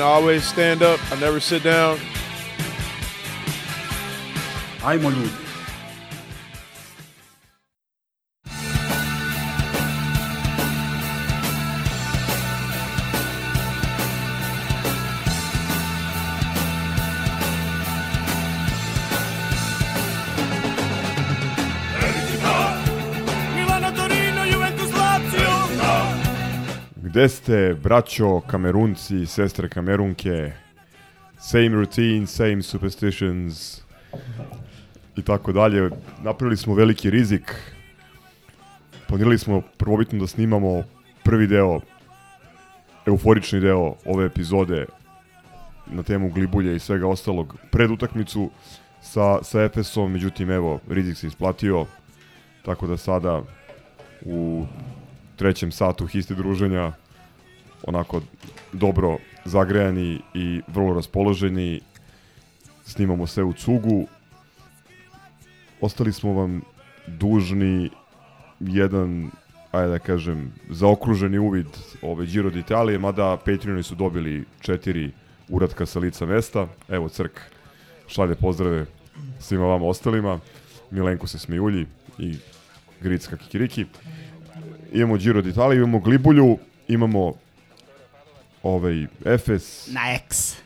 I always stand up. I never sit down. Ajmo ljudi. Gde ste, braćo, kamerunci, sestre kamerunke? Same routine, same superstitions i tako dalje. Napravili smo veliki rizik. Planirali smo prvobitno da snimamo prvi deo, euforični deo ove epizode na temu glibulje i svega ostalog pred utakmicu sa, sa Efesom, međutim evo, rizik se isplatio, tako da sada u trećem satu histi druženja onako dobro zagrejani i vrlo raspoloženi. Snimamo sve u cugu. Ostali smo vam dužni jedan ajde da kažem zaokruženi uvid ove Giro d'Italije mada Patreoni su dobili četiri uratka sa lica mesta. Evo Crk šalje pozdrave svima vama ostalima. Milenko se smijulji i Gricka Kikiriki. Imamo Giro d'Italia, imamo Glibulju, imamo ovaj Efes, Na X.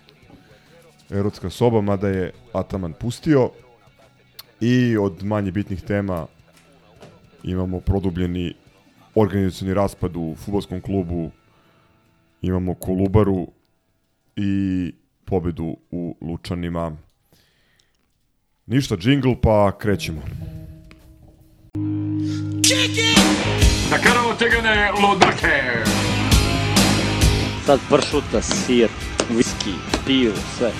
erotska soba, mada je Ataman pustio. I od manje bitnih tema imamo produbljeni organizacioni raspad u futbolskom klubu, imamo Kolubaru i pobedu u Lučanima. Ništa, džingl, pa krećemo. Da karamo tegane lodrke. Sad pršuta, sir, viski, pivo, sve.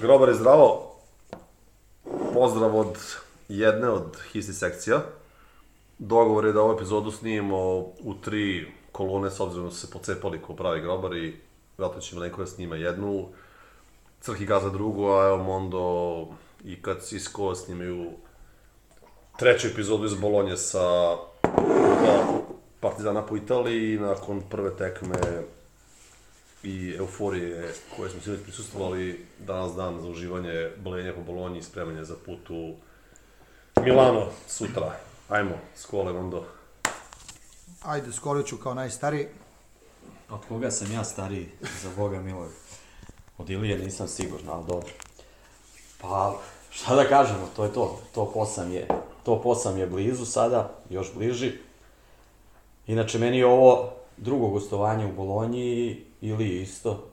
Grobar je zdravo. Pozdrav od jedne od histi sekcija. Dogovor je da ovu epizodu snimimo u tri kolone s obzirom da su se pocepali ko pravi grobar i vratno će Milenko da snima jednu, Crk i Gaza drugu, a evo Mondo i kad Cisco snimaju treću epizodu iz Bolonje sa da, Partizana po Italiji nakon prve tekme i euforije koje smo sinoć prisustvovali danas dan za uživanje bolenja po Bolonji i spremanje za put u Milano sutra. Ajmo, skole, Mondo. Ajde, skolit ću kao najstariji. Od koga sam ja stariji, za Boga milog? Od Ilije nisam siguran, ali dobro. Pa, šta da kažemo, to je to. To posam je, to posam je blizu sada, još bliži. Inače, meni je ovo drugo gostovanje u Bolonji, ili isto,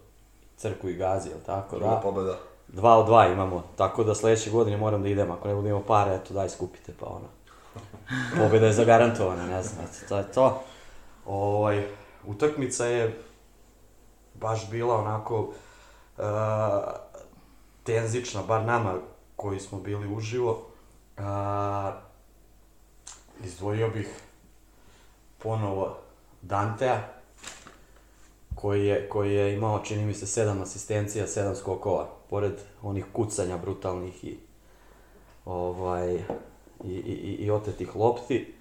Crku i Gazi, jel tako? Druga Da. pobeda. Dva od dva imamo, tako da sledeće godine moram da idem, ako ne budemo pare, eto daj skupite pa ono. Pobeda je zagarantovana, ne znam, eto, to je to. Ovaj, utakmica je baš bila onako uh, tenzična, bar nama koji smo bili uživo. Uh, izdvojio bih ponovo Dantea, koji je, koji je imao, čini mi se, sedam asistencija, sedam skokova, pored onih kucanja brutalnih i ovaj, i, i, i- otetih lopti.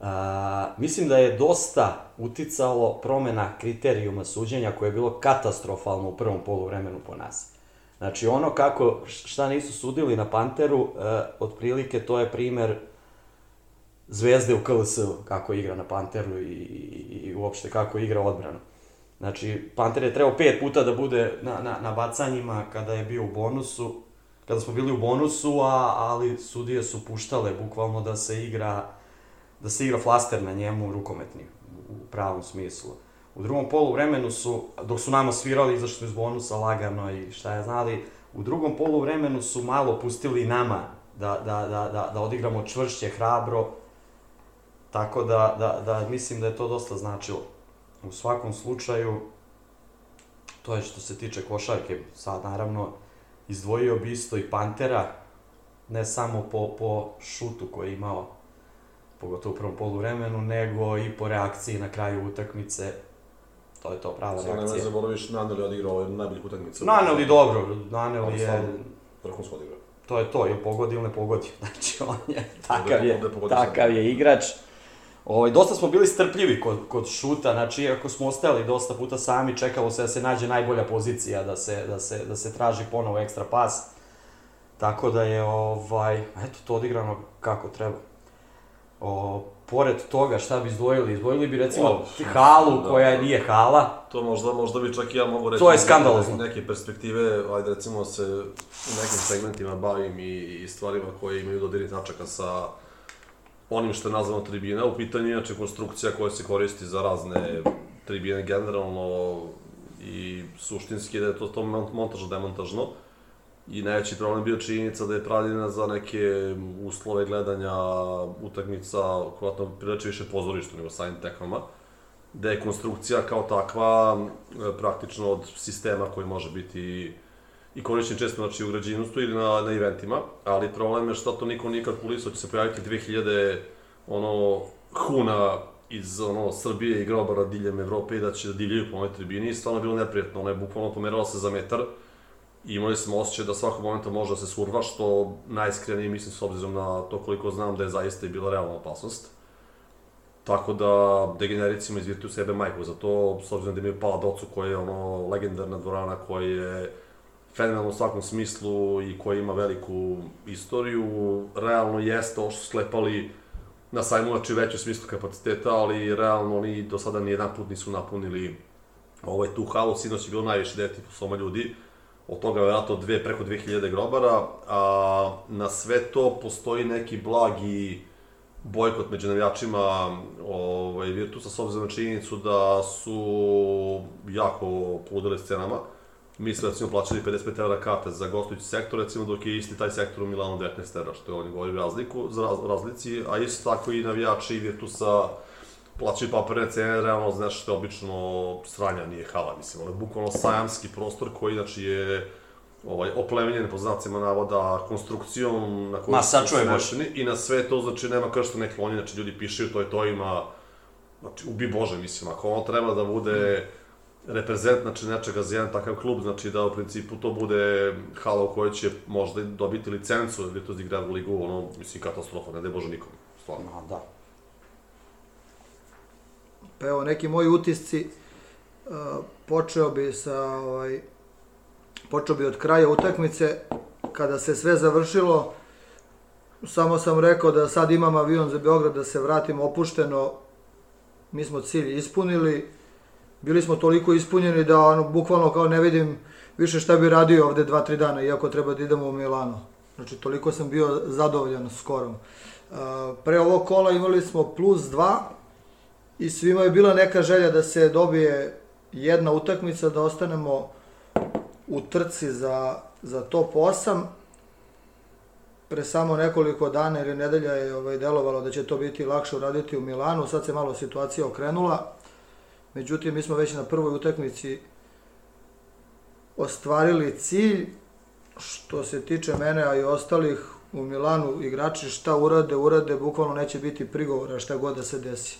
A, mislim da je dosta uticalo promena kriterijuma suđenja koje je bilo katastrofalno u prvom poluvremenu po nas. Znači ono kako, šta nisu sudili na Panteru, e, otprilike to je primer Zvezde u KLS, kako igra na Panteru i, i, i uopšte kako igra odbranu. Znači, Panter je trebao pet puta da bude na, na, na bacanjima kada je bio u bonusu, kada smo bili u bonusu, a, ali sudije su puštale bukvalno da se igra da se igra flaster na njemu rukometni, u pravom smislu. U drugom polu vremenu su, dok su nama svirali, izašli smo iz bonusa lagano i šta je znali, u drugom polu vremenu su malo pustili nama da, da, da, da, da odigramo čvršće, hrabro, tako da, da, da mislim da je to dosta značilo. U svakom slučaju, to je što se tiče košarke. Sad, naravno, izdvojio bi isto i Pantera, ne samo po, po šutu koji je imao, pogotovo u prvom polu vremenu, nego i po reakciji na kraju utakmice. To je to prava Samo nemoj reakcija. zaboraviš, Naneli odigrao ovaj najboljih utakmica. Naneli dobro, Naneli je, Vrhunsko odigrao. to je to, ili pogodi ili ne pogodi. Znači, on je, takav je, takav je igrač. Ovaj, dosta smo bili strpljivi kod, kod šuta, znači, iako smo ostali dosta puta sami, čekalo se da se nađe najbolja pozicija, da se, da se, da se traži ponovo ekstra pas. Tako da je, ovaj, eto, to odigrano kako treba. O, pored toga, šta bi izdvojili? Izdvojili bi, recimo, O, halu da. koja nije hala. To možda, možda bi čak i ja mogu reći... To je skandalozno. Neke perspektive, ajde recimo se u nekim segmentima bavim i, i stvarima koje imaju dodirnih tačaka sa onim što je nazvano tribina. U pitanju je inače konstrukcija koja se koristi za razne tribine generalno i suštinski da je to, to mon- montažno demontažno. I najveći problem bio činjenica da je pravljena za neke uslove gledanja utakmica, koja priliče više pozorištu nego samim tekmama da je konstrukcija kao takva e, praktično od sistema koji može biti i korišćen često znači, u građevinstvu ili na, na eventima, ali problem je što to niko nije kalkulisao, će se pojaviti 2000 ono, huna iz ono, Srbije i grobara diljem Evrope i da će da divljaju po ovoj tribini i stvarno je bilo neprijatno, ona je bukvalno pomerala se za metar i imali smo osjećaj da svakog momenta može da se surva, što najiskrenije mislim s obzirom na to koliko znam da je zaista i bila realna opasnost. Tako da degenericima iz Virtus sebe majku za to, s obzirom da imaju Pala Docu koja je ono legendarna dvorana koja je fenomenalna u svakom smislu i koja ima veliku istoriju. Realno jeste ovo što su sklepali na sajmu, znači veću smislu kapaciteta, ali realno oni do sada ni jedan put nisu napunili ovaj, tu halu. Sinoć je bilo najviše 9,5 soma ljudi, od toga vjerojatno dve, preko 2000 grobara, a na sve to postoji neki blagi bojkot među navijačima ovaj, Virtusa s obzirom na činjenicu da su jako poludele scenama. Mi smo recimo plaćali 55 evra karte za gostujući sektor, recimo dok je isti taj sektor u Milanu 19 evra, što je oni govori razliku, za raz, razlici, a isto tako i navijači Virtusa plaćaju papirne cene, realno znaš što je obično sranja, nije hala, mislim, ono je bukvalno sajamski prostor koji inače je ovaj, oplemenjen po znacima navoda konstrukcijom na kojoj Ma, su smešeni i na sve to znači nema krštene klonje, znači ljudi pišaju to je to ima znači ubi Bože mislim, ako ono treba da bude reprezent znači nečega za jedan takav klub, znači da u principu to bude hala u kojoj će možda dobiti licencu da to igra u ligu, ono mislim katastrofa, ne daj Bože nikom, stvarno. Ma, da. Pa evo, neki moji utisci, uh, počeo bi sa, ovaj, počeo bi od kraja utakmice, kada se sve završilo, samo sam rekao da sad imam avion za Beograd, da se vratim opušteno, mi smo cilj ispunili, bili smo toliko ispunjeni da ono, bukvalno kao ne vidim više šta bi radio ovde dva, tri dana, iako treba da idemo u Milano. Znači, toliko sam bio zadovoljan skorom. Uh, pre ovog kola imali smo plus dva, i svima je bila neka želja da se dobije jedna utakmica, da ostanemo u trci za, za top 8. Pre samo nekoliko dana ili nedelja je ovaj, delovalo da će to biti lakše uraditi u Milanu, sad se malo situacija okrenula. Međutim, mi smo već na prvoj utakmici ostvarili cilj, što se tiče mene, a i ostalih u Milanu igrači šta urade, urade, bukvalno neće biti prigovora šta god da se desi.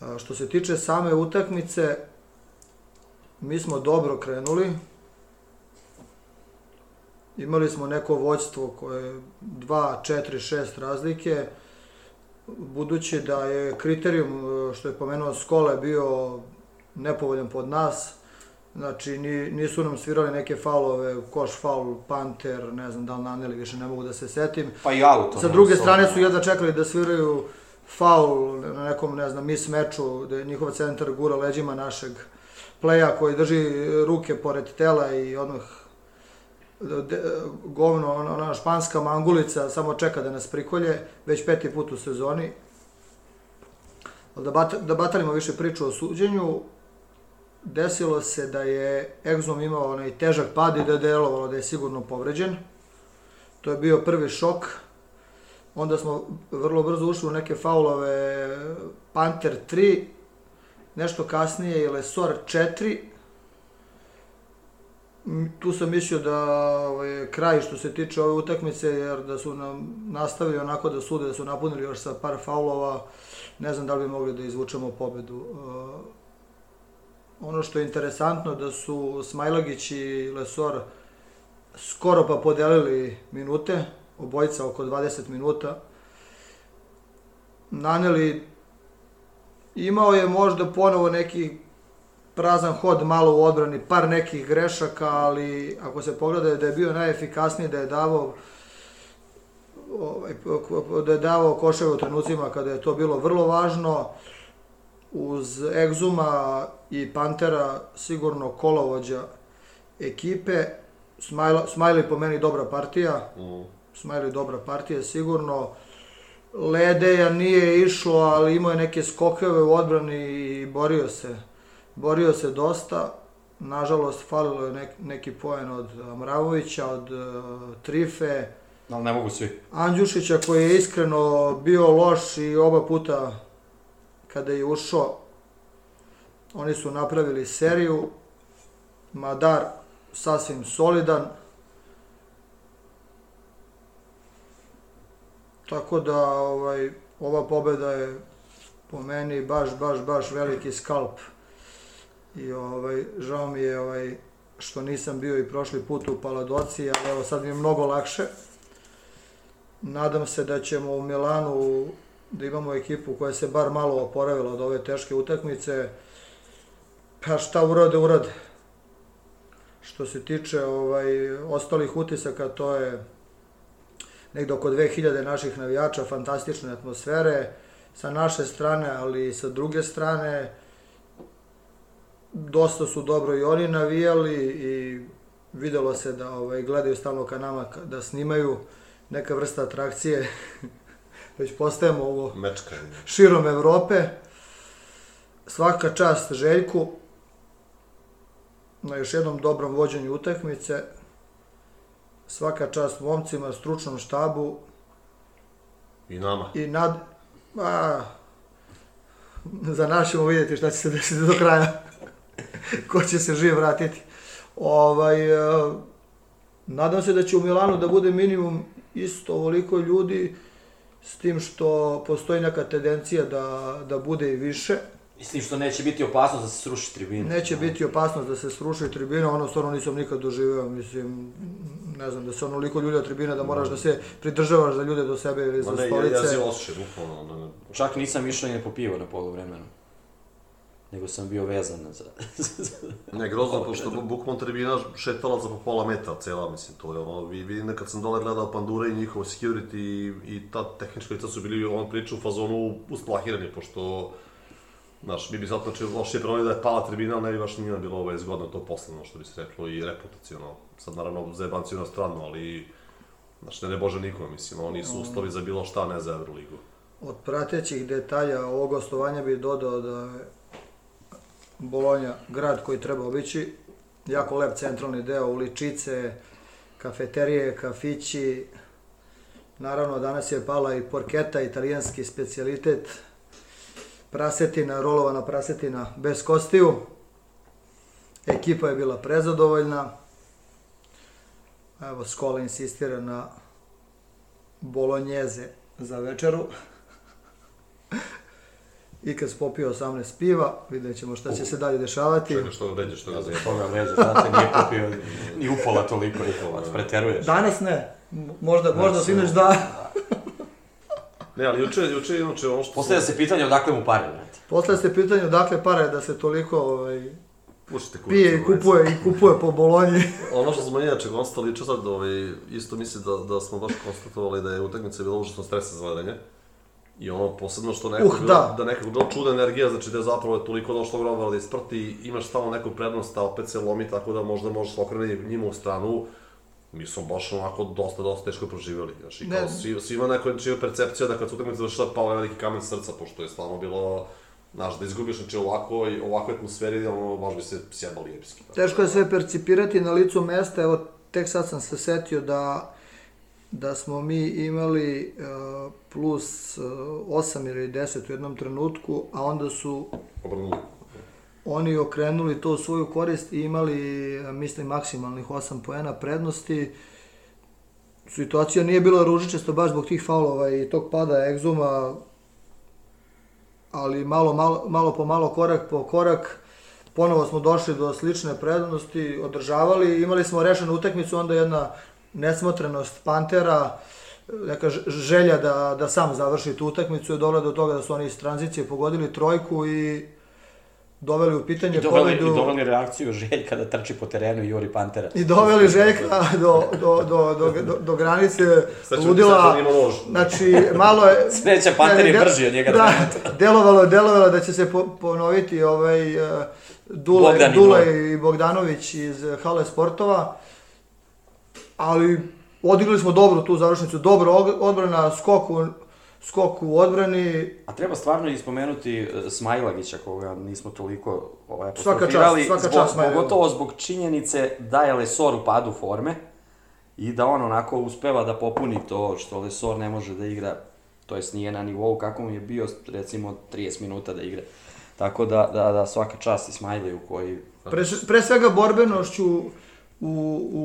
A, što se tiče same utakmice, mi smo dobro krenuli. Imali smo neko vođstvo koje je 2, 4, 6 razlike. Budući da je kriterijum, e, što je pomenuo Skole, bio nepovoljan pod nas, znači ni, nisu nam svirali neke faulove, koš faul, panter, ne znam da li naneli, više ne mogu da se setim. Pa i auto. Sa druge strane su jedva čekali da sviraju faul na nekom, ne znam, mis meču, da je njihov centar gura leđima našeg pleja koji drži ruke pored tela i odmah de, govno, ona, ona španska mangulica samo čeka da nas prikolje, već peti put u sezoni. Da, bat, da batalimo više priču o suđenju, desilo se da je Exum imao onaj težak pad i da je delovalo da je sigurno povređen. To je bio prvi šok. Onda smo vrlo brzo ušli u neke faulove Panter 3, nešto kasnije i Lesor 4. Tu sam mislio da ovaj, kraj što se tiče ove utakmice, jer da su nam nastavili onako da sude, da su napunili još sa par faulova, ne znam da li bi mogli da izvučemo pobedu. Uh, ono što je interesantno da su Smajlagić i Lesor skoro pa podelili minute, obojica oko 20 minuta. Naneli imao je možda ponovo neki prazan hod malo u odbrani, par nekih grešaka, ali ako se pogleda da je bio najefikasniji, da je davao ovaj, da je davao koševe u trenucima kada je to bilo vrlo važno, uz Egzuma i Pantera sigurno kolovođa ekipe, Smajla, Smajli po meni dobra partija, Mm. Smajli dobra partija sigurno, Ledeja nije išlo, ali imao je neke skokove u odbrani i borio se. Borio se dosta. Nažalost, falilo je nek, neki poen od Mravovića, od uh, Trife, Ali ne mogu svi. Andjušića koji je iskreno bio loš i oba puta kada je ušao oni su napravili seriju Madar sasvim solidan tako da ovaj, ova pobeda je po meni baš, baš, baš veliki skalp i ovaj, žao mi je ovaj, što nisam bio i prošli put u Paladoci, ali evo sad mi je mnogo lakše. Nadam se da ćemo u Milanu da imamo ekipu koja se bar malo oporavila od ove teške utakmice. Pa šta urade, urade. Što se tiče ovaj, ostalih utisaka, to je negde oko 2000 naših navijača, fantastične atmosfere sa naše strane, ali i sa druge strane. Dosta su dobro i oni navijali i videlo se da ovaj, gledaju stalno ka nama da snimaju neka vrsta atrakcije. Već postajemo ovo Mečkanje. širom Evrope. Svaka čast Željku na još jednom dobrom vođenju utakmice. Svaka čast momcima, stručnom štabu I nama. i nad... A, za nas ćemo vidjeti šta će se desiti do kraja. Ko će se živ vratiti. Ovaj, e, nadam se da će u Milanu da bude minimum isto ovoliko ljudi, s tim što postoji neka tendencija da, da bude i više. Mislim što neće biti opasnost da se sruši tribina. Neće biti opasnost da se sruši tribina, ono stvarno nisam nikad doživeo, mislim, ne znam, da se onoliko ljudi od tribina da moraš da se pridržavaš za ljude do sebe ili za Ma ne, ja, stolice. ja si osjećaj, bukvalno. Ne, ne. Čak nisam išao ni po pivo na poluvremenu. Nego sam bio vezan za... Ne, grozno, pošto bu- bukvalno tribina šetala za po pola metra cela, mislim, to je ono, vi, vidim da kad sam dole gledao Pandure i njihov security i, i ta tehnička lica su bili on priča u fazonu usplahirani, pošto, znaš, mi bi sad znači lošije pravo da je pala tribina, ali ne bi baš nije bilo ovaj zgodno to posledno, što bi se reklo, i reputacijono. Sad naravno zajebanciju na stranu, ali, znaš, ne ne bože nikome, mislim, oni su uslovi za bilo šta, ne za Euroligu. Od pratećih detalja ovog gostovanja bih dodao da Bolonja grad koji treba obići, jako lep centralni deo, uličice, kafeterije, kafići, naravno danas je pala i porketa, italijanski specijalitet, prasetina, rolovana prasetina bez kostiju, ekipa je bila prezadovoljna, evo Skola insistira na bolonjeze za večeru. I kad se popio 18 piva, vidjet ćemo šta će se dalje dešavati. Čekaj, što ređe, što ga zajeba. Toga leđa, znate, nije popio ni upola toliko, Nikola, preteruješ. Danas ne, možda, možda sinoć da. Ne, ali juče, juče, inače, ono što... Postavlja se pitanje odakle mu pare, znate. Postavlja se pitanje odakle pare da se toliko ovaj, Pušite kurac, pije i kupuje i kupuje po Bolonji. Ono što smo inače konstatovali juče sad, ovaj, isto mislim da, da smo baš konstatovali da je utakmica bila užasno stresna za gledanje. I ono, posebno što nekako, Uh, da. da nekako bila čudna energija, znači da je zapravo toliko došlo grobara da isprti, imaš stalno neku prednost, a opet se lomi tako da možda možeš se okrene njima u stranu. Mi smo baš onako dosta, dosta teško proživjeli. Znači, kao, Ne. svi, svima neko čija percepcija da kad su utakmice završila pao je veliki kamen srca, pošto je stvarno bilo Znaš, da izgubiš, znači ovako, ovakve atmosferi, ono, baš bi se sjebali epski. Teško je sve percipirati na licu mesta, evo, tek sad sam se setio da da smo mi imali uh, plus uh, 8 ili 10 u jednom trenutku, a onda su Obrnuli. oni okrenuli to u svoju korist i imali, uh, mislim, maksimalnih 8 poena prednosti. Situacija nije bila ružičasta baš zbog tih faulova i tog pada egzuma, ali malo, malo, malo po malo, korak po korak, ponovo smo došli do slične prednosti, održavali, imali smo rešenu utakmicu, onda jedna nesmotrenost Pantera, neka ž- želja da, da sam završi tu utakmicu je dovela do toga da su oni iz tranzicije pogodili trojku i doveli u pitanje I doveli, pobedu. I doveli reakciju Željka da trči po terenu i Juri Pantera. I doveli Željka do, do, do, do, do, do granice Sad ću- ludila. sad da nož. Znači, malo je... Sreća, Panter je brži od njega Da, delovalo je, delovalo je da će se po, ponoviti ovaj uh, Dule, Bogdan i Dule Dule. i Bogdanović iz eh, Hale Sportova. Ali odigrali smo dobro tu završnicu, dobro odbrana, skok u, skok u odbrani, A treba stvarno ispomenuti e, Smajlagića, koga nismo toliko ovaj, Svaka čast, apostrofirali, svaka zbog, čast Smajlagu. pogotovo zbog činjenice da je Lesor u padu forme i da on onako uspeva da popuni to što Lesor ne može da igra, to jest nije na nivou kako mu je bio recimo 30 minuta da igra. Tako da, da, da svaka čast Ismailiju koji pre, pre svega borbenošću u, u,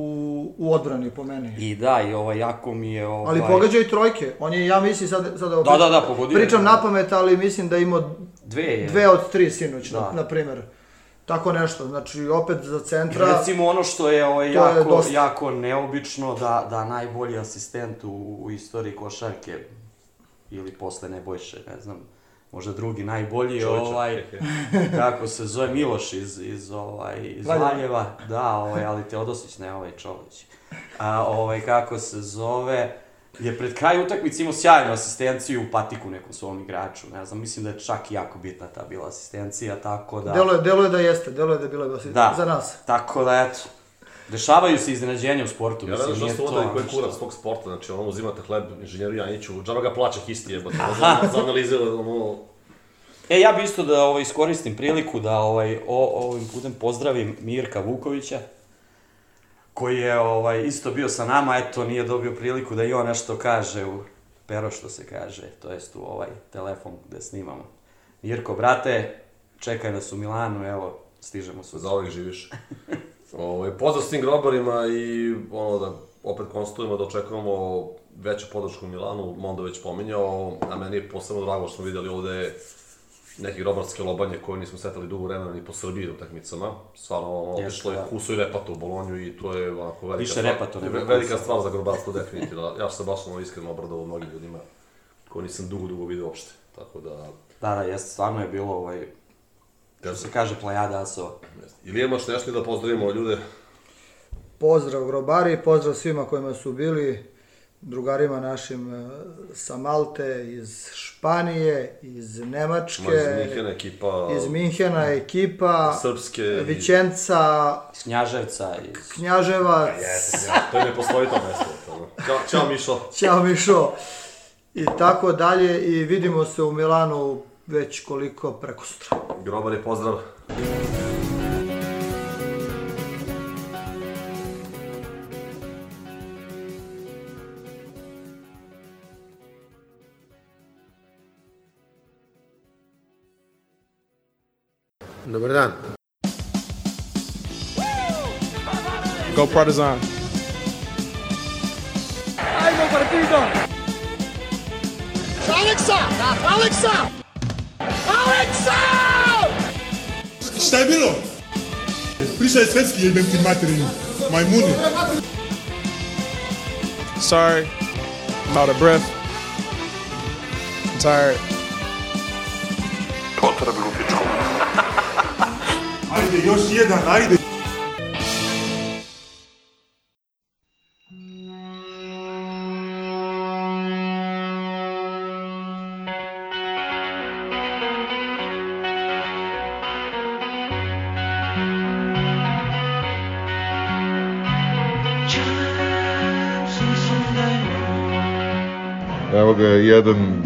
u odbrani po meni. i da, i ovaj jako mi je ovaj... Ali pogađa i trojke. On je, ja mislim, sad, sad da, Da, da, da, pogodio. Pričam na pamet, ali mislim da je imao Dve je. dve od tri sinoć, Da. na, na primer. Tako nešto, znači opet za I centra. recimo ono što je ovaj, To je jako, dosta. jako neobično da, da najbolji asistent u, u istoriji košarke ili posle Nebojše, ne znam, možda drugi najbolji Čovječa. ovaj, kako se zove, Miloš iz, iz, ovaj, iz Valjeva. Da, ovaj, ali Teodosić, ne ovaj Čolić. A, ovaj, kako se zove, je pred kraj utakmice imao sjajnu asistenciju u patiku nekom svom igraču, ne znam, mislim da je čak i jako bitna ta bila asistencija, tako da... Delo je, delo je da jeste, delo je da je bila basi, Da. za nas. Tako da, eto, dešavaju se iznenađenja u sportu, Ja mislim, što nije to... onda koji ništa. kurac tog sporta, znači ono uzimate hleb inženjeru Janjiću, džaba ga plaća histi jebate, za, za analizira ono... E, ja bi isto da ovaj, iskoristim priliku da ovaj, o, ovim putem pozdravim Mirka Vukovića, koji je ovaj, isto bio sa nama, eto, nije dobio priliku da i on nešto kaže u pero što se kaže, to jest u ovaj telefon gde snimamo. Mirko, brate, čekaj nas u Milanu, evo, stižemo sutra. za ovih živiš. Ovaj pozdrav svim grobarima i ono da opet konstatujemo da očekujemo veću podršku u Milanu, Mondo već pominjao, a meni je posebno drago što smo videli ovde neke grobarske lobanje koje nismo setali dugo vremena ni po Srbiji na utakmicama. Stvarno, ono, otišlo je da. Huso i Repato u Bolonju i to je onako velika Više stvar. Repato nego ve- Velika stvar za grobarstvo, definitivno. Ja sam se baš ono iskreno obradovao mnogim ljudima koje nisam dugo, dugo vidio uopšte. Tako da, Da, da, jeste, stvarno je bilo, ovaj, što se kaže, plejada asova. ili imaš nešto da pozdravimo ljude? Pozdrav grobari, pozdrav svima kojima su bili, drugarima našim eh, sa Malte, iz Španije, iz Nemačke, Ma iz Minhena ekipa, iz Minhena ekipa, Srpske, Vičenca, Iz Knjaževca, iz... Knjaževac, Jeste, ja, to je ne postoji to mesto. Ćao, ćao Mišo. Ćao Mišo i tako dalje i vidimo se u Milanu već koliko preko sutra. Grobar je pozdrav. Dobar dan. Go Partizan. Šta je bilo? Pričaj svetski jebem ti materinu. Majmuni. Sorry. I'm out of breath. I'm tired. Ajde, još jedan, ajde. Jedan,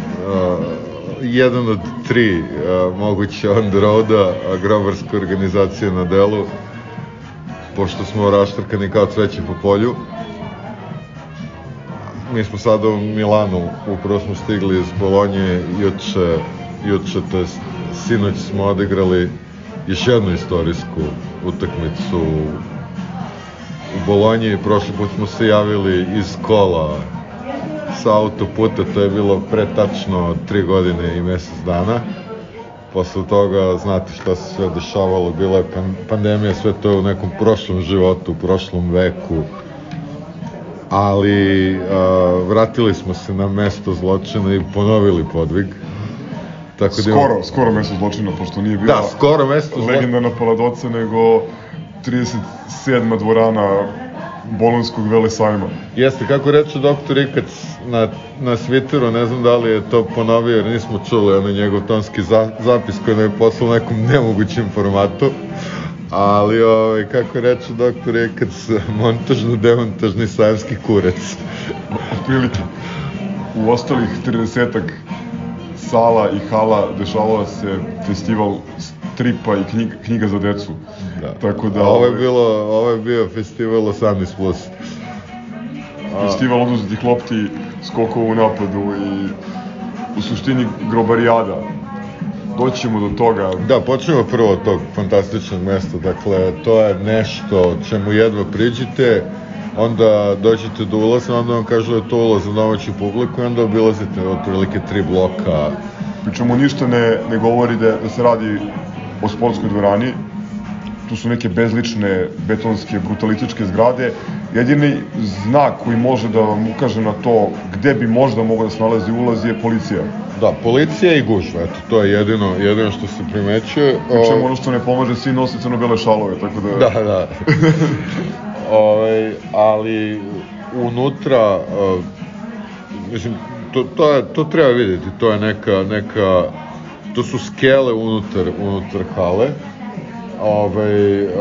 jedan od tri uh, moguće on the roada, a grobarska organizacija na delu, pošto smo raštrkani kao cveće po polju. Mi smo sada u Milanu, upravo smo stigli iz Bolonje, juče, juče, to jest sinoć smo odigrali još jednu istorijsku utakmicu u Bolonji. Prošli put smo se javili iz kola sa autoputa, to je bilo pre tačno tri godine i mesec dana. Posle toga, znate šta se sve dešavalo, bila je pan, pandemija, sve to je u nekom prošlom životu, u prošlom veku. Ali a, vratili smo se na mesto zločina i ponovili podvig. Tako da imamo- skoro, skoro mesto zločina, pošto nije bila Da, skoro mesto zločina. legendarna Paladoca, nego 37. dvorana Bolonskog velesajma. Jeste, kako reče doktor Ikac na, na Twitteru, ne znam da li je to ponovio, jer nismo čuli onaj njegov tonski za, zapis koji nam je poslao u nekom nemogućem formatu. Ali, ovaj, kako reče doktor Ikac, montažno-demontažni sajamski kurac. Otprilike. U ostalih 30 sala i hala dešavala se festival stripa i knjiga, knjiga za decu. Da. Tako da... A ovo je, bilo, ovo je bio festival 18+. Plus. Festival oduzetih lopti, skokova u napadu i u suštini grobarijada. Doćemo do toga. Da, počnemo prvo od tog fantastičnog mesta. Dakle, to je nešto čemu jedva priđite, onda dođete do ulaza, onda vam kažu da je to ulaz za domaću publiku i onda obilazite otprilike tri bloka. Pričemu ništa ne, ne govori da, da se radi o sportskoj dvorani. Tu su neke bezlične betonske brutalističke zgrade. Jedini znak koji može da vam ukaže na to gde bi možda mogao da se nalazi ulaz je policija. Da, policija i gužva, eto, to je jedino, jedino što se primećuje. Pričemu ono što ne pomaže, svi nose crno-bele šalove, tako da... Da, da. ovaj, ali unutra, uh, mislim, to, to, je, to treba videti, to je neka, neka, to su skele unutar, unutar hale, ovaj, uh,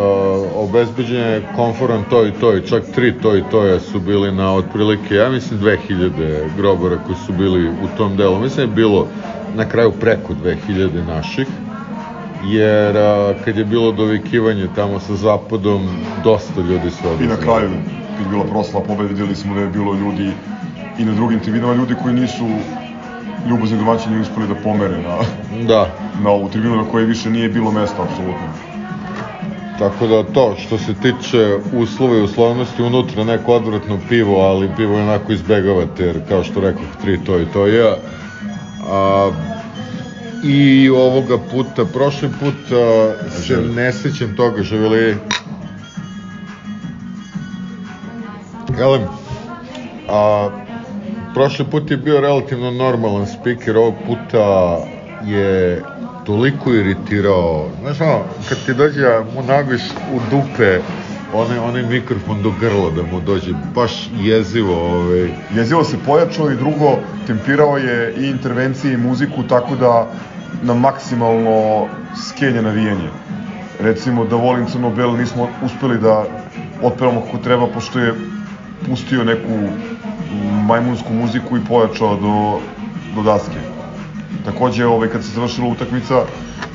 obezbeđen je konforan to i to i čak tri to i to su bili na otprilike, ja mislim 2000 grobara koji su bili u tom delu, mislim da je bilo na kraju preko 2000 naših, jer a, kad je bilo dovikivanje tamo sa zapadom, dosta ljudi su I na kraju, kad je bila proslava pobede, vidjeli smo da je bilo ljudi i na drugim tribinama, ljudi koji nisu ljubazni domaćini uspeli da pomere na, Da, na ovu tribinu na kojoj više nije bilo mesta, apsolutno. tako da to, što se tiče uslova i uslovnosti, unutra neko odvratno pivo, ali pivo je onako izbegavate, jer kao što rekoh, tri to i to je. A, I ovoga puta, prošli put a, se ne sećam toga, živjeli... Elem, a, prošli put je bio relativno normalan speaker, ovog puta je toliko iritirao, znaš ono, kad ti dođe mu nabiš u dupe onaj, onaj mikrofon do grla da mu dođe, baš jezivo, ovaj, Jezivo se pojačao i drugo, tempirao je i intervencije i muziku tako da na maksimalno skenja navijanje. Recimo da volim Crno-Bel nismo uspeli da otpevamo kako treba pošto je pustio neku majmunsku muziku i pojačao do, do daske. Takođe, ovaj, kad se završila utakmica,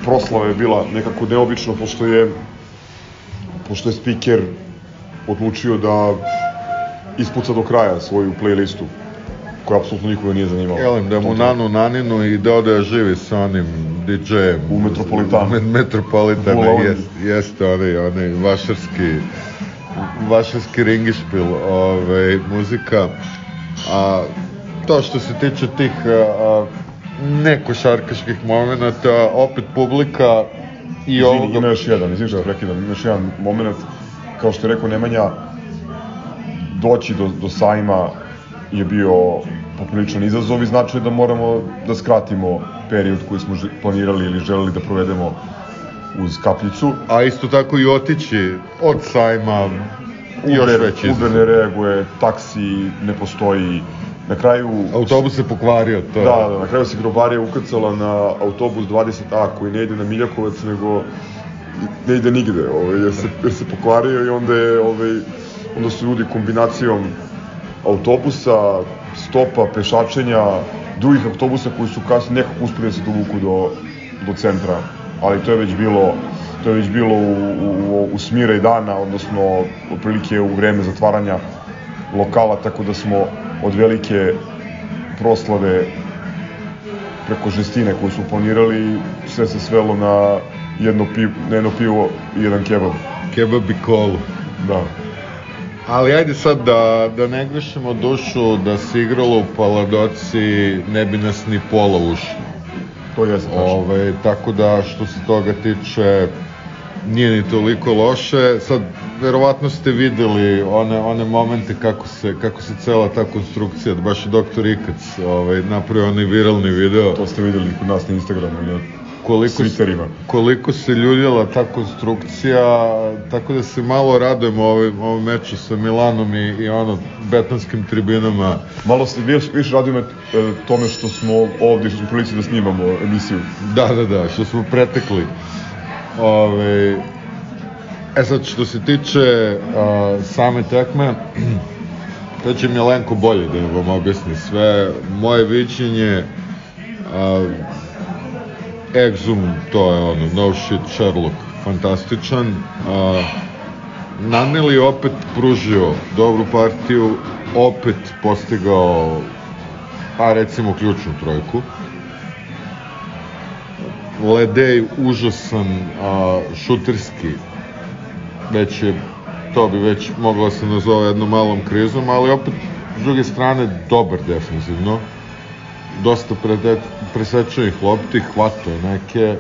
proslava je bila nekako neobično, pošto je pošto je speaker odlučio da ispuca do kraja svoju playlistu, koja apsolutno nikoga nije zanimala. Jelim da mu nanu naninu i da ode da živi sa onim DJ-em. U Metropolitanu. Met, Metropolitana, Bula jest, jeste onaj, onaj vašarski, vašarski ringišpil, ovaj, muzika. A to što se tiče tih a, nekošarkaških momenta, opet publika i Izvini, ovoga... ima još jedan, izvini što te prekidam, ima još jedan moment, kao što je rekao Nemanja, doći do, do sajma je bio popriličan izazov i znači da moramo da skratimo period koji smo planirali ili želeli da provedemo uz kapljicu. A isto tako i otići od sajma još Uber, veći Uber ne reaguje, taksi ne postoji, na kraju... Autobus se pokvario, to je. Da, da, na kraju se grobarija ukrcala na autobus 20A koji ne ide na Miljakovac, nego ne ide nigde, ovaj, jer, se, jer se pokvario i onda je, ovaj, onda su ljudi kombinacijom autobusa, stopa, pešačenja, drugih autobusa koji su kasnije nekako uspeli da se dovuku do, do centra, ali to je već bilo to je već bilo u, u, u smire i dana, odnosno otprilike u vreme zatvaranja lokala, tako da smo od velike proslave preko žestine koju su planirali, sve se svelo na jedno, pivo, na jedno pivo i jedan kebab. Kebab i kolu. Da. Ali ajde sad da, da ne grešimo dušu, da se igralo u Paladoci, ne bi nas ni pola ušlo. To jeste. Ove, tako da što se toga tiče, nije ni toliko loše. Sad, verovatno ste videli one, one momente kako se, kako se cela ta konstrukcija, baš je doktor Ikac ovaj, napravio onaj viralni video. To ste videli kod nas na Instagramu i na koliko, Twitterima. koliko se ljudila ta konstrukcija, tako da se malo radujem ovom, ovom meču sa Milanom i, i ono, betonskim tribinama. Malo se više, više radimo e, tome što smo ovde, što smo prilici da snimamo emisiju. Da, da, da, što smo pretekli. Ove, e sad, što se tiče a, same tekme, to će Milenko bolje da vam objasni sve. Moje viđenje, a, Exum, to je ono, no shit Sherlock, fantastičan. A, Naneli opet pružio dobru partiju, opet postigao, pa recimo, ključnu trojku. Ledej užasan a, šuterski, već je, to bi već moglo da se nazove jednom malom krizom, ali opet, s druge strane, dobar defensivno. Dosta presečenih lopti, hvatao je neke,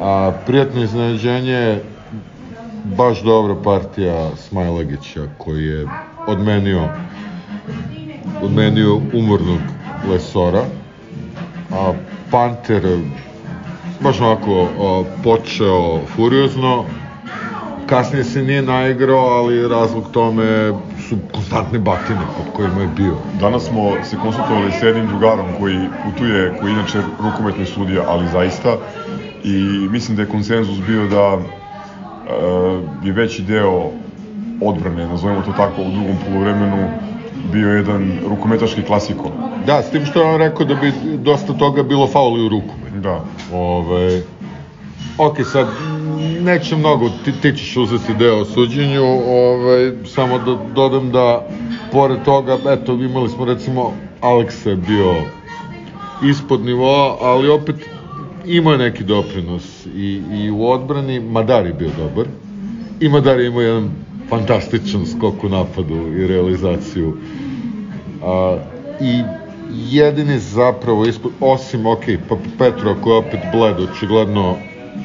a prijatno iznenađenje, baš dobra partija Smajlagića, koji je odmenio odmenio umornog Lesora, a Panter baš onako o, počeo furiozno, kasnije se nije naigrao, ali razlog tome su konstantne batine pod kojima je bio. Danas smo se konsultovali s jednim drugarom koji putuje, koji je inače rukometni sudija, ali zaista, i mislim da je konsenzus bio da e, je veći deo odbrane, nazovemo to tako, u drugom polovremenu bio jedan rukometaški klasiko. Da, s tim što je on rekao da bi dosta toga bilo fauli u ruku. Da. Ove, ok, sad, neće mnogo, ti, ti ćeš uzeti deo o suđenju, ove, samo da dodam da, pored toga, eto, imali smo recimo, Aleksa je bio ispod nivoa, ali opet imao je neki doprinos i, i u odbrani, Madar je bio dobar, i Madar je imao jedan fantastičan skok u napadu i realizaciju. A, I jedini zapravo ispod, osim, ok, pa Petro koji je opet bled, očigledno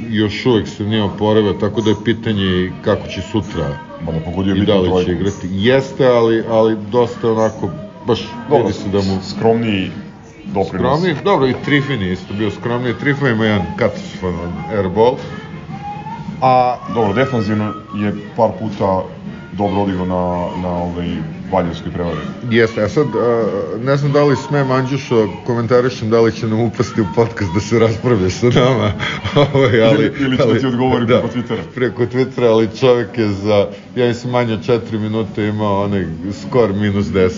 još uvek se nije oporavio, tako da je pitanje i kako će sutra Ma da pogodio i da li će igrati. Jeste, ali, ali dosta onako, baš Dobro, vidi se da mu... Skromniji doprinos. Skromniji, dobro, i Trifin je isto bio skromniji. Trifin ima jedan katastrofalan airball. A, Dobro, defanzivno je par puta dobro odigrao na, na ovaj Valjevskoj prevari. Jeste, a sad, a, ne znam da li smem Anđušo, komentarišem da li će nam upasti u podcast da se raspravlja sa nama, ovaj, ali... Ili- ili će da ti odgovori preko Twittera. Preko Twittera, ali čovjek je za, ja mislim, manje od 4 minute imao onaj skor minus 10.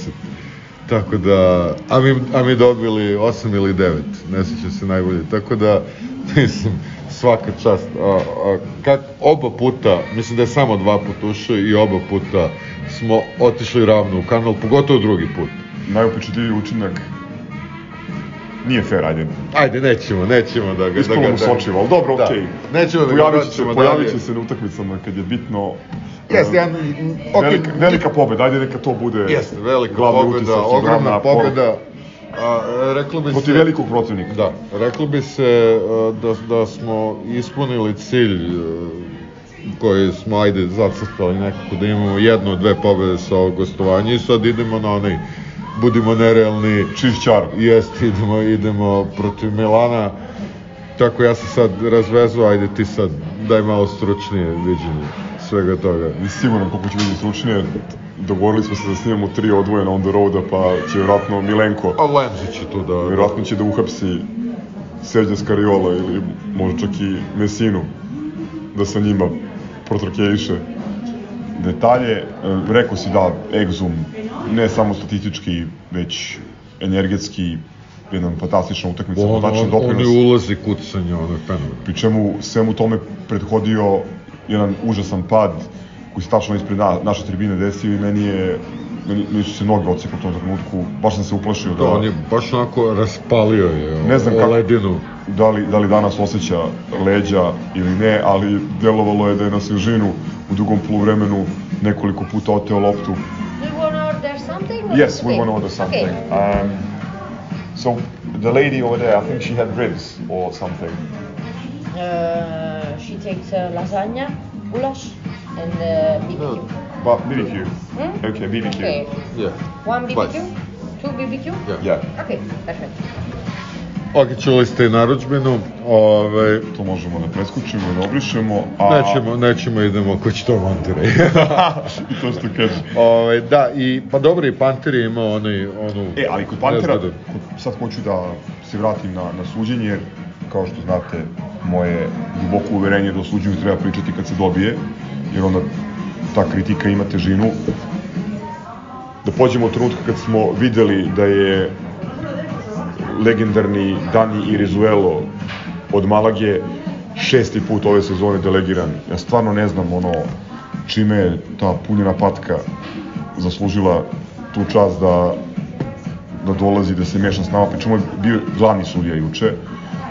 Tako da, a mi, a mi dobili 8 ili 9, ne sjećam se najbolje. Tako da, mislim, svaka čast. A, a, kak, oba puta, mislim da je samo dva puta ušao i oba puta smo otišli ravno u kanal, pogotovo drugi put. Najupečetljiviji učinak nije fair, ajde. Ajde, nećemo, nećemo da ga... Ispalo da mu sočivo, ali dobro, Da. okej. Nećemo da ga Pojavit će vraćamo pojavit će dalje. se na utakmicama kad je bitno. Jeste, e, ja, ok, velika, velika pobeda, ajde neka to bude Jeste, velika pobeda, utisak ogromna pobeda. A, reklo bi Protiv se... velikog protivnika. Da, reklo bi se a, da, da smo ispunili cilj a, koji smo, ajde, zacrtali nekako da imamo jednu dve pobede sa ovog gostovanja i sad idemo na onaj, budimo nerealni, Čišćar. jest, idemo, idemo protiv Milana, tako ja sam sad razvezao, ajde ti sad daj malo stručnije viđenje svega toga. I siguran koliko će biti stručnije. Dogovorili smo se da snimamo tri odvojena on the roada, pa će vjerojatno Milenko, A Lemzi će tu da... vjerojatno će da uhapsi Serđa Skariola ili možda čak i Mesinu, da sa njima protrokeiše. detalje. E, Rekao si da Exum ne samo statistički, već energetski jedna fantastična utakmica, On, fantastičan on, on doprinos. je ulazi kucanja, ono je fenomen. Pri čemu svemu tome prethodio jedan užasan pad koji se tačno ispred na, naše tribine desio i meni je meni, meni su se noge odsekle u tom trenutku, baš sam se uplašio da... Da, on je baš onako raspalio je Ne znam kako- ledinu. da li, da li danas osjeća leđa ili ne, ali delovalo je da je na svežinu u drugom poluvremenu nekoliko puta oteo loptu. Want to order something? Yes, we to order something. Okay. Um, so the lady over there, I think she had ribs or something. Uh, she takes uh, lasagna, goulash, and uh, BBQ. But BBQ. Hmm? Okay, BBQ. Okay. Yeah. One BBQ? Twice. Two BBQ? Yeah. Okay, perfect. Okićuli ste i narudžbinu, ovaj, To možemo da preskočimo i da obrišemo, a... nećemo, nećemo, idemo ko će to montiraj. I to što kažeš. ovaj, da, i, pa dobro, i Panter je imao onaj, onu... E, ali kod Pantera, kod- sad hoću da se vratim na, na suđenje, jer kao što znate, moje duboko uverenje je da o suđenju treba pričati kad se dobije, jer onda ta kritika ima težinu. Da pođemo od trenutka kad smo videli da je legendarni Dani Irizuelo od Malage šesti put ove sezone delegiran. Ja stvarno ne znam ono čime je ta punjena patka zaslužila tu čast da da dolazi, da se meša s nama, pričemu je bio glavni sudija juče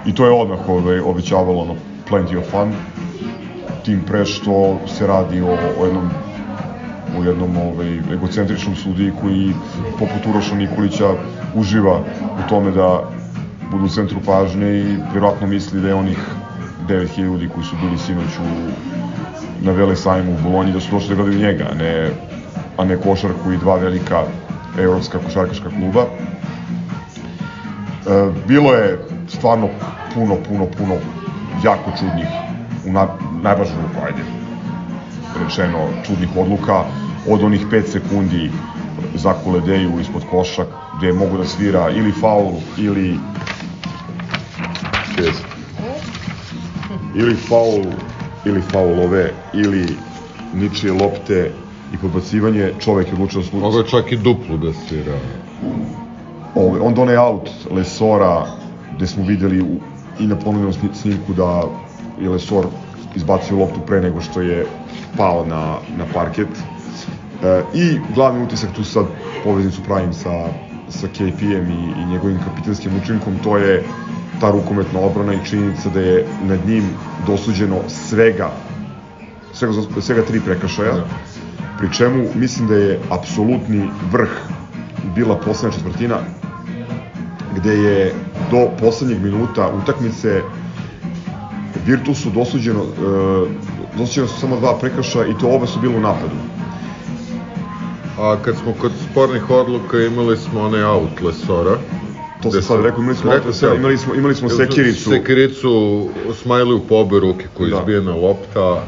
i to je odmah ovaj, obećavalo ono, plenty of fun, tim pre što se radi o, o jednom o jednom ovaj, egocentričnom sudiji koji, poput Uroša Nikolića, uživa u tome da budu u centru pažnje i vjerojatno misli da je onih 9000 ljudi koji su bili sinoć u, na Vele sajmu u Bolonji, da su došli da gledaju njega, a ne, a ne košarku i dva velika evropska košarkaška kluba. E, bilo je stvarno puno, puno, puno jako čudnih, u najvažu ruku, ajde, rečeno, čudnih odluka, od onih 5 sekundi za Kuledeju ispod koša, gde mogu da svira ili faul, ili Yes. ili faul, ili faulove, ili ničije lopte i podbacivanje, čovek je odlučio da slučaj. Mogu je čak i duplu da svira. Ovaj, onda onaj aut Lesora, gde smo videli u, i na ponovljenom sni- snimku da je Lesor izbacio loptu pre nego što je pao na, na parket. E, I glavni utisak, tu sad poveznicu pravim sa, sa KP-em i, i njegovim kapitanskim učinkom, to je ta rukometna odbrana i činjenica da je nad njim dosuđeno svega svega, svega tri prekršaja, pri čemu mislim da je apsolutni vrh bila poslednja četvrtina, gde je do poslednjeg minuta utakmice Virtusu dosuđeno, e, dosuđeno su samo dva prekršaja i to oba su bile u napadu. A kad smo kod spornih odluka imali smo onaj out Lesora. To sam sad rekao, imali smo Rekao out Lesora, imali smo- imali smo Sekiricu. Sekiricu, Smajliju po obe ruke koji Da. da. izbijena lopta.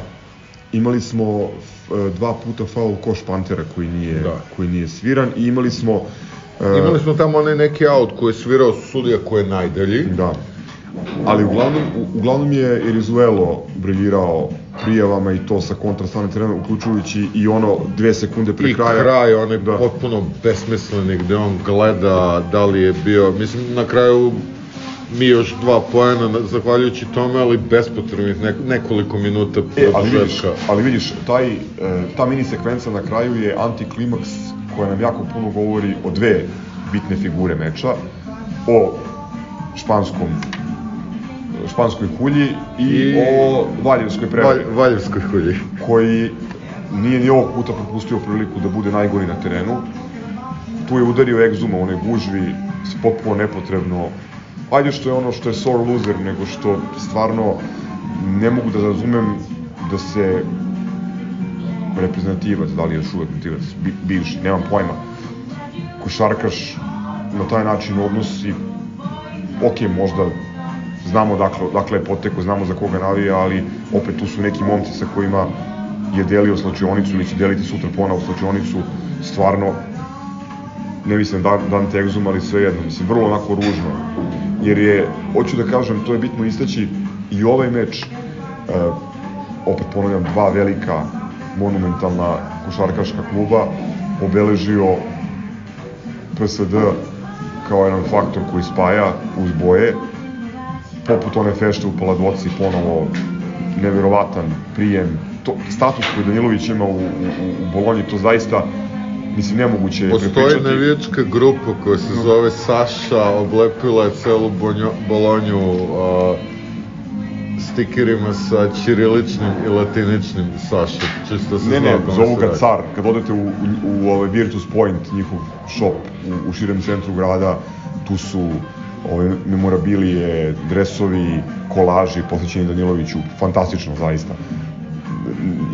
Imali smo e, dva puta faul koš Pantera koji nije, Da. koji nije sviran i imali smo e, Imali smo tamo onaj neki out koji je svirao sudija koji je najdalji. Da. Ali uglavnom, u- uglavnom je Irizuelo briljirao prijavama i to sa kontrastrane terena, uključujući i ono dve sekunde pre I kraja. kraj, onaj Da. potpuno besmisleni gde on gleda da li je bio, mislim na kraju mi još dva poena na- zahvaljujući tome, ali bespotrebnih nek, nekoliko minuta E, ali vidiš, ali vidiš, taj, e, ta mini sekvenca na kraju je antiklimaks koja nam jako puno govori o dve bitne figure meča, o španskom španskoj kulji i, I- o Valjevskoj prevari. Valj, Valjevskoj hulji. koji nije ni ovog puta propustio priliku da bude najgori na terenu. Tu je udario Exuma u onoj gužvi, potpuno nepotrebno. Ajde što je ono što je sore loser, nego što stvarno ne mogu da razumem da se reprezentativac, da li je još uvek reprezentativac, bi, bivši, nemam pojma, košarkaš na taj način odnosi, ok, možda znamo dakle, dakle je poteko, znamo za koga navija, ali opet tu su neki momci sa kojima je delio slačionicu ili će deliti sutra ponovo slačionicu, stvarno ne mislim da Dante Exum, ali sve jedno, mislim, vrlo onako ružno, jer je, hoću da kažem, to je bitno istaći, i ovaj meč, e, opet ponavljam, dva velika monumentalna košarkaška kluba, obeležio PSD kao jedan faktor koji spaja uz boje, poput one fešte u Paladoci, ponovo neverovatan prijem, to, status koji Danilović ima u, u, u Bolonji, to zaista mislim, nemoguće je Postoji prepričati. navijačka grupa koja se zove Saša, oblepila je celu bonjo, Bolonju uh, stikerima sa ćiriličnim i latiničnim Saša, čisto se Ne, ne, zovu ga car. Kad odete u, u, u ovaj Virtus Point, njihov shop u, u širem centru grada, tu su ove memorabilije, dresovi, kolaži posvećeni Daniloviću, fantastično zaista.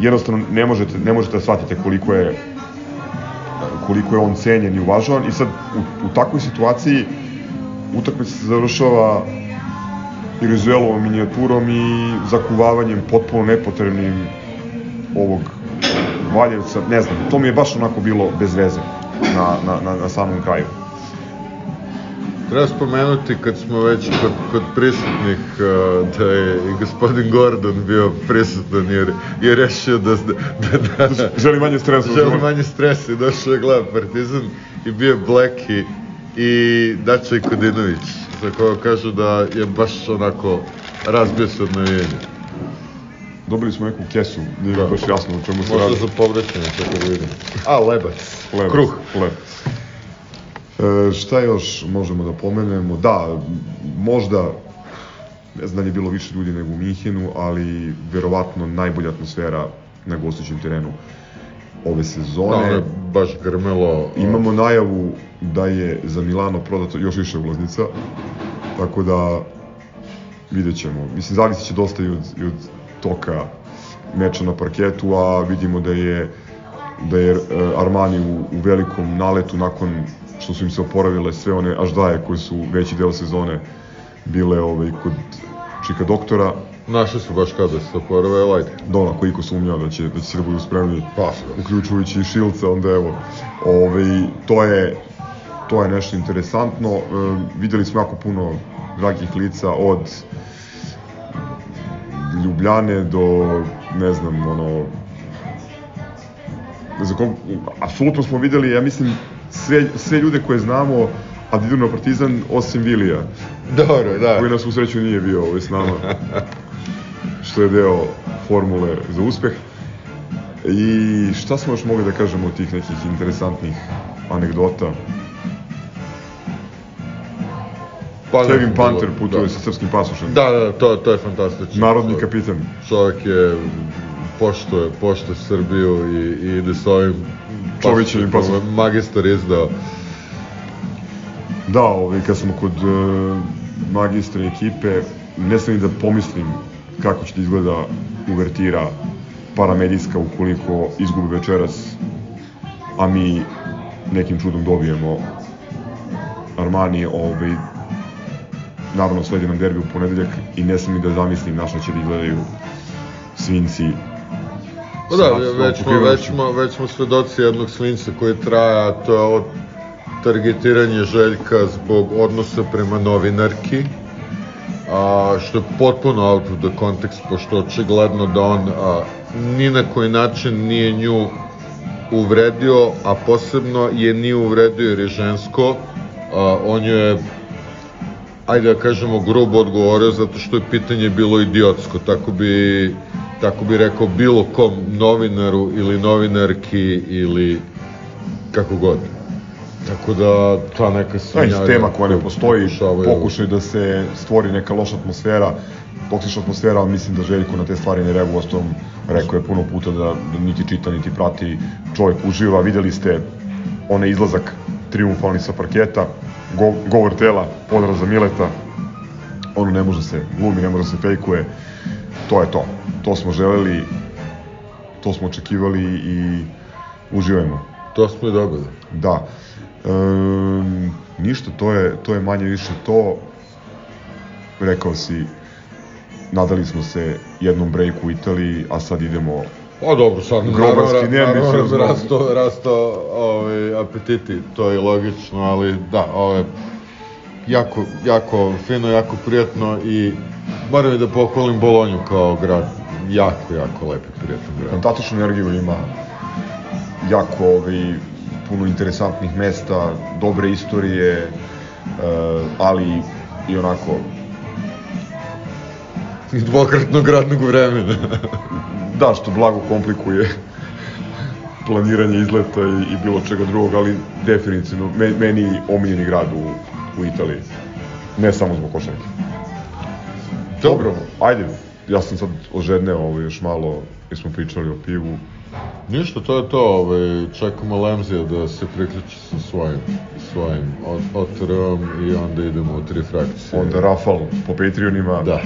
Jednostavno ne možete, ne možete da shvatite koliko je koliko je on cenjen i uvažavan i sad u, u takvoj situaciji utakmica se završava Irizuelovom minijaturom i zakuvavanjem potpuno nepotrebnim ovog Valjevca, ne znam, to mi je baš onako bilo bez veze na, na, na, na samom kraju. Treba spomenuti kad smo već kod, kod prisutnih uh, da je i gospodin Gordon bio prisutan jer je rešio da, da, da, da Želi manje stresa želi manje stresa i došao je gleda Partizan i bio Bleki i Dača Kodinović za koga kažu da je baš onako razbio se od navijenja. Dobili smo neku kesu, nije da. baš jasno o čemu se Možda radi. za povraćanje, tako da vidim. A, lebac. Lebac, Kruh. Lep. E, šta još možemo da pomenemo? Da, možda, ne znam da je bilo više ljudi nego u Minhenu, ali verovatno najbolja atmosfera na gostujućem terenu ove Da, sezone. je baš grmelo. Imamo najavu da je za Milano prodato još više ulaznica, tako da vidjet ćemo. Mislim, zavisit će dosta i od, i od toka meča na parketu, a vidimo da je da je e, Armani u, u velikom naletu nakon što su im se oporavile sve one aždaje koje su veći deo sezone bile ovaj, kod Čika doktora. Našli su baš kada se oporave, ajde. Da, ono, ako iko sumnjao da će, da će da budu spremni, Pa. uključujući i Šilca, onda evo, ovaj, to je to je nešto interesantno. E, videli smo jako puno dragih lica od Ljubljane do, ne znam, ono, ne znam apsolutno smo videli, ja mislim, sve, sve ljude koje znamo, a da idu na Partizan, osim Vilija, Dobro, da. koji nas u sreću nije bio ovaj s nama, što je deo formule za uspeh. I šta smo još mogli da kažemo od tih nekih interesantnih anegdota? Pa, Kevin bilo- Panter putuje da. sa srpskim pasošem. Da, da, to, to je fantastično. Narodni kapitan. Čovjek je poštuje, poštuje Srbiju i, i ide sa ovim Čovićevim pasošem. Magistar izdao. Da, ovaj, kad smo kod uh, magistra ekipe, ne sam ni da pomislim kako će da izgleda uvertira paramedijska ukoliko izgubi večeras, a mi nekim čudom dobijemo Armani, ovaj, naravno sledi nam derbi u ponedeljak i ne sam ni da zamislim na što će da izgledaju svinci Pa da, već smo, već, pokrivenošću. smo, već smo svedoci jednog slinca koji traja, a to je ovo targetiranje Željka zbog odnosa prema novinarki, a, što je potpuno out of the context, pošto očigledno da on a, ni na koji način nije nju uvredio, a posebno je nije uvredio jer je žensko, a, on je ajde da kažemo grubo odgovorio zato što je pitanje bilo idiotsko, tako bi tako bi rekao bilo kom novinaru ili novinarki ili kako god. Tako da ta neka Da, svinjarija... iz tema koja ne postoji, pokušaj da se stvori neka loša atmosfera, toksična atmosfera, ali mislim da Željko na te stvari ne reaguje, ostom rekao je puno puta da, da niti čita, niti prati, čovjek uživa, videli ste onaj izlazak triumfalni sa parketa, go, govor tela, podraz za Mileta, ono ne može se glumi, ne može se fejkuje, to je to. To smo želeli, to smo očekivali i uživajmo. To smo i dobili. Da. Ehm, ništa, to je, to je manje više to. Rekao si, nadali smo se jednom breaku u Italiji, a sad idemo Pa dobro, sad Grobarski naravno, naravno neambiciozno. rasto, rasto ovaj, apetiti, to je logično, ali da, ovo je jako, jako fino, jako prijatno i moram da pohvalim Bolonju kao grad. jako, jako lep i prijatan grad. Fantastičnu energiju ima, jako ovaj, puno interesantnih mesta, dobre istorije, e, ali i onako Dvokratnog radnog vremena. da, što blago komplikuje planiranje izleta i, i bilo čega drugog, ali definitivno me, meni omiljeni grad u, u Italiji. Ne samo zbog košarke. Dobro, ajde, ja sam sad ožedneo ovo još malo, jer smo pričali o pivu. Ništa, to je to, ovaj, čekamo Lemzija da se priključi sa svojim, svojim OTR-om i onda idemo u tri frakcije. Onda Rafal po Patreonima. Da.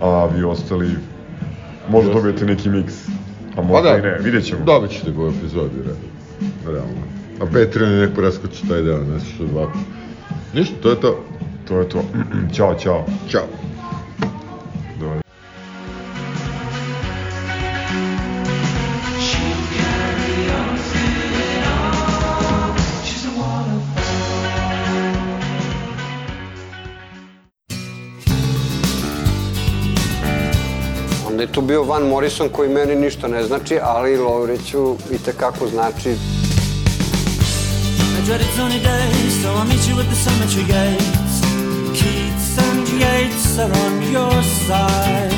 A vi ostali, možda dobijete neki miks. A možda Pa i ne, vidjet ćemo. Dobit ćete u epizodi, re- realno. A Patreon je nek preskoči taj deo, ne što dva. Ništa, to je to. To je to. Ćao, čao. Ćao. Onda je tu bio Van Morrison koji meni ništa ne znači, ali Lovriću i tekako znači. I dreaded sunny days, so I'll meet you at the cemetery gates. Keats and Yates are on your side.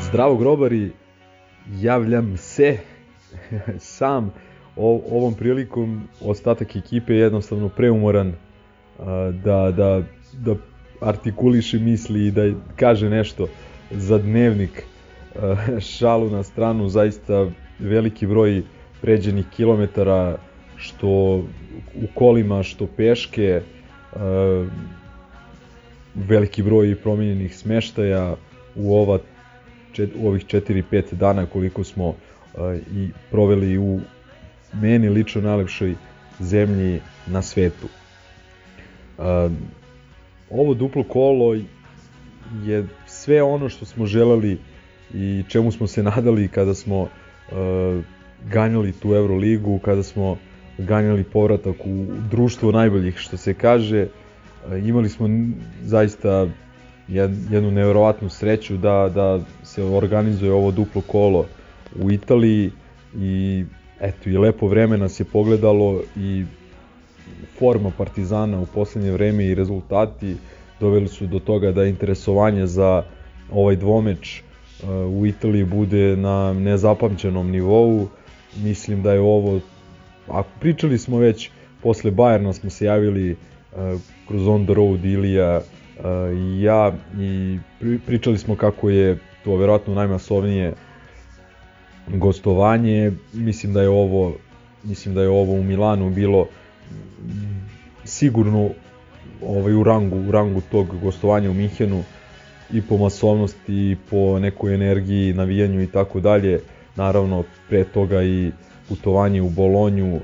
Zdravo grobari, javljam se sam o, ovom prilikom. Ostatak ekipe je jednostavno preumoran da, da, da artikuliše misli i da kaže nešto za dnevnik. Šalu na stranu zaista veliki broj pređenih kilometara što u kolima što peške veliki broj promijenjenih smeštaja u ova čet, u ovih 4-5 dana koliko smo uh, i proveli u meni lično najlepšoj zemlji na svetu. Uh, ovo duplo kolo je sve ono što smo želeli i čemu smo se nadali kada smo uh, ganjali tu Euroligu, kada smo ganjali povratak u društvo najboljih što se kaže. Uh, imali smo zaista jednu neverovatnu sreću da, da se organizuje ovo duplo kolo u Italiji i eto i lepo vreme nas je pogledalo i forma Partizana u poslednje vreme i rezultati doveli su do toga da interesovanje za ovaj dvomeč uh, u Italiji bude na nezapamćenom nivou. Mislim da je ovo, ako pričali smo već posle Bajerna smo se javili uh, kroz On The Road Ilija i ja i pričali smo kako je to verovatno najmasovnije gostovanje. Mislim da je ovo mislim da je ovo u Milanu bilo sigurno ovaj u rangu u rangu tog gostovanja u Minhenu i po masovnosti i po nekoj energiji, navijanju i tako dalje. Naravno pre toga i putovanje u Bolonju,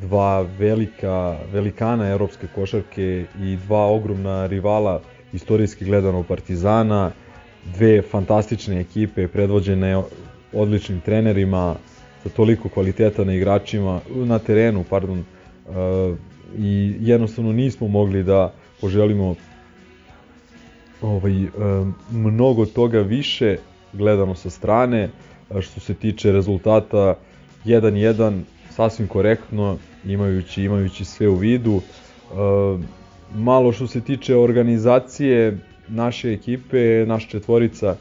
dva velika velikana evropske košarke i dva ogromna rivala istorijski gledano Partizana, dve fantastične ekipe predvođene odličnim trenerima, sa toliko kvaliteta na igračima, na terenu, pardon, uh, i jednostavno nismo mogli da poželimo ovaj, uh, mnogo toga više gledano sa strane, uh, što se tiče rezultata 1-1, sasvim korektno, imajući, imajući sve u vidu. Uh, malo što se tiče organizacije naše ekipe, naša četvorica,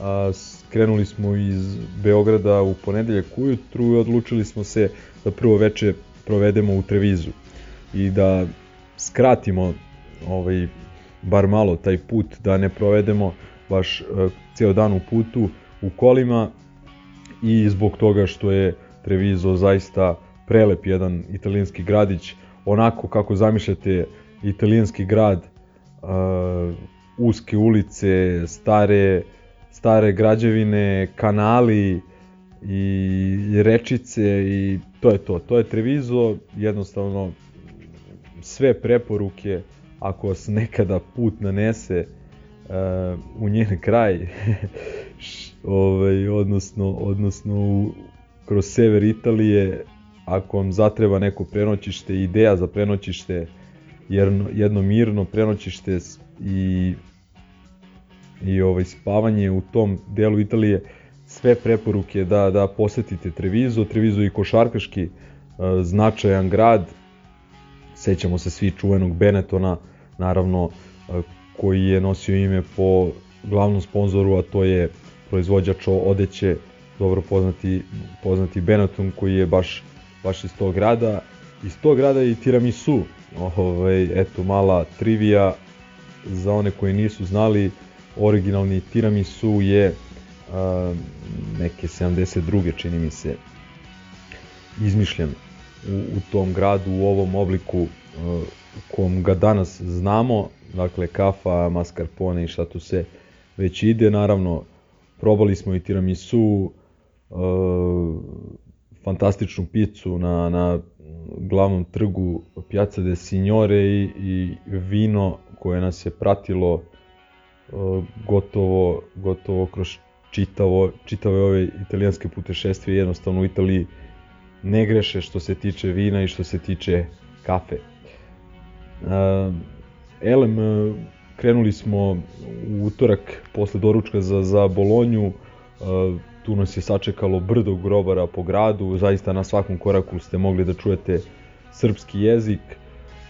a, krenuli smo iz Beograda u ponedeljak ujutru i odlučili smo se da prvo veče provedemo u Trevizu i da skratimo ovaj, bar malo taj put, da ne provedemo baš uh, ceo dan u putu u kolima i zbog toga što je Trevizo zaista prelep jedan italijanski gradić, onako kako zamišljate italijanski grad, uh, uske ulice, stare, stare građevine, kanali i rečice i to je to. To je Trevizo, jednostavno sve preporuke ako vas nekada put nanese uh, u njen kraj, ovaj, odnosno, odnosno u, kroz sever Italije, ako vam zatreba neko prenoćište, ideja za prenoćište, jedno, jedno mirno prenoćište i i ovaj spavanje u tom delu Italije sve preporuke da da posetite Treviso, Treviso je i košarkaški e, značajan grad. Sećamo se svi čuvenog Benetona, naravno e, koji je nosio ime po glavnom sponzoru, a to je proizvođač odeće, dobro poznati poznati Benetton koji je baš baš iz tog grada. Iz tog grada je i tiramisu. Ovaj eto mala trivija za one koji nisu znali, originalni tiramisu je a, neke 72. čini mi se izmišljen u, u tom gradu u ovom obliku a, u kom ga danas znamo, dakle kafa, mascarpone i šta tu se već ide, naravno probali smo i tiramisu, fantastičnu picu na, na glavnom trgu Piazza de Signore i, i vino koje nas je pratilo uh, gotovo, gotovo kroz čitavo, čitave ove italijanske putešestvije, jednostavno u Italiji ne greše što se tiče vina i što se tiče kafe. Uh, elem, uh, krenuli smo u utorak posle doručka za, za Bolonju, uh, tu nas je sačekalo brdo grobara po gradu, zaista na svakom koraku ste mogli da čujete srpski jezik.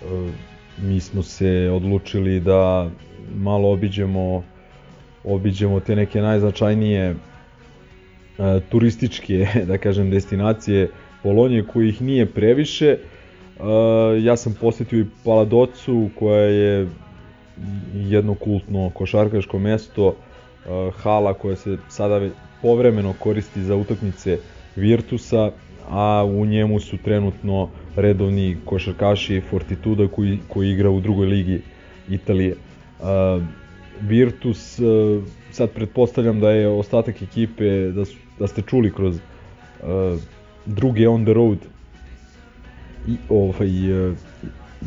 Uh, mi smo se odlučili da malo obiđemo obiđemo te neke najznačajnije e, turističke, da kažem, destinacije Bolonje kojih nije previše. E, ja sam posetio i Paladocu koja je jedno kultno košarkaško mesto, e, hala koja se sada povremeno koristi za utakmice Virtusa, a u njemu su trenutno redovni košarkaši Fortituda koji, koji igra u drugoj ligi Italije. Uh, Virtus, uh, sad pretpostavljam da je ostatak ekipe, da, su, da ste čuli kroz uh, druge on the road i ovaj, uh,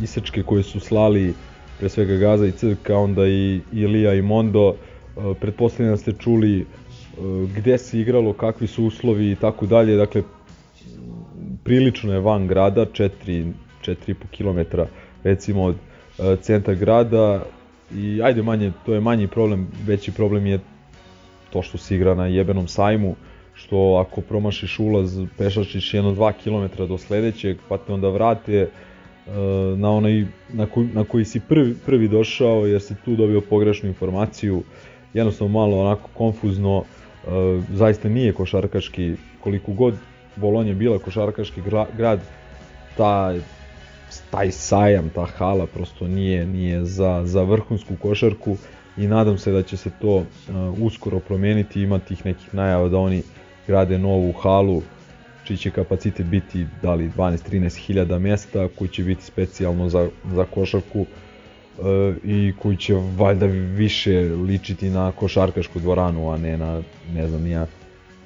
isečke koje su slali pre svega Gaza i Crka, onda i Ilija i Mondo, uh, pretpostavljam da ste čuli gde se igralo, kakvi su uslovi i tako dalje, dakle prilično je van grada, 4 4,5 km recimo od e, centra grada i ajde manje, to je manji problem, veći problem je to što se igra na jebenom sajmu, što ako promašiš ulaz pešačiš jedno 2 km do sledećeg, pa te onda vrate e, na onaj na koji, na koji si prvi, prvi došao jer si tu dobio pogrešnu informaciju, jednostavno malo onako konfuzno, e, zaista nije košarkaški, koliko god Bolonja bila košarkaški gra, grad, ta, taj sajam, ta hala prosto nije, nije za, za vrhunsku košarku i nadam se da će se to uh, uskoro promeniti, ima tih nekih najava da oni grade novu halu čiji će kapacitet biti da li 12-13 hiljada mesta koji će biti specijalno za, za košarku i koji će valjda više ličiti na košarkašku dvoranu, a ne na ne znam ja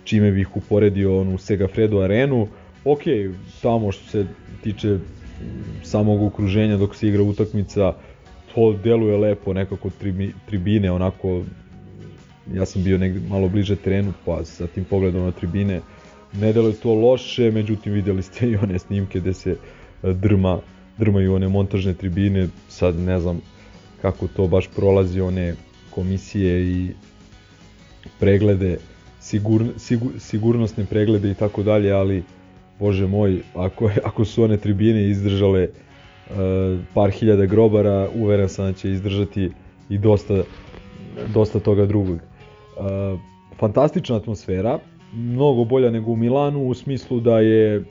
čime bih uporedio onu Segafredo arenu. Ok, tamo što se tiče samog okruženja dok se igra utakmica, to deluje lepo, nekako tribi, tribine, onako, ja sam bio negde malo bliže terenu, pa sa tim pogledom na tribine, ne deluje to loše, međutim videli ste i one snimke gde se e, drma, drmaju one montažne tribine, sad ne znam kako to baš prolazi one komisije i preglede, sigur, sigur, sigurnosne preglede i tako dalje, ali bože moj, ako, ako su one tribine izdržale uh, par hiljada grobara, uveren sam da će izdržati i dosta, dosta toga drugog. Uh, fantastična atmosfera, mnogo bolja nego u Milanu u smislu da je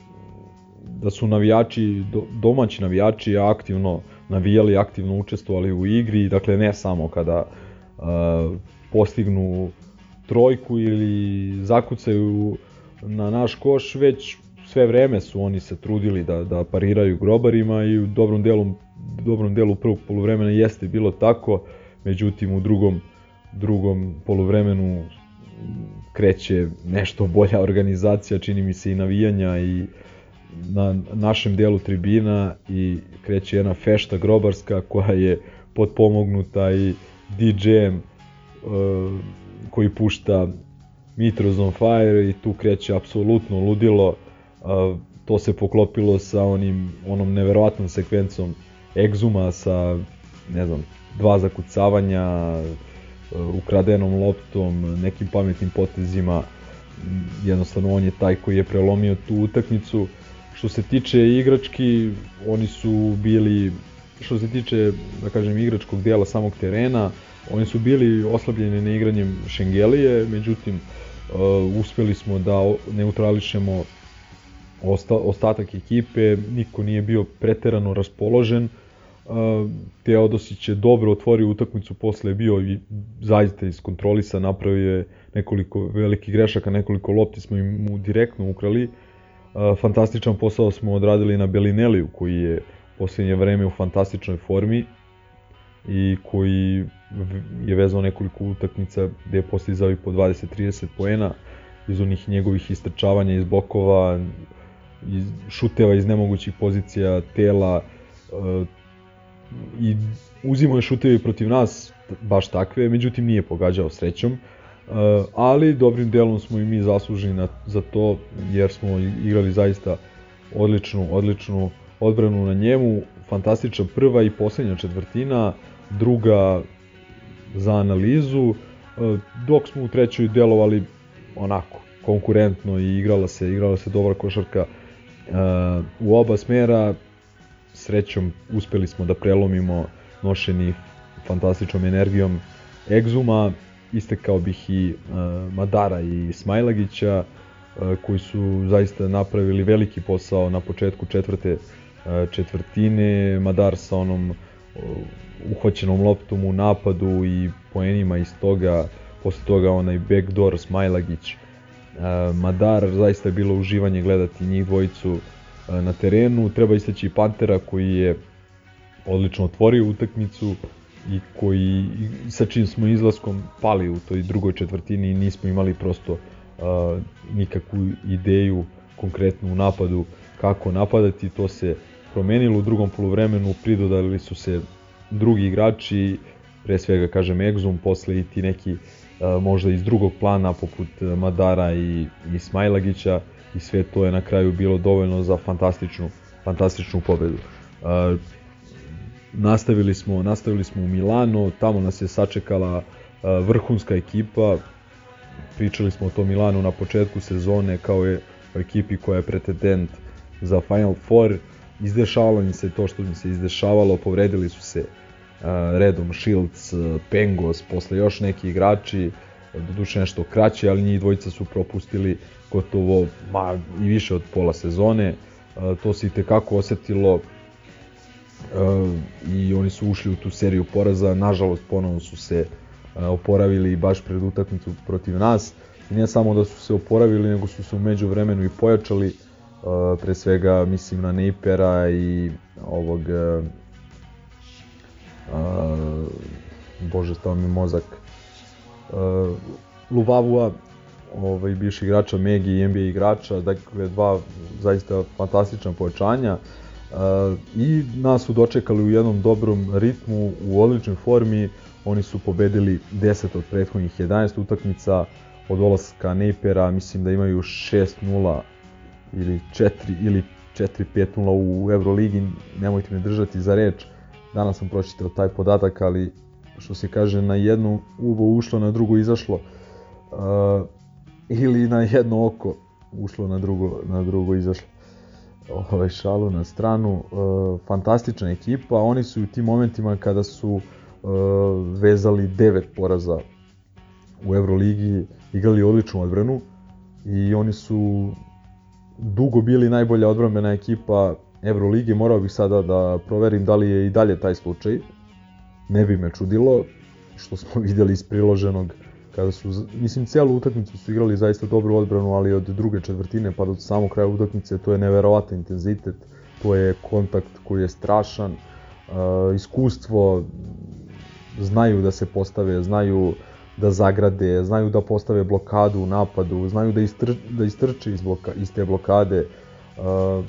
da su navijači, do, domaći navijači aktivno navijali, aktivno učestvovali u igri, dakle ne samo kada uh, postignu trojku ili zakucaju na naš koš, već sve vreme su oni se trudili da, da pariraju grobarima i u dobrom delu, dobrom delu prvog poluvremena jeste bilo tako, međutim u drugom, drugom poluvremenu kreće nešto bolja organizacija, čini mi se i navijanja i na našem delu tribina i kreće jedna fešta grobarska koja je potpomognuta i DJ-em uh, koji pušta Mitros on Fire i tu kreće apsolutno ludilo. Uh, to se poklopilo sa onim, onom neverovatnom sekvencom Exuma sa, ne znam, dva zakucavanja, uh, ukradenom loptom, nekim pametnim potezima. Jednostavno on je taj koji je prelomio tu utakmicu. Što se tiče igrački, oni su bili, što se tiče, da kažem, igračkog dijela samog terena, oni su bili oslabljeni na igranjem Šengelije, međutim, uh, uspeli smo da neutrališemo osta, ostatak ekipe, niko nije bio preterano raspoložen, uh, Teodosić je dobro otvorio utakmicu, posle je bio i zaista iskontrolisan, napravio je nekoliko velikih grešaka, nekoliko lopti smo im mu direktno ukrali, fantastičan posao smo odradili na Belineliju, koji je posljednje vreme u fantastičnoj formi i koji je vezao nekoliko utakmica gde je postizao i po 20-30 poena iz onih njegovih istrčavanja iz bokova, iz šuteva iz nemogućih pozicija tela uh, i uzimao je šuteve protiv nas baš takve, međutim nije pogađao srećom. Uh, ali dobrim delom smo i mi zasluženi na, za to jer smo igrali zaista odličnu, odličnu odbranu na njemu, fantastična prva i poslednja četvrtina, druga za analizu, e, dok smo u trećoj delovali onako konkurentno i igrala se, igrala se dobra košarka e, u oba smera. Srećom uspeli smo da prelomimo nošeni fantastičnom energijom Egzuma, istekao bih i uh, Madara i Smajlagića, uh, koji su zaista napravili veliki posao na početku četvrte uh, četvrtine. Madar sa onom uhvaćenom loptom u napadu i poenima iz toga, posle toga onaj backdoor Smajlagić, Madar, zaista je bilo uživanje gledati njih dvojicu na terenu. Treba istaći i Pantera koji je odlično otvorio utakmicu i koji sa čim smo izlaskom pali u toj drugoj četvrtini i nismo imali prosto uh, nikakvu ideju konkretnu u napadu kako napadati, to se promenilo u drugom poluvremenu, pridodali su se drugi igrači, pre svega kažem Exum, posle i ti neki uh, možda iz drugog plana poput Madara i, i Smajlagića i sve to je na kraju bilo dovoljno za fantastičnu, fantastičnu pobedu. Uh, nastavili smo, nastavili smo u Milano, tamo nas je sačekala uh, vrhunska ekipa, pričali smo o tom Milanu na početku sezone kao je ekipi koja je pretendent za Final Four, izdešavalo im se to što im se izdešavalo, povredili su se uh, redom Shields, uh, Pengos, posle još neki igrači, doduše nešto kraće, ali njih dvojica su propustili gotovo ma, i više od pola sezone. To se i tekako osetilo i oni su ušli u tu seriju poraza. Nažalost, ponovno su se uh, oporavili baš pred utakmicu protiv nas. I ne samo da su se oporavili, nego su se umeđu vremenu i pojačali Uh, pre svega mislim na Neipera i ovog uh, uh, bože stao mi mozak uh, Luvavua ovaj, bivši igrača Megi i NBA igrača, dakle dva zaista fantastična pojačanja uh, i nas su dočekali u jednom dobrom ritmu, u odličnoj formi, oni su pobedili 10 od prethodnih 11 utakmica od olaska Neipera, mislim da imaju 6-0 ili 4 ili 4-5-0 u Euroligi, nemojte me držati za reč. Danas sam pročitao taj podatak, ali što se kaže na jedno uvo ušlo, na drugo izašlo. Uh, ili na jedno oko ušlo, na drugo, na drugo izašlo. Ovaj šalu na stranu, uh, fantastična ekipa, oni su u tim momentima kada su uh, vezali devet poraza u Euroligi, igrali odličnu odbranu i oni su dugo bili najbolja odbrambena ekipa Evrolige, morao bih sada da proverim da li je i dalje taj slučaj. Ne bi me čudilo, što smo videli iz priloženog kada su, mislim, celu utakmicu su igrali zaista dobru odbranu, ali od druge četvrtine pa do samog kraja utakmice to je neverovatan intenzitet, to je kontakt koji je strašan, uh, iskustvo, znaju da se postave, znaju da zagrade, znaju da postave blokadu u napadu, znaju da, istr, da istrče iz, bloka, iz te blokade. Uh,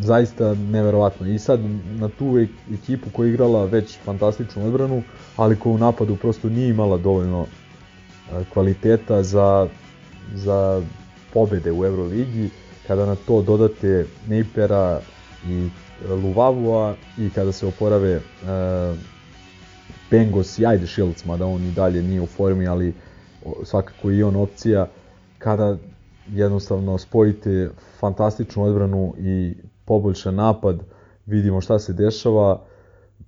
zaista neverovatno. I sad na tu e- ekipu koja je igrala već fantastičnu odbranu, ali koja u napadu prosto nije imala dovoljno e, kvaliteta za, za pobede u Euroligi, kada na to dodate Neipera i Luvavua i kada se oporave e, Bengos i ajde Shields, mada on i dalje nije u formi, ali svakako i on opcija, kada jednostavno spojite fantastičnu odbranu i poboljšan napad, vidimo šta se dešava,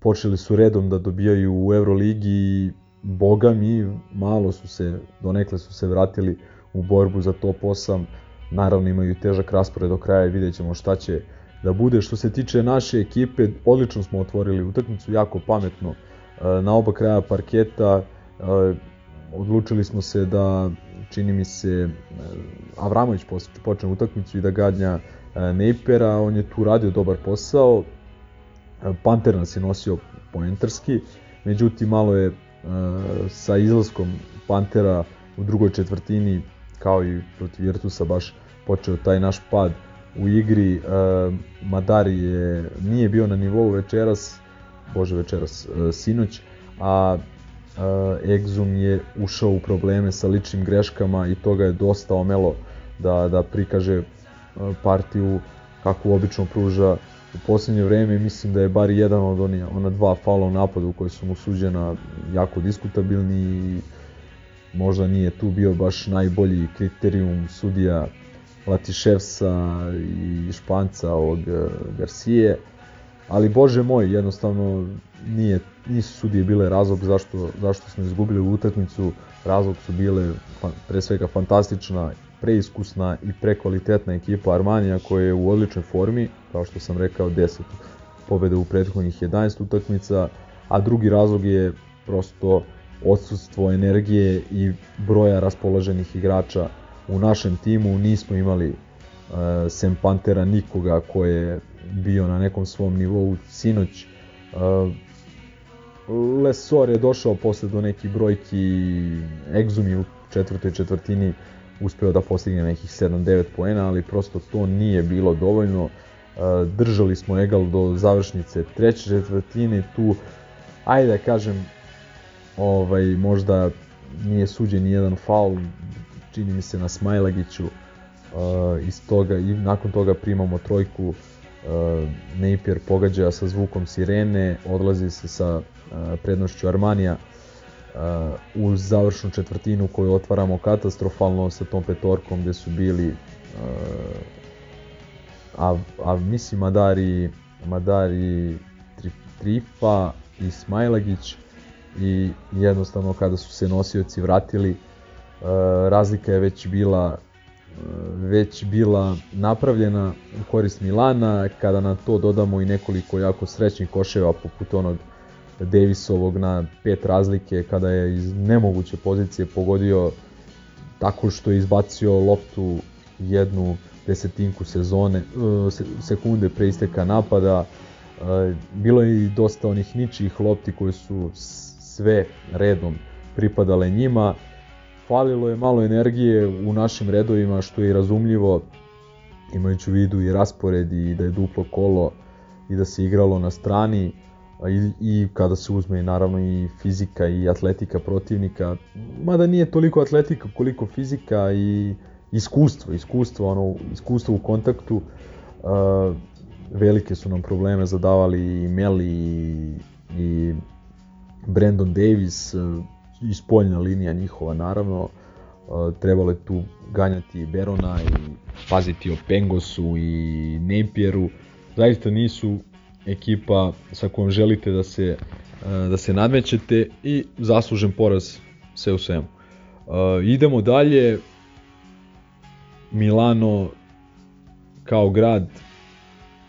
počeli su redom da dobijaju u Euroligi i boga mi malo su se, donekle su se vratili u borbu za top 8, naravno imaju težak raspored do kraja i vidjet ćemo šta će da bude. Što se tiče naše ekipe, odlično smo otvorili utakmicu, jako pametno e, na oba kraja parketa, e, odlučili smo se da čini mi se e, Avramović počne utakmicu i da gadnja Neipera, on je tu radio dobar posao, Panter nas je nosio poentarski, međutim malo je sa izlaskom Pantera u drugoj četvrtini kao i protiv Virtusa baš počeo taj naš pad u igri. Madari je, nije bio na nivou večeras, bože večeras, sinoć, a Exum je ušao u probleme sa ličnim greškama i toga je dosta omelo da, da prikaže partiju kako obično pruža u poslednje vreme mislim da je bar jedan od onih, ona dva faula u napadu koji su mu suđena jako diskutabilni i možda nije tu bio baš najbolji kriterijum sudija Latiševsa i Španca ovog Garcije, ali bože moj, jednostavno nije, nisu sudije bile razlog zašto, zašto smo izgubili utakmicu, razlog su bile pre svega fantastična, preiskusna i prekvalitetna ekipa Armanija koja je u odličnoj formi, kao što sam rekao 10 pobede u prethodnih 11 utakmica, a drugi razlog je prosto odsustvo energije i broja raspoloženih igrača u našem timu. Nismo imali uh, sem Pantera nikoga ko je bio na nekom svom nivou sinoć. Uh, Lesor je došao posle do nekih brojki, Exum u četvrtoj četvrtini uspeo da postigne nekih 7-9 poena, ali prosto to nije bilo dovoljno. Uh, držali smo egal do završnice treće četvrtine, tu, ajde da kažem, ovaj, možda nije suđen ni jedan faul, čini mi se na Smajlagiću, uh, iz toga, i nakon toga primamo trojku, uh, Napier pogađa sa zvukom sirene, odlazi se sa prednošću Armanija u završnu četvrtinu koju otvaramo katastrofalno sa tom petorkom gde su bili uh, a, a mislim Madari Madari Trifa i Smajlagić i jednostavno kada su se nosioci vratili e, razlika je već bila već bila napravljena u korist Milana, kada na to dodamo i nekoliko jako srećnih koševa poput onog Davisovog na pet razlike, kada je iz nemoguće pozicije pogodio tako što je izbacio loptu jednu desetinku sezone, e, sekunde pre isteka napada, bilo je i dosta onih ničih lopti koje su sve redom pripadale njima. Falilo je malo energije u našim redovima što je razumljivo imajući u vidu i raspored i da je duplo kolo i da se igralo na strani i, i kada se uzme naravno i fizika i atletika protivnika, mada nije toliko atletika koliko fizika i iskustvo, iskustvo, ono, iskustvo u kontaktu, uh, velike su nam probleme zadavali i Meli i, i Brandon Davis, e, i spoljna linija njihova naravno, e, trebalo je tu ganjati Berona i paziti o Pengosu i Napieru. Zaista nisu ekipa sa kojom želite da se, e, da se nadmećete i zaslužen poraz sve u svemu. Idemo dalje. Milano kao grad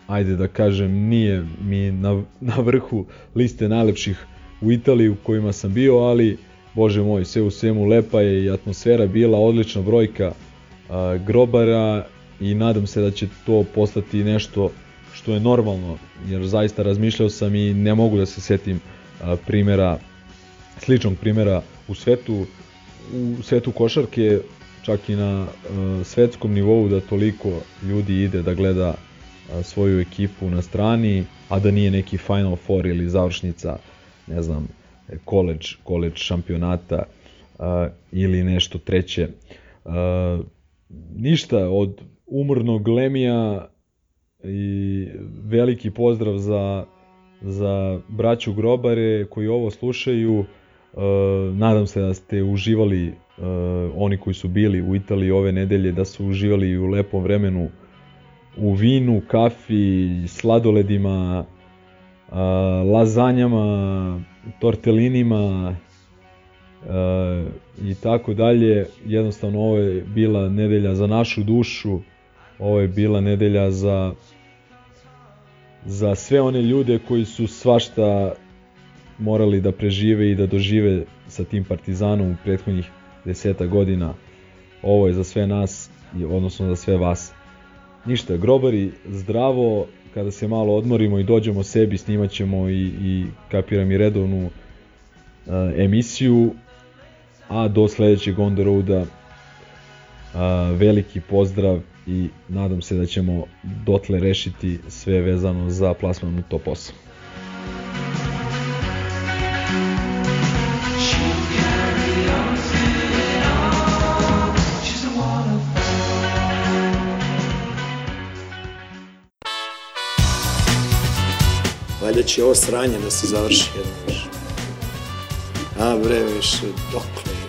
ajde da kažem, nije mi na, na vrhu liste najlepših u Italiji u kojima sam bio, ali bože moj, sve u svemu lepa je i atmosfera bila, odlična brojka a, grobara i nadam se da će to postati nešto što je normalno, jer zaista razmišljao sam i ne mogu da se setim a, primjera, sličnog primjera u svetu, u svetu košarke, čak i na svetskom nivou da toliko ljudi ide da gleda svoju ekipu na strani, a da nije neki Final Four ili završnica, ne znam, college, college šampionata ili nešto treće. Ništa od umornog Lemija i veliki pozdrav za, za braću Grobare koji ovo slušaju. Uh, nadam se da ste uživali, uh, oni koji su bili u Italiji ove nedelje, da su uživali u lepom vremenu u vinu, kafi, sladoledima, uh, lazanjama, tortelinima i tako dalje. Jednostavno ovo je bila nedelja za našu dušu, ovo je bila nedelja za za sve one ljude koji su svašta morali da prežive i da dožive sa tim Partizanom u prethodnih deseta godina. Ovo je za sve nas, odnosno za sve vas. Ništa, grobari, zdravo, kada se malo odmorimo i dođemo sebi, snimat ćemo i, i kapiram i redovnu uh, emisiju, a do sledećeg On The Roada uh, veliki pozdrav i nadam se da ćemo dotle rešiti sve vezano za plasman u top 8. Valjda će ovo sranje da se završi jedno više. A bre, više, dokle je?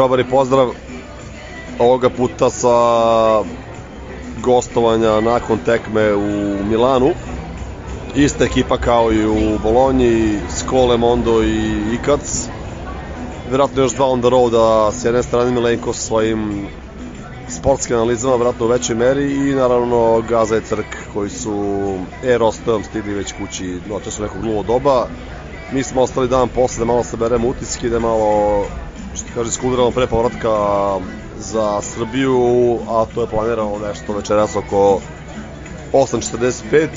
Grobari pozdrav ovoga puta sa gostovanja nakon tekme u Milanu. Ista ekipa kao i u Bolonji, Skole, Mondo i Ikac. Vjerojatno još dva on the road s jedne strane Milenko sa svojim sportskim analizama, vjerojatno u većoj meri i naravno Gaza i Crk koji su e-rostom stigli već kući su nekog gluvo doba. Mi smo ostali dan posle da malo saberemo utiske, da malo što kaže, skudiramo pre povratka za Srbiju, a to je planirano nešto večeras oko 8.45.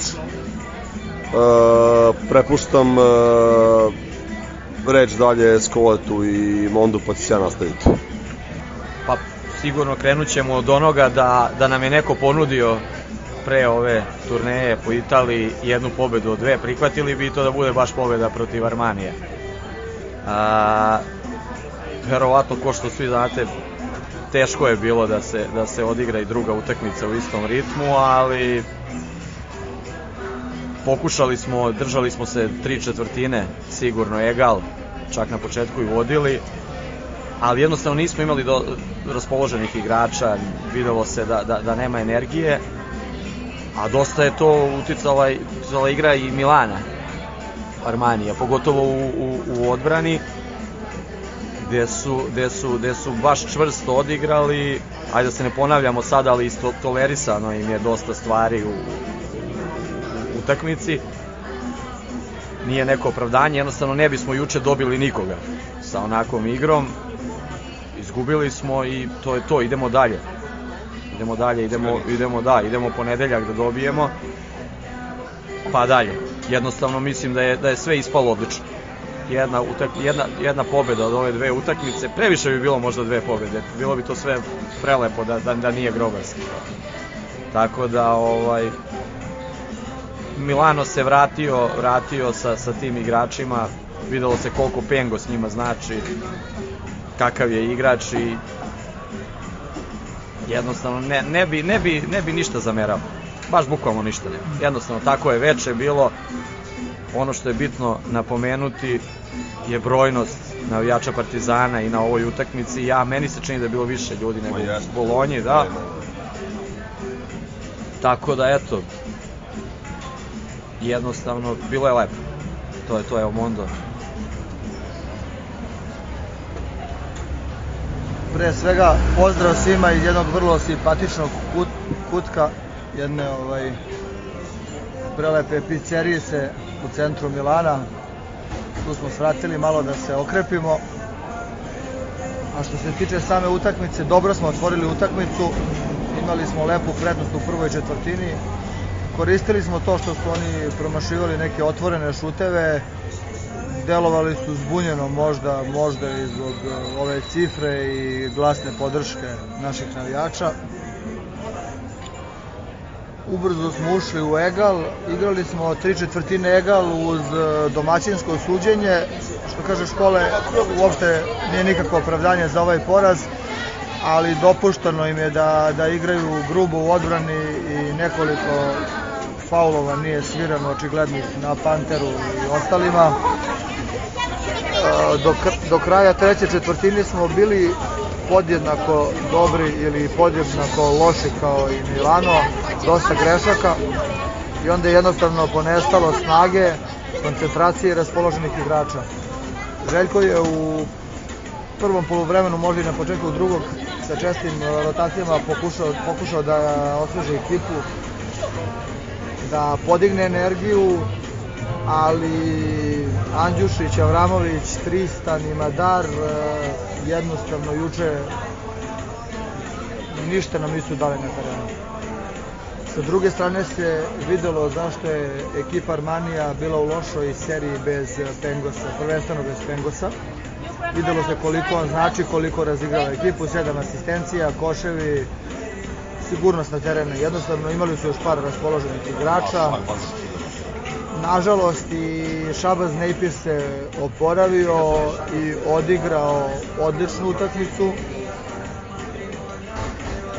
E, prepuštam e, reč dalje Skoletu i Mondu, pa ću ja nastaviti. Pa sigurno krenut ćemo od onoga da, da nam je neko ponudio pre ove turneje po Italiji jednu pobedu od dve, prihvatili bi to da bude baš pobeda protiv Armanije. A, verovatno, ko što svi znate, teško je bilo da se, da se odigra i druga utakmica u istom ritmu, ali pokušali smo, držali smo se tri četvrtine, sigurno egal, čak na početku i vodili, ali jednostavno nismo imali do, raspoloženih igrača, videlo se da, da, da nema energije, a dosta je to uticala, uticala igra i Milana, Armanija, pogotovo u, u, u odbrani, gde su, gde su, gde su baš čvrsto odigrali, ajde da se ne ponavljamo sada, ali isto tolerisano im je dosta stvari u, u, utakmici. Nije neko opravdanje, jednostavno ne bismo juče dobili nikoga sa onakvom igrom. Izgubili smo i to je to, idemo dalje. Idemo dalje, idemo, idemo da, idemo ponedeljak da dobijemo. Pa dalje. Jednostavno mislim da je, da je sve ispalo odlično jedna, utak, jedna, jedna pobeda od ove dve utakmice, previše bi bilo možda dve pobede, bilo bi to sve prelepo da, da, da nije grobarski. Tako da, ovaj, Milano se vratio, vratio sa, sa tim igračima, videlo se koliko Pengo s njima znači, kakav je igrač i jednostavno ne, ne, bi, ne, bi, ne bi ništa zamerao. Baš bukvalno ništa ne. Jednostavno tako je veče bilo, Ono što je bitno napomenuti je brojnost navijača Partizana i na ovoj utakmici. Ja, meni se čini da je bilo više ljudi nego u Bolonji, da. Tako da, eto, jednostavno, bilo je lepo. To je to, evo, Mondo. Pre svega, pozdrav svima iz jednog vrlo simpatičnog kut, kutka, jedne ovaj, prelepe pizzerije se u centru Milana. tu smo svratili malo da se okrepimo. A što se tiče same utakmice, dobro smo otvorili utakmicu, imali smo lepu prednost u prvoj četvrtini, koristili smo to što su oni promašivali neke otvorene šuteve, delovali su zbunjeno možda, možda i zbog e, ove cifre i glasne podrške naših navijača. Ubrzo smo ušli u egal, igrali smo tri četvrtine egal uz e, domaćinsko suđenje, što kaže škole, uopšte nije nikakvo opravdanje za ovaj poraz, ali dopušteno im je da, da igraju grubo u odbrani i nekoliko faulova nije svirano očiglednih na Panteru i ostalima. E, Do, do kraja treće četvrtine smo bili podjednako dobri ili podjednako loši kao i Milano, dosta grešaka i onda je jednostavno ponestalo snage, koncentracije raspoloženih igrača. Željko je u prvom poluvremenu, možda i na početku drugog, sa čestim rotacijama pokušao, pokušao da osveži ekipu, da podigne energiju, ali Andjušić, Avramović, Tristan i Madar e, jednostavno juče ništa nam nisu dali na terenu. Sa druge strane se videlo zašto je ekipa Armanija bila u lošoj seriji bez Pengosa, prvenstveno bez Pengosa. Videlo se koliko on znači, koliko razigrava ekipu, sedam asistencija, koševi, sigurnost na terenu. Jednostavno imali su još par raspoloženih igrača. Nažalost i Šabaz Nejpir se oporavio i odigrao odličnu utakmicu.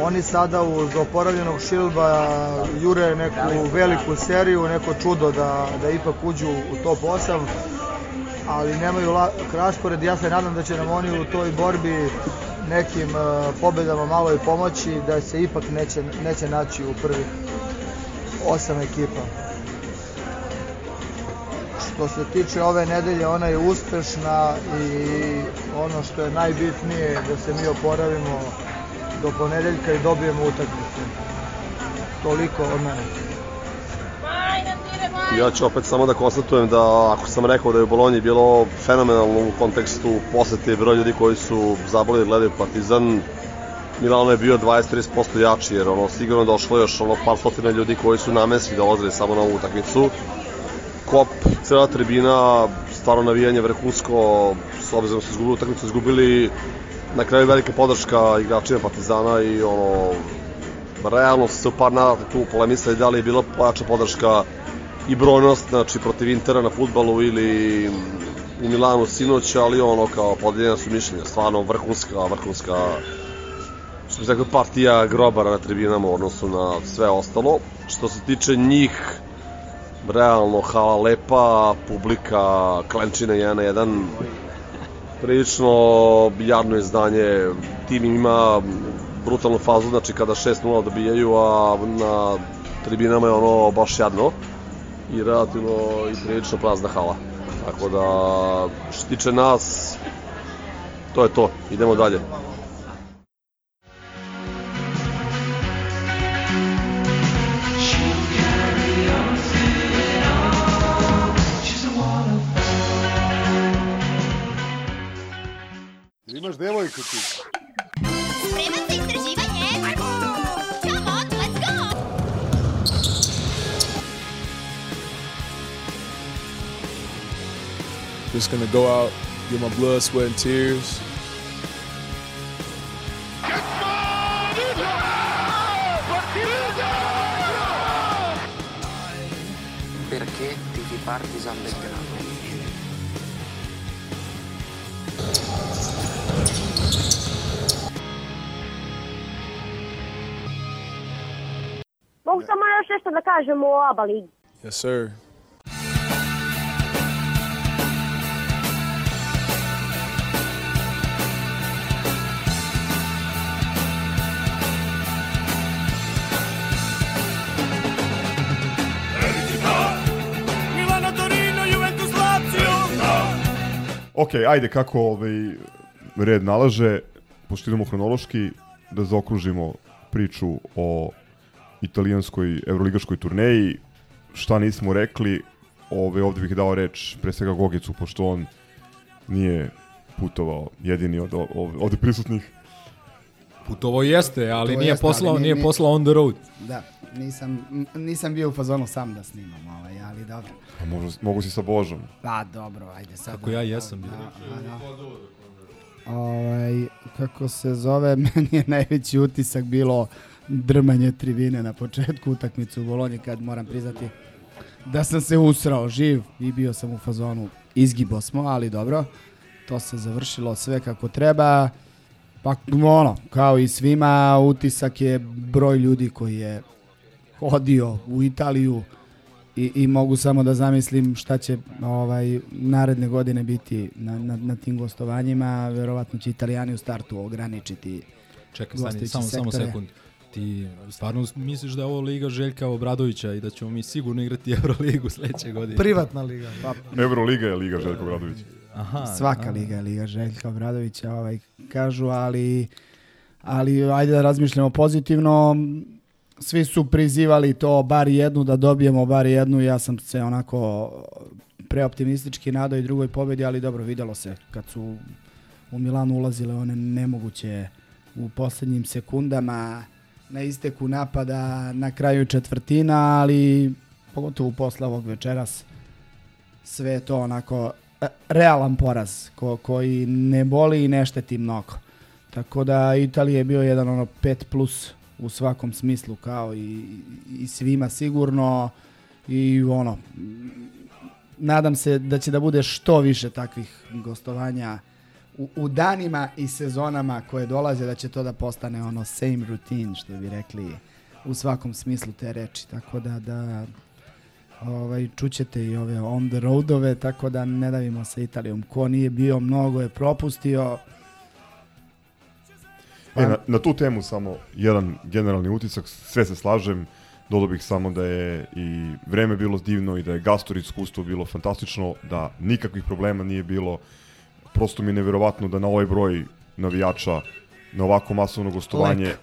Oni sada uz oporavljenog Šilba jure neku veliku seriju, neko čudo da, da ipak uđu u top 8, ali nemaju raspored. Ja se nadam da će nam oni u toj borbi nekim uh, pobedama malo i pomoći, da se ipak neće, neće naći u prvih osam ekipa. Što se tiče ove nedelje, ona je uspešna i ono što je najbitnije da se mi oporavimo do ponedeljka i dobijemo utakmicu. Toliko od mene. Ja ću opet samo da konstatujem da ako sam rekao da je u Bolonji bilo fenomenalno u kontekstu posete broj ljudi koji su zaboli da gledaju Partizan, Milano je bio 20-30% jači jer ono sigurno došlo još ono par stotina ljudi koji su namenski dolazili samo na ovu utakmicu. Kop, cela tribina, stvarno navijanje vrhunsko, s obzirom da su izgubili utakmicu, izgubili na kraju velika podrška igračima Partizana i ono, realno su se u par navrata tu polemisali da li je bila pojača podrška i brojnost, znači protiv Intera na futbalu ili u Milanu sinoć, ali ono kao podeljena su mišljenja, stvarno vrhunska, vrhunska što bi rekao partija grobara na tribinama u odnosu na sve ostalo. Što se tiče njih, realno hala lepa, publika klenčina 1 na 1, prilično jadno izdanje, tim ima brutalnu fazu, znači kada 6-0 dobijaju, a na tribinama je ono baš jadno i relativno i prilično prazna hala. Tako da, što tiče nas, to je to. Idemo dalje. Imaš devojku ti. Spreman za istraživanje? Come on, let's go! Just gonna go out, get my blood, sweat, and tears. Nešto da kažem o ABA ligi. Yes, sir. Milano, Torino, Juventus, Lazio! Ok, ajde kako ovaj red nalaže, pošto idemo hronološki, da zaokružimo priču o italijanskoj evroligaškoj turneji. Šta nismo rekli, ove, ovde bih dao reč pre svega Gogicu, pošto on nije putovao jedini od o- ov- ovde prisutnih. Putovo jeste, ali To nije jeste, poslao, ali nije nije- poslao on the road. Da, nisam, nisam bio u fazonu sam da snimam, ovaj, ali dobro. A mogu, mogu si sa Božom. Pa dobro, ajde sad. Kako ja jesam bio. Da, da, da. Ovaj, kako se zove, meni je najveći utisak bilo drmanje tribine na početku utakmice u Bolonji kad moram priznati da sam se usrao živ i bio sam u fazonu izgibo smo, ali dobro. To se završilo sve kako treba. Pa ono, kao i svima, utisak je broj ljudi koji je odio u Italiju i, i mogu samo da zamislim šta će ovaj naredne godine biti na, na, na tim gostovanjima. Verovatno će Italijani u startu ograničiti Čekaj, stani, samo, samo sektore. sekund. Ti stvarno misliš da je ovo liga Željka Obradovića i da ćemo mi sigurno igrati Euroligu sledeće godine? Privatna liga. Pa, Euroliga je Liga Željko Obradovića. Aha, Svaka aha. liga je liga Željka Obradovića, ovaj, kažu, ali, ali ajde da razmišljamo pozitivno. Svi su prizivali to bar jednu, da dobijemo bar jednu. Ja sam se onako preoptimistički nadao i drugoj pobedi, ali dobro, videlo se kad su u Milanu ulazile one nemoguće u posljednjim sekundama na isteku napada na kraju četvrtina, ali pogotovo posle ovog večeras sve je to onako e, realan poraz ko, koji ne boli i ne šteti mnogo. Tako da Italija je bio jedan ono 5 plus u svakom smislu kao i, i svima sigurno i ono nadam se da će da bude što više takvih gostovanja u, u danima i sezonama koje dolaze da će to da postane ono same routine što bi rekli u svakom smislu te reči tako da da ovaj, čućete i ove on the roadove, tako da ne davimo se Italijom. Ko nije bio, mnogo je propustio. Pa- E, na, na tu temu samo jedan generalni utisak, sve se slažem, dodao bih samo da je i vreme bilo divno i da je Gastor iskustvo bilo fantastično, da nikakvih problema nije bilo, prosto mi je neverovatno da na ovaj broj navijača, na ovako masovno gostovanje,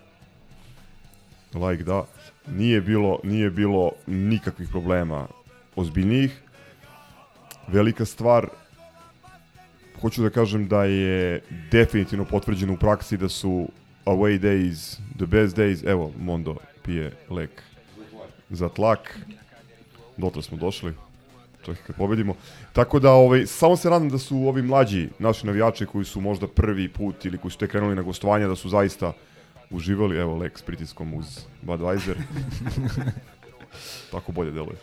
like da, nije bilo, nije bilo nikakvih problema ozbiljnijih. Velika stvar, hoću da kažem da je definitivno potvrđeno u praksi da su away days the best days. Evo, Mondo pije lek za tlak. Dotle smo došli. Čak i kad pobedimo. Tako da, ovaj, samo se nadam da su ovi mlađi naši navijači koji su možda prvi put ili koji su tek krenuli na gostovanja, da su zaista uživali. Evo, lek s pritiskom uz Budweiser. Tako bolje deluje.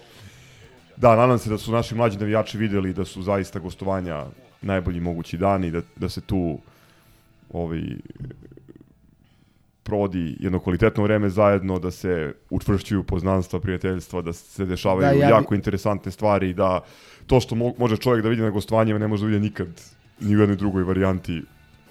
Da, nadam se da su naši mlađi navijači videli da su zaista gostovanja najbolji mogući dani, da, da se tu ovaj, provodi jedno kvalitetno vreme zajedno, da se učvršćuju poznanstva, prijateljstva, da se dešavaju Da, ja bi- jako interesantne stvari, da to što mo može čovjek da vidi na gostovanjima ne može da vidi nikad ni u jednoj drugoj varijanti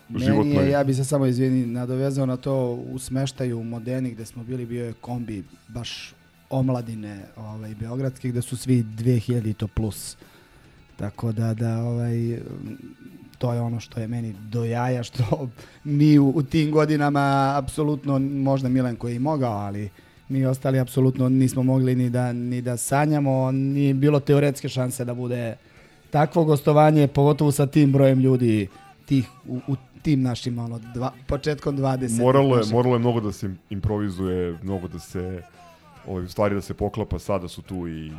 Meni životnoj. je, ja bi se samo izvini, nadovezao na to u smeštaju u Modeni gde smo bili, bio je kombi baš omladine ovaj, beogradske gde su svi 2000 to plus. Tako da, da ovaj, to je ono što je meni do jaja, što mi u, u tim godinama apsolutno, možda Milan koji je mogao, ali mi ostali apsolutno nismo mogli ni da, ni da sanjamo, ni bilo teoretske šanse da bude takvo gostovanje, pogotovo sa tim brojem ljudi tih u, u tim našim ono dva, početkom 20. Moralo je, moralo je mnogo da se improvizuje, mnogo da se ovaj, stvari da se poklapa, sada su tu i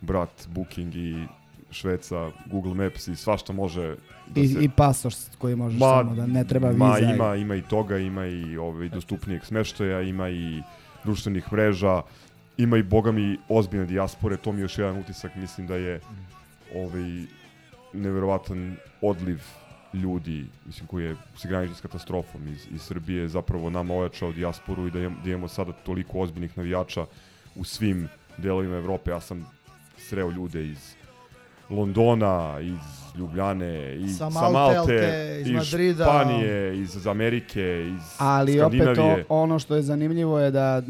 brat Booking i Šveca, Google Maps i svašta može da I, se... i pasoš koji možeš samo da ne treba viza. Ma, i- ima, ima i toga, ima i ovaj, dostupnijeg smeštaja, ima i društvenih mreža, ima i, boga mi, ozbiljne dijaspore, to mi je još jedan utisak, mislim da je ovaj, neverovatan odliv ljudi, mislim, koji je se graniči s katastrofom iz, iz Srbije, zapravo nama ojačao dijasporu i da, imamo, da imamo sada toliko ozbiljnih navijača u svim delovima Evrope. Ja sam sreo ljude iz Londona, iz Ljubljane, iz Sa sa Malte, Malte, iz iz Madrida. Španije, iz Amerike, iz Ali opet Skandinavije, o, ono što je zanimljivo je da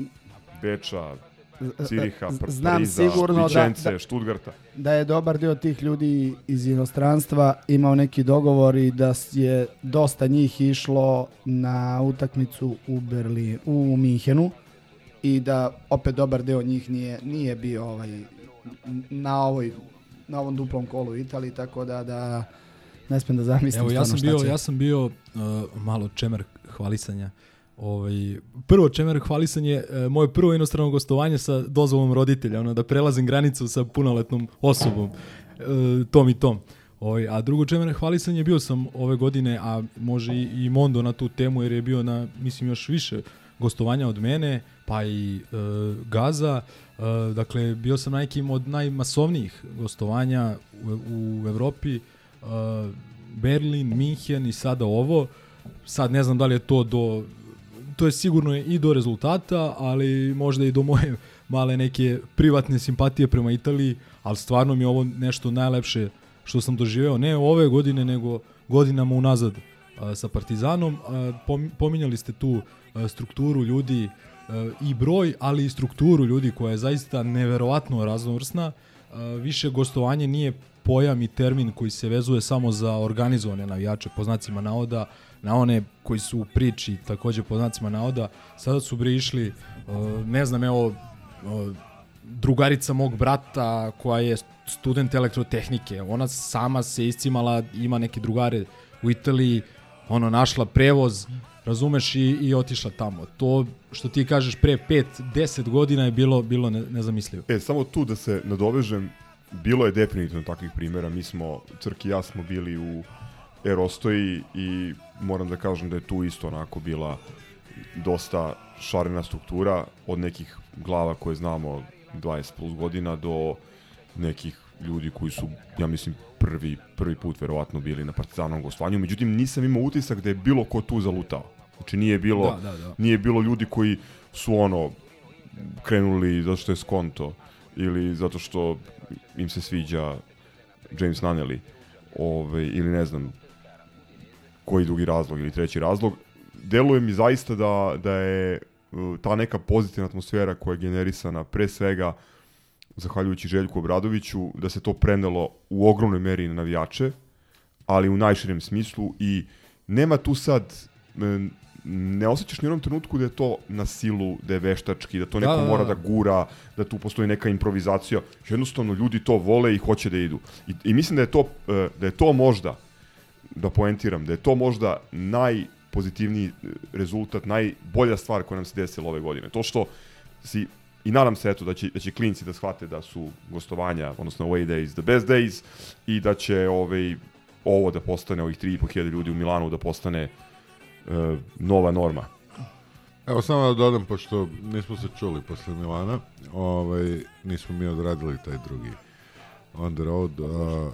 Beča, Ciriha, znam Pariza, sigurno da- da- Štutgarta. da je dobar dio tih ljudi iz inostranstva imao neki dogovor i da je dosta njih išlo na utakmicu u Berlin, u Minhenu i da opet dobar deo njih nije, nije bio ovaj, na ovoj na ovom duplom kolu u Italiji, tako da, da ne smijem da zamislim Evo, ja sam bio, će. ja sam bio uh, malo čemer hvalisanja. Ovaj, prvo čemer hvalisanje, uh, moje prvo inostrano gostovanje sa dozvolom roditelja, ono da prelazim granicu sa punoletnom osobom, uh, tom i tom. Ovaj, a drugo čemer hvalisanje bio sam ove godine, a može i, i Mondo na tu temu, jer je bio na, mislim, još više gostovanja od mene, pa i uh, Gaza. Uh, dakle, bio sam na nekim od najmasovnijih gostovanja u, u Evropi. Uh, Berlin, Minhen i sada ovo. Sad ne znam da li je to do to je sigurno i do rezultata, ali možda i do moje male neke privatne simpatije prema Italiji, ali stvarno mi je ovo nešto najlepše što sam doživeo, ne ove godine, nego godinama unazad a, sa Partizanom. Pom, pominjali ste tu a, strukturu ljudi i broj, ali i strukturu ljudi koja je zaista neverovatno raznovrsna. A, više gostovanje nije pojam i termin koji se vezuje samo za organizovane navijače po znacima navoda, na one koji su u priči takođe po znacima navoda. Sada su bre išli, uh, ne znam, evo, drugarica mog brata koja je student elektrotehnike, ona sama se iscimala, ima neke drugare u Italiji, ono, našla prevoz, razumeš, i, i otišla tamo. To što ti kažeš pre 5-10 godina je bilo, bilo ne, nezamislivo. E, samo tu da se nadovežem, bilo je definitivno takvih primjera. Mi smo, Crk i ja smo bili u Erostoji i moram da kažem da je tu isto onako bila dosta šarena struktura od nekih glava koje znamo 20 plus godina do nekih ljudi koji su, ja mislim, prvi, prvi put verovatno bili na partizanom gostovanju. Međutim, nisam imao utisak da je bilo ko tu zalutao. Znači nije bilo, Da, da, da. nije bilo ljudi koji su ono krenuli zato što je skonto ili zato što im se sviđa James Nunnally ovaj, ili ne znam koji drugi razlog ili treći razlog. Deluje mi zaista da, da je uh, ta neka pozitivna atmosfera koja je generisana pre svega zahvaljujući Željku Obradoviću, da se to prenelo u ogromnoj meri na navijače, ali u najširem smislu i nema tu sad e, ne osjećaš ni u jednom trenutku da je to na silu, da je veštački, da to Da, neko da, da. mora da gura, da tu postoji neka improvizacija. Jednostavno ljudi to vole i hoće da idu. I, i mislim da je to e, da je to možda da poentiram, da je to možda najpozitivniji e, rezultat, najbolja stvar koja nam se desila ove godine. To što si i nadam se eto da će da će klinci da shvate da su gostovanja, odnosno away days the best days i da će ovaj ovo da postane ovih 3.500 ljudi u Milanu da postane e, nova norma. Evo samo da dodam, pošto nismo se čuli posle Milana, ovaj, nismo mi odradili taj drugi on the road. Uh,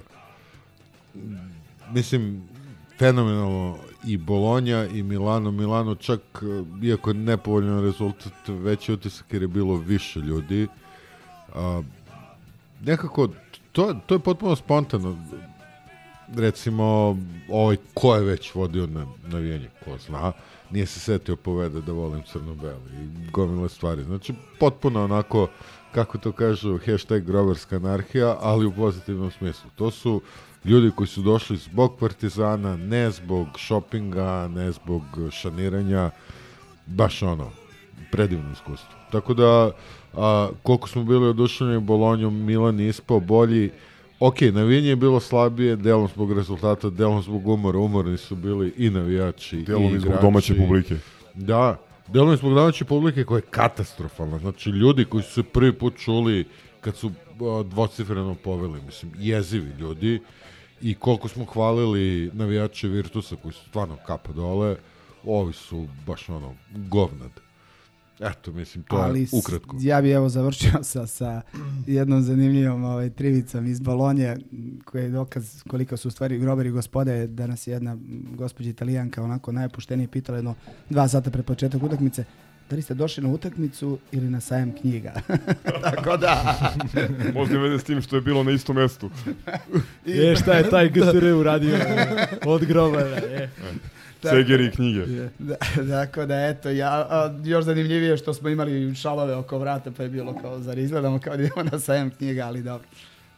mislim, fenomenalno i Bolonja i Milano. Milano čak, uh, iako je nepovoljan rezultat, veći utisak jer je bilo više ljudi. Uh, nekako, to, to je potpuno spontano. Recimo, ovaj, ko je već vodio na navijanje, ko zna, nije se setio povede da volim crno-belo i gomile stvari. Znači, potpuno onako, kako to kažu, hashtag groverska anarhija, ali u pozitivnom smislu. To su ljudi koji su došli zbog partizana, ne zbog šopinga, ne zbog šaniranja, baš ono, predivno iskustvo. Tako da, a, koliko smo bili oduševljeni Bolonjom, Milan je ispao bolji, Ok, navijanje je bilo slabije, delom zbog rezultata, delom zbog umora, umorni su bili i navijači, Delom i i zbog igrači. domaće publike. Da, delom i zbog domaće publike koja je katastrofalna. Znači, ljudi koji su se prvi put čuli kad su dvocifreno poveli, mislim, jezivi ljudi, i koliko smo hvalili navijače Virtusa koji su stvarno kapa dole, ovi su baš ono, govnad. Eto, mislim, to Ali je ukratko. ja bi evo završio sa, sa jednom zanimljivom ovaj, trivicom iz Bolonje, koji je dokaz koliko su u stvari groberi gospode. Danas je jedna gospođa italijanka onako najopuštenije pitala jedno dva sata pred početak utakmice da li ste došli na utakmicu ili na sajam knjiga. Tako da... Možda je veze s tim što je bilo na istom mestu. E, šta je taj GTR uradio od grobara, e. Segeri i knjige. Da, tako da eto, ja, a, još zanimljivije što smo imali šalove oko vrata pa je bilo kao, zar izgledamo kao da idemo na sajam knjiga, ali dobro.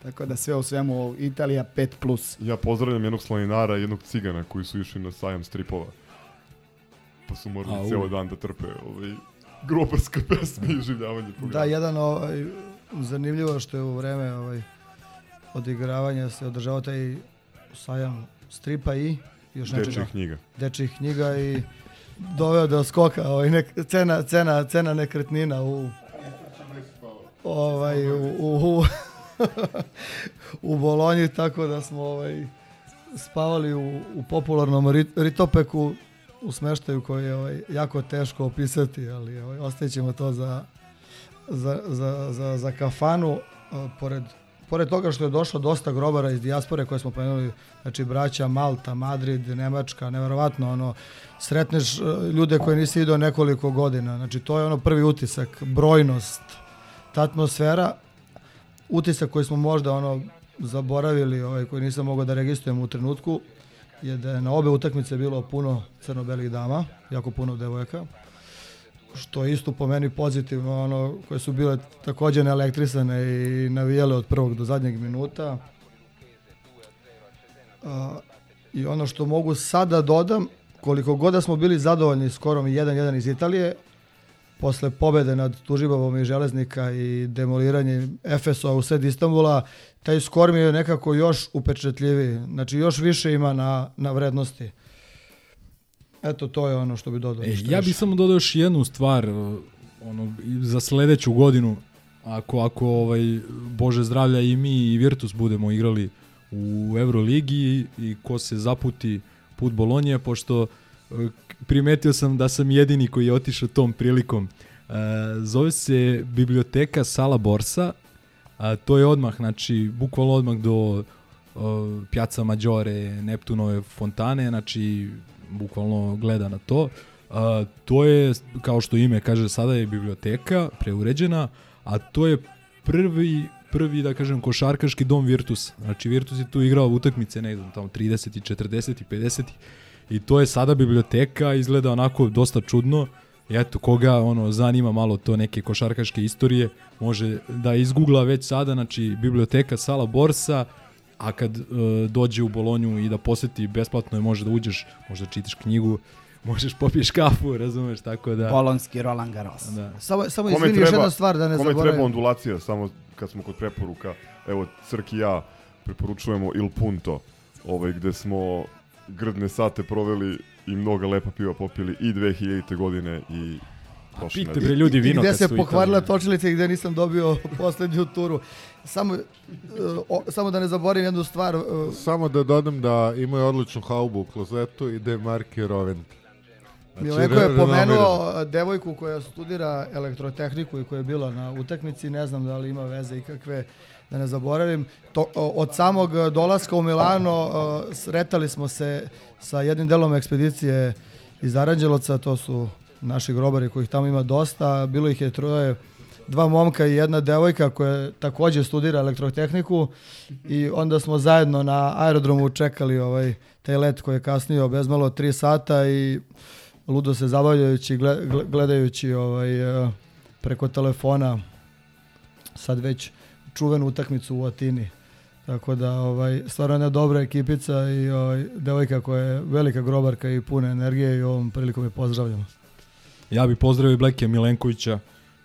Tako da sve u svemu Italija 5+. Plus. Ja pozdravljam jednog slaninara i jednog cigana koji su išli na sajam stripova. Pa su morali Au. ceo dan da trpe ovaj, grobarska pesma i življavanje programa. Da, jedan ovaj, zanimljivo što je u vreme ovaj, odigravanja se održavao taj sajam stripa i još Dečjih nečega. knjiga. Dečjih knjiga i doveo do skoka ovaj, nek, cena, cena, cena nekretnina u ovaj, u, u, u Bolonji, tako da smo ovaj, spavali u, u popularnom rit- ritopeku u smeštaju koji je ovaj, jako teško opisati, ali ovaj, ostavit ćemo to za, za, za, za, za kafanu. Pored, pored toga što je došlo dosta grobara iz dijaspore koje smo pomenuli, znači braća Malta, Madrid, Nemačka, neverovatno ono, sretneš e, ljude koje nisi vidio nekoliko godina, znači to je ono prvi utisak, brojnost, ta atmosfera, utisak koji smo možda ono zaboravili, ovaj, koji nisam mogao da registrujem u trenutku, je da je na obe utakmice bilo puno crno-belih dama, jako puno devojaka, što je isto po meni pozitivno, ono, koje su bile takođe neelektrisane i navijale od prvog do zadnjeg minuta. A, I ono što mogu sada dodam, koliko god da smo bili zadovoljni skorom 1-1 iz Italije, posle pobede nad Tužibavom i Železnika i demoliranje Efesova u sred Istanbula, taj skor mi je nekako još upečetljiviji. Znači još više ima na, na vrednosti. Eto, to je ono što bi dodao. E, ja bih samo dodao još jednu stvar uh, ono, za sledeću godinu ako, ako ovaj, Bože zdravlja i mi i Virtus budemo igrali u Euroligi i ko se zaputi put Bolonje, pošto uh, primetio sam da sam jedini koji je otišao tom prilikom. Uh, zove se biblioteka Sala Borsa, a to je odmah, znači, bukvalno odmah do uh, Piazza Maggiore, Neptunove fontane, znači, bukvalno gleda na to. Uh, to je, kao što ime kaže, sada je biblioteka, preuređena, a to je prvi prvi, da kažem, košarkaški dom Virtus. Znači, Virtus je tu igrao utakmice, ne znam, tamo 30 i 40 i 50 i to je sada biblioteka, izgleda onako dosta čudno. I eto, koga ono zanima malo to neke košarkaške istorije, može da izgugla već sada, znači, biblioteka Sala Borsa, a kad e, dođe u Bolonju i da poseti besplatno je može da uđeš, možda čitaš knjigu, možeš popiješ kafu, razumeš, tako da... Bolonski Roland Garros. Da. Samo, samo Kome izvini još treba- jedna stvar da ne Kome zaboravim. treba ondulacija, samo kad smo kod preporuka, evo, Crk i ja preporučujemo Il Punto, ovaj, gde smo grdne sate proveli i mnoga lepa piva popili i 2000. godine i prošle pijte, nedelje. bre, ljudi, I vino gde se pokvarila točilica i gde nisam dobio poslednju turu. Samo, uh, o, samo da ne zaboravim jednu stvar. uh, Samo da dodam da imaju odličnu haubu u klozetu i da je marke Rovent. Milenko re- je pomenuo uh, devojku koja studira elektrotehniku i koja je bila na utakmici, ne znam da li ima veze ikakve, da ne zaboravim. To, od samog uh, dolaska u Milano uh, sretali smo se sa jednim delom ekspedicije iz Aranđelovca, to su naši grobari kojih tamo ima dosta, bilo ih je troje, dva momka i jedna devojka koja takođe studira elektrotehniku i onda smo zajedno na aerodromu čekali ovaj taj let koji je kasnio bezmalo 3 sata i ludo se zabavljajući gle- gle- gledajući ovaj eh, preko telefona sad već čuvenu utakmicu u Atini. Tako da ovaj stvarno jedna dobra ekipica i ovaj devojka koja je velika grobarka i puna energije i ovom prilikom je pozdravljamo. Ja bih pozdravio Blekija Milenkovića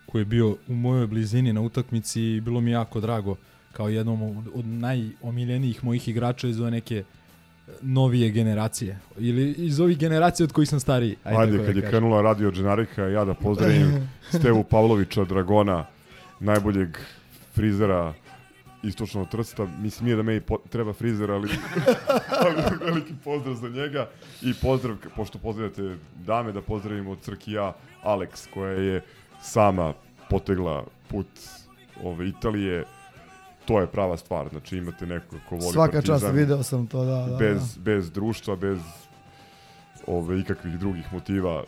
koji je bio u mojoj blizini na utakmici i bilo mi jako drago kao jednom od, najomiljenijih mojih igrača iz ove neke novije generacije. Ili iz ovih generacija od kojih sam stariji. Ajde, kad da je kažem. krenula Radio Dženarika, ja da pozdravim Stevu Pavlovića, Dragona, najboljeg frizera istočnog trsta. Mislim, nije da meni treba frizer, ali, ali veliki pozdrav za njega. I pozdrav, pošto pozdravljate dame, da pozdravimo od Crk i ja Alex, koja je sama potegla put ove Italije. To je prava stvar, znači imate neko ko voli Svaka Partizan. čast, video sam to, da, da. Bez, bez društva, bez ove, ikakvih drugih motiva,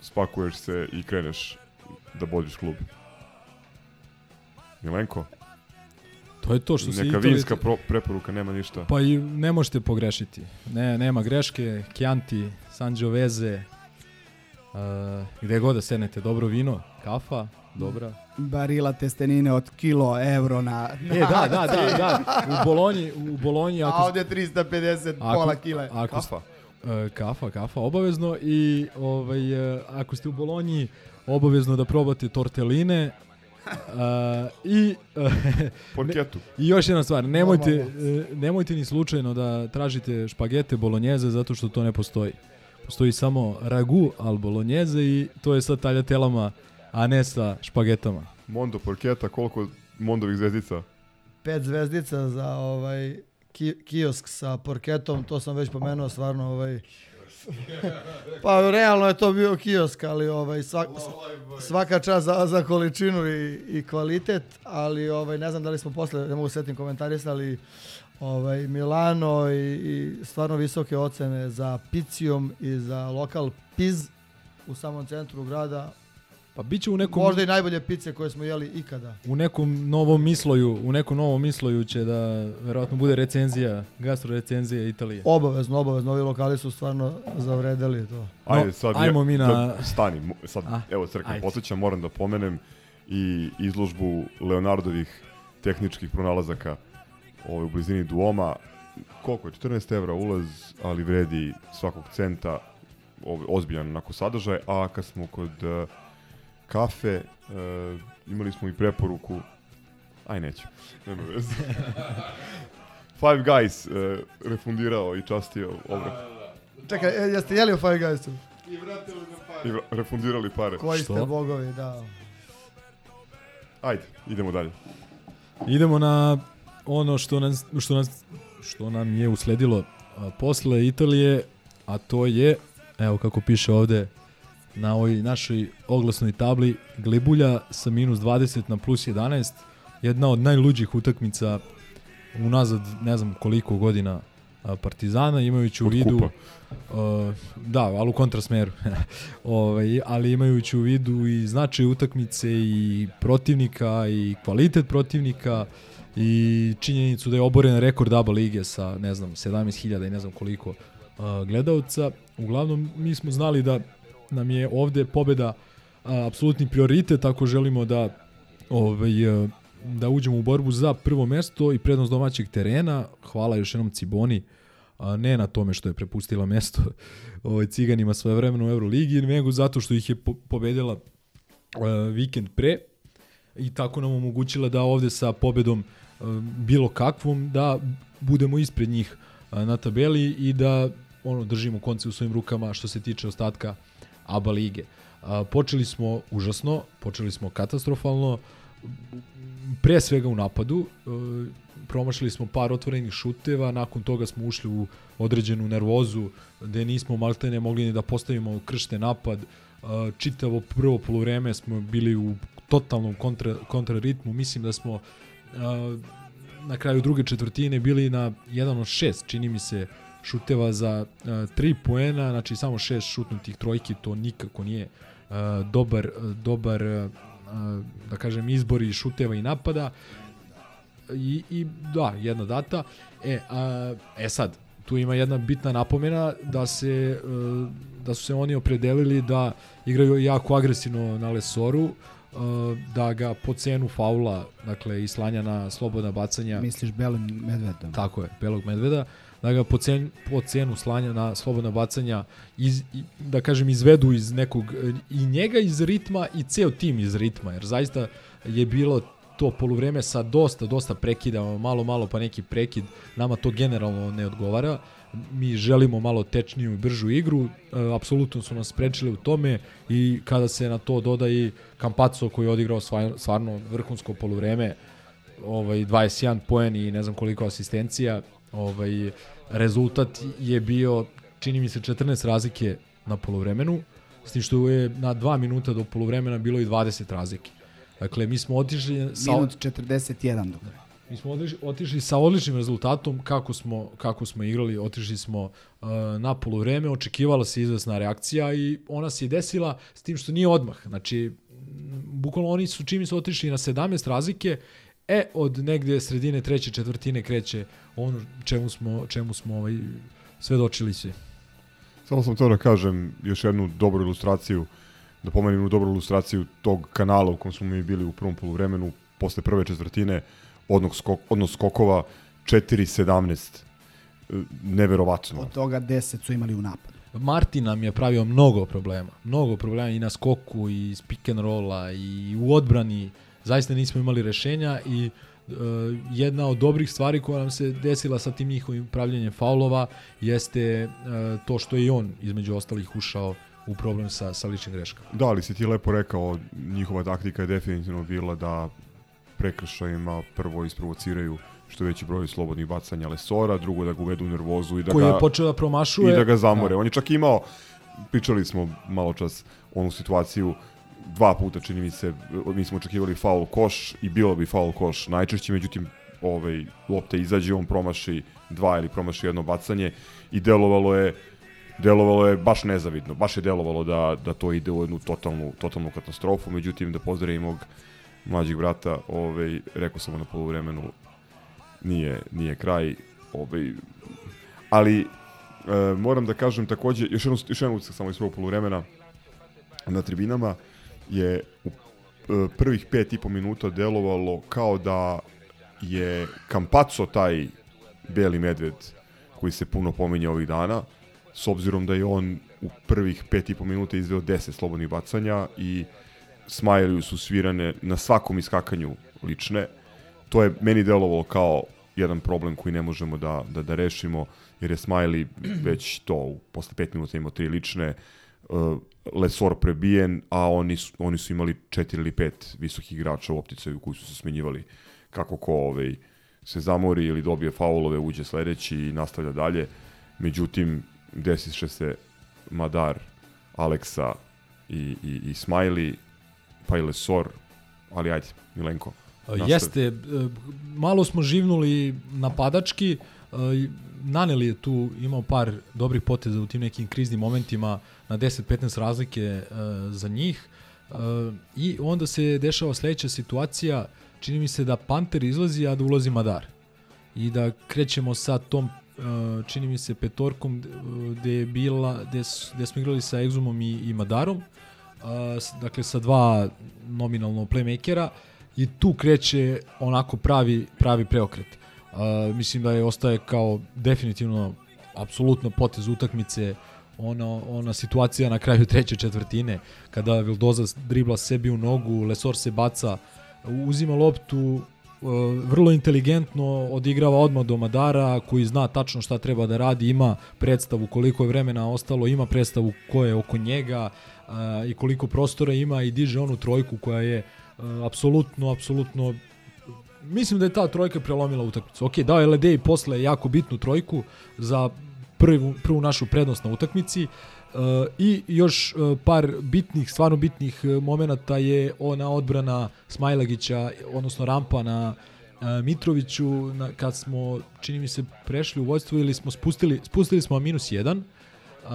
spakuješ se i kreneš da vodiš klub. Milenko? To je to što se Neka Italije- vinska pro, preporuka, nema ništa. Pa i ne možete pogrešiti. Ne, nema greške. Chianti, Sangiovese, uh, gde god da sednete, dobro vino, kafa, dobra. Barila testenine od kilo euro na... E, da, da, da, da. U Bolonji, u Bolonji ako A ovdje 350, pola kile. Ako, Kafa. E, kafa, kafa, obavezno i ovaj, e, ako ste u Bolonji, obavezno da probate torteline I Porketu. I još jedna stvar, nemojte, e, nemojte ni slučajno da tražite špagete bolognese zato što to ne postoji. Postoji samo ragu al bolognese i to je sa taljatelama, a ne sa špagetama. Mondo Porketa, koliko Mondovih zvezdica? Pet zvezdica za ovaj ki, kiosk sa porketom, to sam već pomenuo stvarno ovaj Pa realno je to bio kiosk, ali ovaj svak, svaka čast za, za količinu i, i kvalitet, ali ovaj ne znam da li smo posle, ne mogu se setim komentarisali ovaj Milano i, i stvarno visoke ocene za Picijom i za lokal Piz u samom centru grada. Pa bit će u nekom... Možda i najbolje pice koje smo jeli ikada. U nekom novom misloju, u nekom novom misloju će da verovatno bude recenzija, gastro recenzija Italije. Obavezno, obavezno, ovi lokali su stvarno zavredeli to. Ajde, sad ajmo ja, mi na- sad stani, sad, A, evo ajde. posjećam, moram da pomenem i izložbu Leonardovih tehničkih pronalazaka ovaj, u blizini Duoma. Koliko je? 14 evra ulaz, ali vredi svakog centa, ovaj, ozbiljan onako sadržaj, a kad smo kod eh, kafe, eh, imali smo i preporuku, aj neću, nema veze. Five Guys eh, refundirao i častio obrok. Čekaj, e, jeste jeli u Five Guysu? I vra- refundirali pare. Koji ste bogovi, da. Ajde, idemo dalje. Idemo na ono što nas, što nas što nam je usledilo a, posle Italije, a to je evo kako piše ovde na ovoj našoj oglasnoj tabli Glebulja sa minus 20 na plus 11 jedna od najluđih utakmica unazad ne znam koliko godina Partizana imajući u Od vidu a, da, ali u kontrasmeru ovaj, ali imajući u vidu i značaj utakmice i protivnika i kvalitet protivnika i činjenicu da je oboren rekord ABA lige sa ne znam 17.000 i ne znam koliko a, gledalca uglavnom mi smo znali da nam je ovde pobeda a, apsolutni prioritet ako želimo da ovaj, a, da uđemo u borbu za prvo mesto i prednost domaćeg terena. Hvala još jednom Ciboni, a ne na tome što je prepustila mesto ovaj, ciganima svoje vremeno u Euroligi, nego zato što ih je po pobedila a, vikend pre i tako nam omogućila da ovde sa pobedom a, bilo kakvom da budemo ispred njih a, na tabeli i da ono držimo konce u svojim rukama što se tiče ostatka ABA lige. A, počeli smo užasno, počeli smo katastrofalno, pre svega u napadu, e, promašili smo par otvorenih šuteva, nakon toga smo ušli u određenu nervozu, gde nismo maltene mogli ni da postavimo kršte napad, e, čitavo prvo polovreme smo bili u totalnom kontra, kontraritmu, mislim da smo e, na kraju druge četvrtine bili na jedan od šest, čini mi se, šuteva za uh, tri poena, znači samo šest šutnutih trojki, to nikako nije uh, dobar, dobar uh, da kažem, izbori šuteva i napada. I, i da, jedna data. E, a, e sad, tu ima jedna bitna napomena da se uh, da su se oni opredelili da igraju jako agresivno na Lesoru, uh, da ga po cenu faula, dakle i slanja na slobodna bacanja. Misliš belog medveda? Tako je, belog medveda da ga po, cen, po cenu slanja na slobodna bacanja iz, da kažem izvedu iz nekog i njega iz ritma i ceo tim iz ritma jer zaista je bilo to poluvreme sa dosta, dosta prekida, malo, malo pa neki prekid, nama to generalno ne odgovara. Mi želimo malo tečniju i bržu igru, e, apsolutno su nas sprečili u tome i kada se na to doda i Kampaco koji je odigrao stvarno vrhunsko poluvreme, ovaj 21 poen i ne znam koliko asistencija, ovaj rezultat je bio čini mi se 14 razlike na poluvremenu, s tim što je na 2 minuta do poluvremena bilo i 20 razlike. Dakle, mi smo otišli sa Minut 41 dobro. mi smo otišli, otišli sa odličnim rezultatom kako smo kako smo igrali, otišli smo uh, na poluvreme, očekivala se izvesna reakcija i ona se i desila s tim što nije odmah. Znači bukvalno oni su čim su otišli na 17 razlike, e od negde sredine treće četvrtine kreće ono čemu smo čemu smo ovaj svedočili svi. Samo sam to da kažem još jednu dobru ilustraciju, da pomenem jednu dobru ilustraciju tog kanala u kom smo mi bili u prvom poluvremenu, posle prve četvrtine, odnos, skok, odnos skokova 4-17. E, Neverovatno. Od toga 10 su imali u napadu. Martin nam je pravio mnogo problema. Mnogo problema i na skoku i iz pick and rolla i u odbrani zaista nismo imali rešenja i e, jedna od dobrih stvari koja nam se desila sa tim njihovim pravljenjem faulova jeste e, to što je i on između ostalih ušao u problem sa, sa ličnim greškama. Da, ali si ti lepo rekao, njihova taktika je definitivno bila da prekršajima prvo isprovociraju što veći broj slobodnih bacanja Lesora, drugo da ga uvedu u nervozu i da Koji ga... je počeo da promašuje. I da ga zamore. Da. On je čak imao, pričali smo malo čas onu situaciju, dva puta čini mi se, mi smo očekivali faul koš i bilo bi faul koš najčešće, međutim ovaj, lopta izađe, on promaši dva ili promaši jedno bacanje i delovalo je delovalo je baš nezavidno, baš je delovalo da, da to ide u jednu totalnu, totalnu katastrofu, međutim da pozdravim mog mlađeg brata, ovaj, rekao sam na poluvremenu, nije, nije kraj, ovaj, ali e, moram da kažem takođe, još jednu, još utisak samo iz prvog poluvremena na tribinama je u e, prvih pet i po minuta delovalo kao da je Kampaco taj beli medved koji se puno pominje ovih dana, s obzirom da je on u prvih pet i po minuta izveo 10 slobodnih bacanja i Smajliju su svirane na svakom iskakanju lične. To je meni delovalo kao jedan problem koji ne možemo da, da, da rešimo, jer je Smiley već to, posle pet minuta imao tri lične, uh, Lesor prebijen, a oni su, oni su imali četiri ili pet visokih igrača u opticaju koji su se smenjivali kako ko ovaj, se zamori ili dobije faulove, uđe sledeći i nastavlja dalje. Međutim, desiše se Madar, Aleksa i, i, i Smiley, pa i Lesor, ali ajde, Milenko. nastavi. Jeste, e, malo smo živnuli napadački, i Naneli je tu imao par dobrih poteza u tim nekim kriznim momentima na 10-15 razlike e, za njih E, i onda se dešava sledeća situacija, čini mi se da Panter izlazi, a da ulazi Madar. I da krećemo sa tom e, čini mi se petorkom gde je bila gde, gde smo igrali sa Exumom i, i Madarom dakle sa dva nominalno playmakera i tu kreće onako pravi pravi preokret. Mislim da je ostaje kao definitivno apsolutno potez utakmice ona, ona situacija na kraju treće četvrtine kada Vildoza dribla sebi u nogu, Lesor se baca, uzima loptu, e, vrlo inteligentno odigrava odmah do Madara koji zna tačno šta treba da radi, ima predstavu koliko je vremena ostalo, ima predstavu ko je oko njega a, i koliko prostora ima i diže onu trojku koja je a, apsolutno, apsolutno mislim da je ta trojka prelomila utakmicu. Ok, dao je Ledej posle jako bitnu trojku za prvu, prvu našu prednost na utakmici uh, i još uh, par bitnih, stvarno bitnih uh, momenata je ona odbrana Smajlagića, odnosno rampa na uh, Mitroviću, na, kad smo, čini mi se, prešli u vojstvo ili smo spustili, spustili smo minus jedan uh,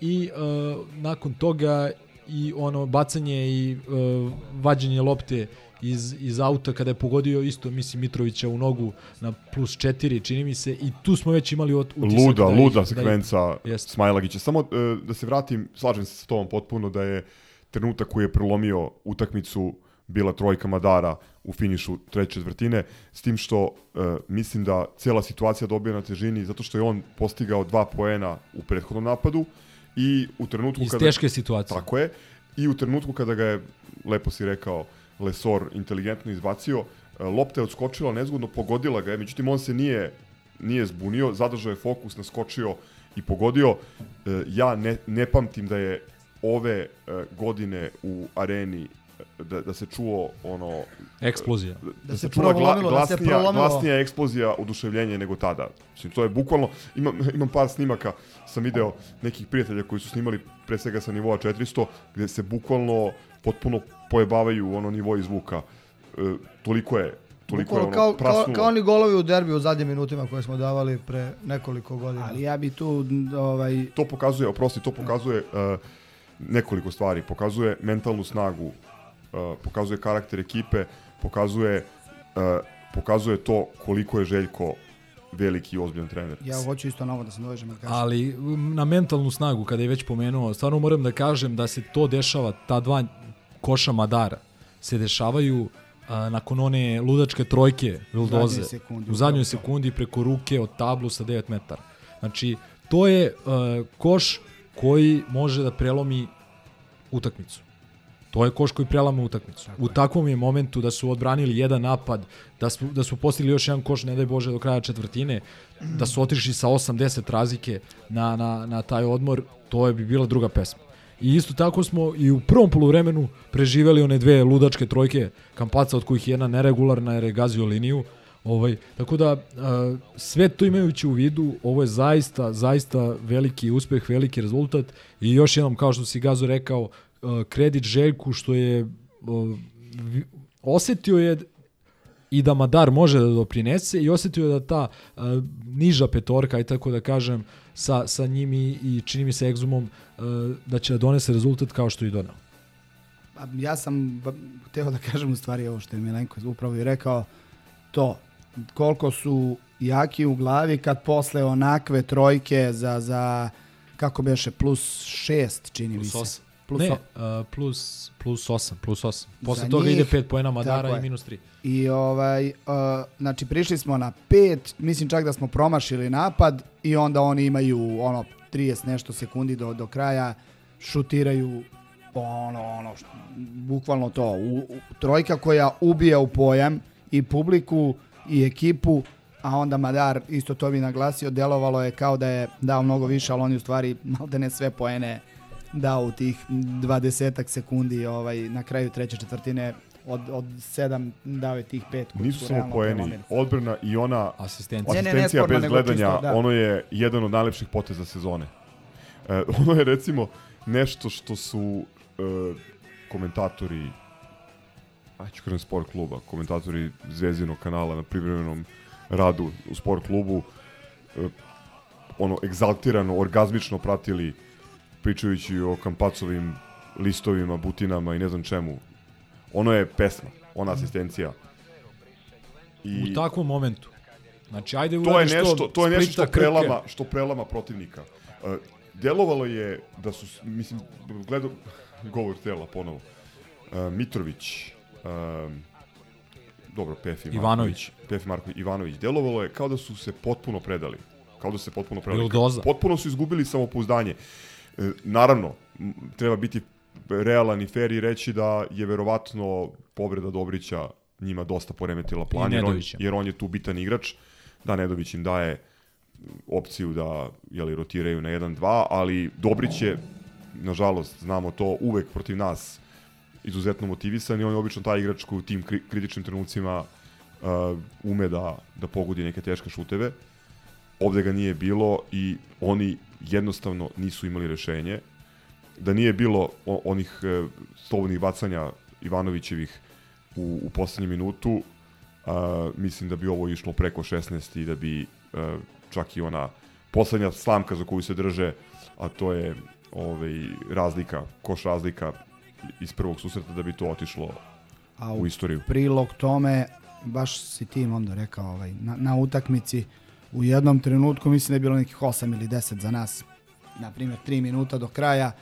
i uh, nakon toga i ono bacanje i uh, vađenje lopte iz, iz auta kada je pogodio isto mislim Mitrovića u nogu na plus 4 čini mi se i tu smo već imali ot, utisak luda, da ih- luda da sekvenca Jeste. Smajlagića. Samo e, da se vratim, slažem se sa tobom potpuno da je trenutak koji je prelomio utakmicu bila trojka Madara u finišu treće četvrtine, s tim što e, mislim da cijela situacija dobija na težini zato što je on postigao dva poena u prethodnom napadu i u trenutku Iz kada... teške situacije. Tako je. I u trenutku kada ga je, lepo si rekao, Lesor inteligentno izbacio, e, lopta je odskočila nezgodno, pogodila ga je, međutim on se nije, nije zbunio, zadržao je fokus, naskočio i pogodio. E, Ja ne, ne pamtim da je ove e, godine u areni da, da se čuo ono... Eksplozija. Da, Da se, se čula gla, prolomilo, da se glasnija, glasnija eksplozija oduševljenja nego tada. Mislim, to je bukvalno... Imam, imam par snimaka, sam video nekih prijatelja koji su snimali pre svega sa nivoa 400, gde se bukvalno potpuno pojebavaju u ono nivo zvuka. E, toliko je toliko Bukvalno je ono kao, kao, prasnulo. kao oni golovi u derbiju u zadnjim minutima koje smo davali pre nekoliko godina. Ali ja bi tu ovaj to pokazuje, oprosti, to pokazuje uh, nekoliko stvari. Pokazuje mentalnu snagu, uh, pokazuje karakter ekipe, pokazuje uh, pokazuje to koliko je Željko veliki i ozbiljan trener. Ja hoću isto na ovo da se dovežem da kažem. Ali na mentalnu snagu, kada je već pomenuo, stvarno moram da kažem da se to dešava, ta dva koša Madara se dešavaju a, nakon one ludačke trojke Vildoze u zadnjoj sekundi preko ruke od tablu sa 9 metara. Znači, to je a, koš koji može da prelomi utakmicu. To je koš koji prelama utakmicu. U takvom je momentu da su odbranili jedan napad, da su, da su postigli još jedan koš, ne daj Bože, do kraja četvrtine, da su otišli sa 8-10 razlike na, na, na taj odmor, to je bi bila druga pesma. I isto tako smo i u prvom poluvremenu preživeli one dve ludačke trojke Kampaca, od kojih je jedna neregularna jer je gazio liniju. Ovaj, tako da, sve to imajući u vidu, ovo je zaista, zaista veliki uspeh, veliki rezultat i još jednom, kao što si Gazo rekao, kredit Željku što je osetio je i da Madar može da doprinese i osetio je da ta a, niža petorka, i tako da kažem, sa, sa njim i, i čini mi se egzumom, a, da će da donese rezultat kao što i donao. Pa, Ja sam hteo da kažem u stvari ovo što je Milenko upravo i rekao, to koliko su jaki u glavi kad posle onakve trojke za, za kako beše, plus šest čini mi Plus se. 8. Plus ne, o- uh, plus, plus 8, plus 8. Posle toga njih, ide 5 poena Madara i minus 3. I ovaj, uh, znači prišli smo na pet, mislim čak da smo promašili napad i onda oni imaju ono 30 nešto sekundi do, do kraja, šutiraju ono, ono, što, bukvalno to, u, u, trojka koja ubija u pojam i publiku i ekipu, a onda Madar, isto to bi naglasio, delovalo je kao da je dao mnogo više, ali on je u stvari malte ne sve poene dao u tih 20 sekundi ovaj, na kraju treće četvrtine od, od sedam dao je tih pet koji Nisu su samo realno poeni, odbrana i ona Asistencija. Ne, ne, ne, asistencija sporno, bez gledanja, čisto, da. ono je jedan od najlepših poteza sezone. E, ono je recimo nešto što su e, komentatori a ću kažem sport kluba, komentatori Zvezdinog kanala na privremenom radu u sport klubu e, ono egzaltirano, orgazmično pratili pričajući o kampacovim listovima, butinama i ne znam čemu. Ono je pesma, ona asistencija. U takvom momentu. Znači, ajde to je nešto, to je nešto što prelama, što prelama protivnika. Uh, delovalo je da su, mislim, gledao govor tela ponovo. Uh, Mitrović, um, dobro, Pefi Ivanović. Marković, Pefi Marković, Ivanović, delovalo je kao da su se potpuno predali. Kao da su se potpuno predali. Bildoza. Potpuno su izgubili samopouzdanje. E, naravno, m, treba biti realan i fair i reći da je verovatno povreda Dobrića njima dosta poremetila plan, jer on, jer on je tu bitan igrač. Da, Nedović im daje opciju da jeli, rotiraju na 1-2, ali Dobrić je, nažalost, znamo to, uvek protiv nas izuzetno motivisan i on je obično taj igrač koji u tim kri kritičnim trenucima uh, ume da, da pogodi neke teške šuteve. Ovde ga nije bilo i oni jednostavno nisu imali rešenje. Da nije bilo onih e, slobodnih bacanja Ivanovićevih u, u poslednjem minutu, a, mislim da bi ovo išlo preko 16 i da bi e, čak i ona poslednja slamka za koju se drže, a to je ovaj, razlika, koš razlika iz prvog susreta da bi to otišlo A u istoriju. prilog tome, baš si ti onda rekao, ovaj, na, na utakmici u jednom trenutku mislim da je bilo nekih 8 ili 10 za nas, na primjer 3 minuta do kraja.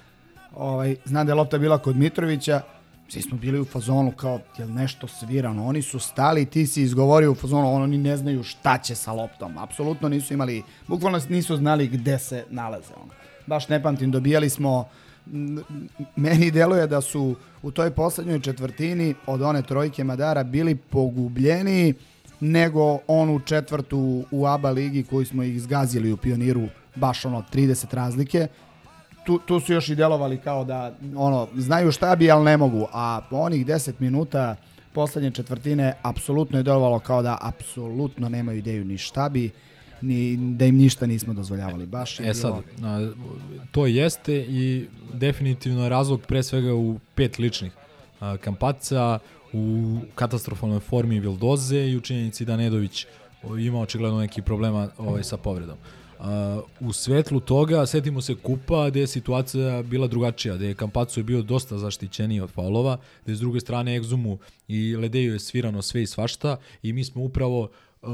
Ovaj, znam da je lopta bila kod Mitrovića, svi smo bili u fazonu kao je li nešto svirano. Oni su stali, ti si izgovorio u fazonu, oni ne znaju šta će sa loptom. Apsolutno nisu imali, bukvalno nisu znali gde se nalaze. Ono. Baš ne pamtim, dobijali smo meni deluje da su u toj poslednjoj četvrtini od one trojke Madara bili pogubljeni nego onu četvrtu u ABA ligi koju smo ih zgazili u pioniru baš ono 30 razlike. Tu, tu su još i delovali kao da ono znaju šta bi ali ne mogu. A onih 10 minuta poslednje četvrtine apsolutno je delovalo kao da apsolutno nemaju ideju ni šta bi ni da im ništa nismo dozvoljavali. Baš je E sad, bilo- a, to jeste i definitivno je razlog pre svega u pet ličnih. Kampaca, u katastrofalnoj formi Vildoze i u činjenici da Nedović ima očigledno neki problema ovaj, sa povredom. A, u svetlu toga, setimo se kupa gde je situacija bila drugačija, gde je Kampacu je bio dosta zaštićeniji od faulova, gde s druge strane Egzumu i Ledeju je svirano sve i svašta i mi smo upravo uh,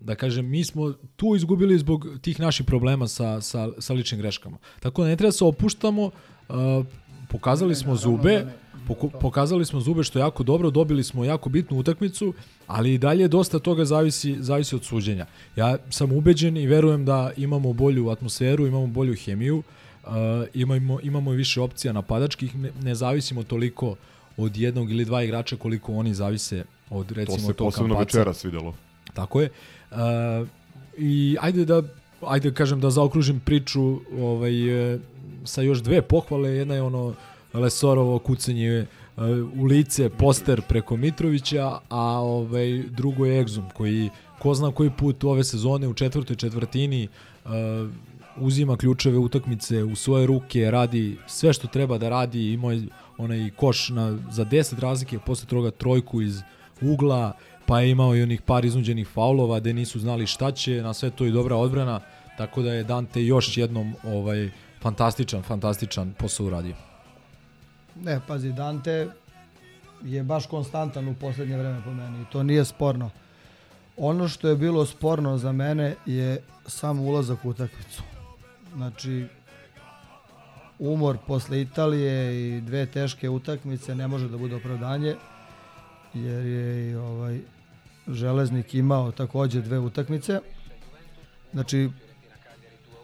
da kažem, mi smo tu izgubili zbog tih naših problema sa, sa, sa ličnim greškama. Tako da ne treba da se opuštamo, uh, pokazali smo zube, poku, pokazali smo zube što je jako dobro, dobili smo jako bitnu utakmicu, ali i dalje dosta toga zavisi, zavisi od suđenja. Ja sam ubeđen i verujem da imamo bolju atmosferu, imamo bolju hemiju, Uh, imamo, imamo više opcija napadačkih, ne, ne zavisimo toliko od jednog ili dva igrača koliko oni zavise od recimo To se posebno kampaca. večeras videlo. Tako je. Uh, I ajde da ajde da kažem da zaokružim priču ovaj, e, sa još dve pohvale. Jedna je ono Lesorovo kucanje e, u lice, poster preko Mitrovića, a ovaj, drugo je Exum koji ko zna koji put ove sezone u četvrtoj četvrtini uh, uzima ključeve utakmice u svoje ruke, radi sve što treba da radi, ima onaj koš na, za 10 razlike, posle toga trojku iz ugla, pa je imao i onih par iznuđenih faulova gde nisu znali šta će, na sve to i dobra odbrana, tako da je Dante još jednom ovaj fantastičan, fantastičan posao uradio. Ne, pazi, Dante je baš konstantan u poslednje vreme po meni i to nije sporno. Ono što je bilo sporno za mene je sam ulazak u utakmicu. Znači, umor posle Italije i dve teške utakmice ne može da bude opravdanje, jer je i ovaj železnik imao takođe dve utakmice. Znači,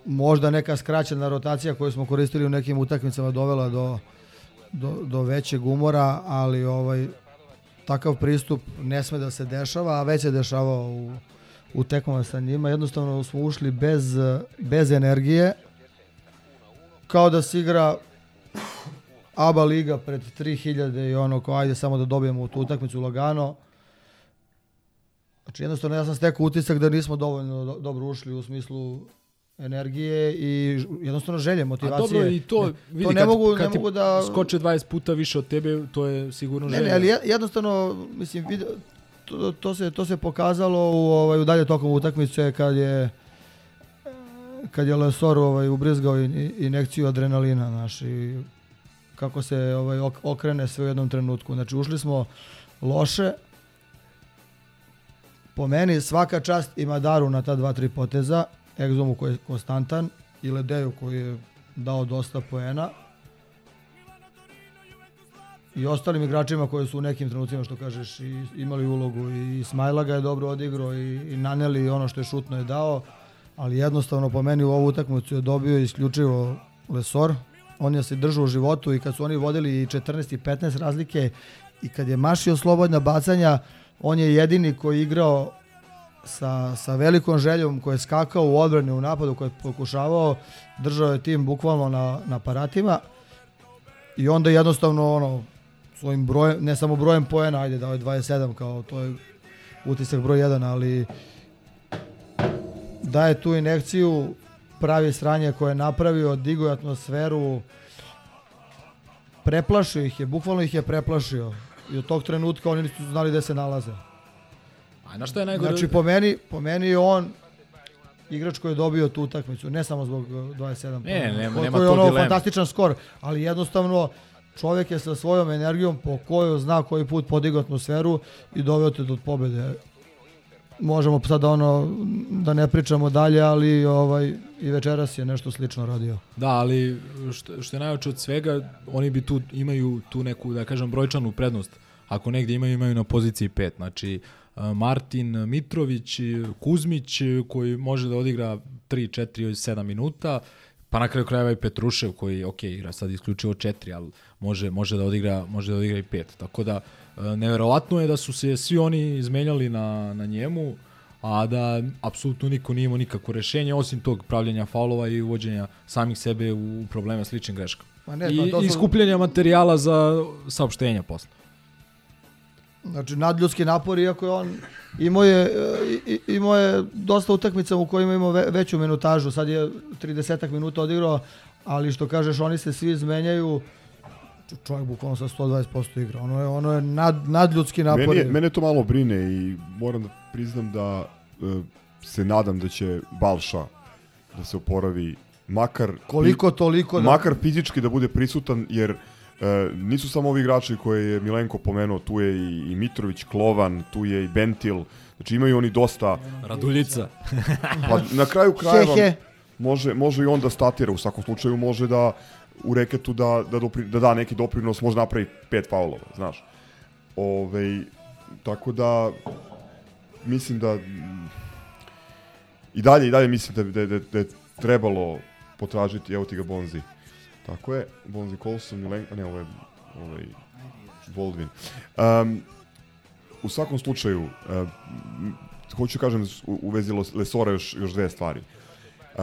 možda neka skraćena rotacija koju smo koristili u nekim utakmicama dovela do, do, do većeg umora, ali ovaj takav pristup ne sme da se dešava, a već se dešavao u, u tekmama sa njima. Jednostavno smo ušli bez, bez energije, kao da se igra ABA liga pred 3000 i ono kao ajde samo da dobijemo tu utakmicu lagano. Znači jednostavno ja sam stekao utisak da nismo dovoljno do, dobro ušli u smislu energije i jednostavno želje, motivacije. A dobro i to, ne, vidi, to ne kad, mogu, kad ne mogu da... skoče 20 puta više od tebe, to je sigurno Ne, želja. ne, ali je- jednostavno, mislim, vid, to, to, se, to se pokazalo u, ovaj, u dalje tokom utakmice kad je kad je Lesor ovaj, ubrizgao in, inekciju adrenalina, znaš, i kako se ovaj, ok- okrene sve u jednom trenutku. Znači, ušli smo loše, po meni svaka čast ima daru na ta dva, tri poteza, Egzomu koji je konstantan i Ledeju koji je dao dosta poena. I ostalim igračima koji su u nekim trenucima što kažeš imali ulogu i Smajla ga je dobro odigrao i, i Naneli ono što je šutno je dao ali jednostavno po meni u ovu utakmicu je dobio isključivo Lesor. On je se držao u životu i kad su oni vodili i 14 i 15 razlike i kad je mašio slobodna bacanja on je jedini koji je igrao sa, sa velikom željom koji je skakao u odbrani u napadu koji je pokušavao držao je tim bukvalno na, na aparatima i onda jednostavno ono svojim brojem, ne samo brojem poena, ajde dao je 27 kao to je utisak broj 1, ali daje tu inekciju, pravi sranje koje je napravio, digo je atmosferu, preplašio ih je, bukvalno ih je preplašio. I od tog trenutka oni nisu znali gde se nalaze. A na što je najgore? Znači po meni, po meni je on igrač koji je dobio tu utakmicu, ne samo zbog uh, 27 Ne, poena. nema- nema je tu ono dileme. fantastičan skor, ali jednostavno čovjek je sa svojom energijom po kojoj zna koji put podigao atmosferu i doveo te do pobede. Možemo sad ono da ne pričamo dalje, ali ovaj i večeras je nešto slično radio. Da, ali što, što je najveće od svega, oni bi tu imaju tu neku, da kažem, brojčanu prednost. Ako negdje imaju, imaju na poziciji 5. Znači, Martin Mitrović, Kuzmić, koji može da odigra 3, 4, 7 minuta, pa na kraju krajeva i Petrušev koji, ok, igra sad isključivo 4, ali može, može, da odigra, može da odigra i 5. Tako da, uh, neverovatno je da su se svi oni izmenjali na, na njemu, a da apsolutno niko nije imao nikakvo rešenje osim tog pravljenja faulova i uvođenja samih sebe u probleme s ličnim greškama. Ma ne, I, to I su- skupljanja materijala za saopštenja posle. Znači nadljudski napor, iako je on imao je, e, imao je dosta utakmica u kojima imao ve, veću minutažu. Sad je 30 minuta odigrao, ali što kažeš, oni se svi izmenjaju. Čovjek bukvalno sa 120% igra. Ono je, ono je nad, nadljudski napor. Meni, je- mene to malo brine i moram da priznam da e, se nadam da će Balša da se oporavi makar Koliko toliko da- makar fizički da bude prisutan jer e, nisu samo ovi igrači koje je Milenko pomenuo, tu je i, i Mitrović, Klovan, tu je i Bentil, znači imaju oni dosta Raduljica. pa na kraju krajeva He, he. može, može i on da statira, u svakom slučaju može da u reketu da, da, dopri, da da neki doprinos, može napravi pet faulova, znaš. Ove, tako da mislim da i dalje i dalje mislim da, da, da, da je trebalo potražiti, evo ti ga Bonzi. Tako je, Bonzi Colson, Milen, a ne, ovo je ovaj, Baldwin. Um, u svakom slučaju, uh, hoću kažem u, u vezi Lesora još, još dve stvari. Uh,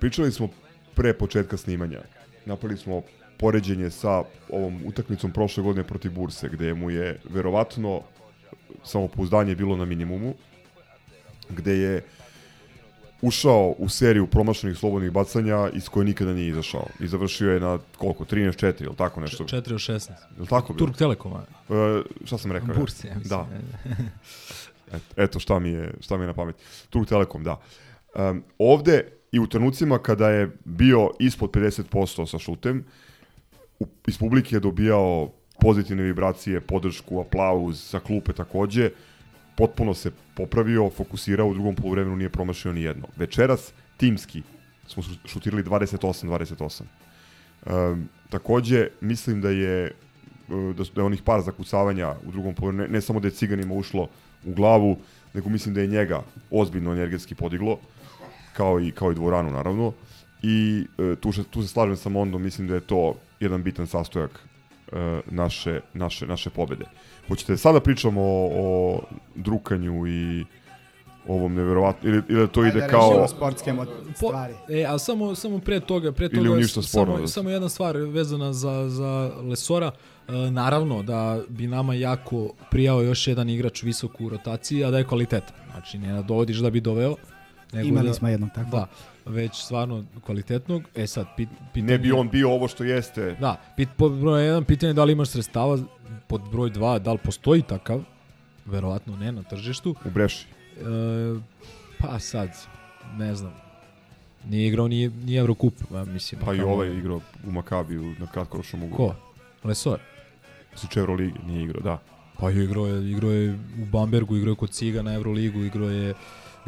pričali smo pre početka snimanja. Napravili smo poređenje sa ovom utakmicom prošle godine protiv Burse, gde mu je verovatno samopouzdanje bilo na minimumu, gde je ušao u seriju promašenih slobodnih bacanja iz koje nikada nije izašao. I završio je na koliko? 13-4 ili tako nešto? 4 od 16. Jel tako bilo? Turk Telekoma. E, šta sam rekao? Bursi, ja mislim. Da. Et, eto šta mi je, šta mi je na pamet. Turk Telekom, da. Um, ovde i u trenucima kada je bio ispod 50% sa šutem, u, iz publike je dobijao pozitivne vibracije, podršku, aplauz, sa klupe takođe, potpuno se popravio, fokusirao, u drugom poluvremenu nije promašio ni jedno. Večeras, timski, smo šu- šutirali 28-28. Um, takođe, mislim da je uh, da, su, da je onih par zakucavanja u drugom poluvremenu, ne, ne samo da je ciganima ušlo u glavu, nego mislim da je njega ozbiljno energetski podiglo, kao i, kao i dvoranu naravno. I e, tu, tu se slažem sa Mondom, mislim da je to jedan bitan sastojak e, naše, naše, naše pobede. Hoćete sada pričamo o, o drukanju i ovom neverovatno, ili, ili da to ide Ajde, kao... sportske mo- Po, stvari. e, a samo, samo pre toga, pre Ili toga u ništa sporno, samo, da. samo jedna stvar vezana za, za Lesora. E, naravno da bi nama jako prijao još jedan igrač visok u rotaciji, a da je kvalitetan. Znači, ne dovodiš da bi doveo. Nego Imali da, smo jednog takvog. Da, već stvarno kvalitetnog. E sad, pit, pitanje... Ne bi on bio ovo što jeste. Da, pit, pod broj jedan, pitanje je da li imaš sredstava, pod broj dva, da li postoji takav, verovatno ne na tržištu. U Breši. E, pa sad, ne znam. Nije igrao ni, ni Eurocup, ja mislim. Pa i ovaj je igrao u Makabiju na kratkoročnom ugovoru. Ko? Lesor? Slučaj Euroligi nije igrao, da. Pa je igrao je, igrao je u Bambergu, igrao je kod Ciga na Euroligu, igrao je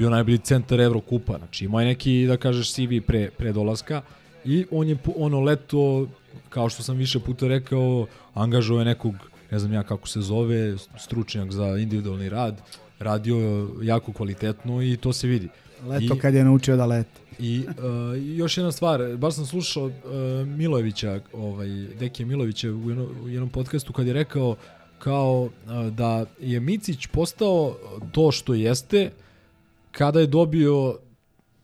bio najbolji centar Evrokupa, znači imao je neki, da kažeš, CV pre, pre dolaska i on je ono leto, kao što sam više puta rekao, angažao je nekog, ne znam ja kako se zove, stručnjak za individualni rad, radio jako kvalitetno i to se vidi. Leto I- kad je naučio da leti. I uh, još jedna stvar, baš sam slušao uh, Milojevića, ovaj, Dekije Milojevića u, jedno, u jednom podcastu kad je rekao kao uh, da je Micić postao to što jeste kada je dobio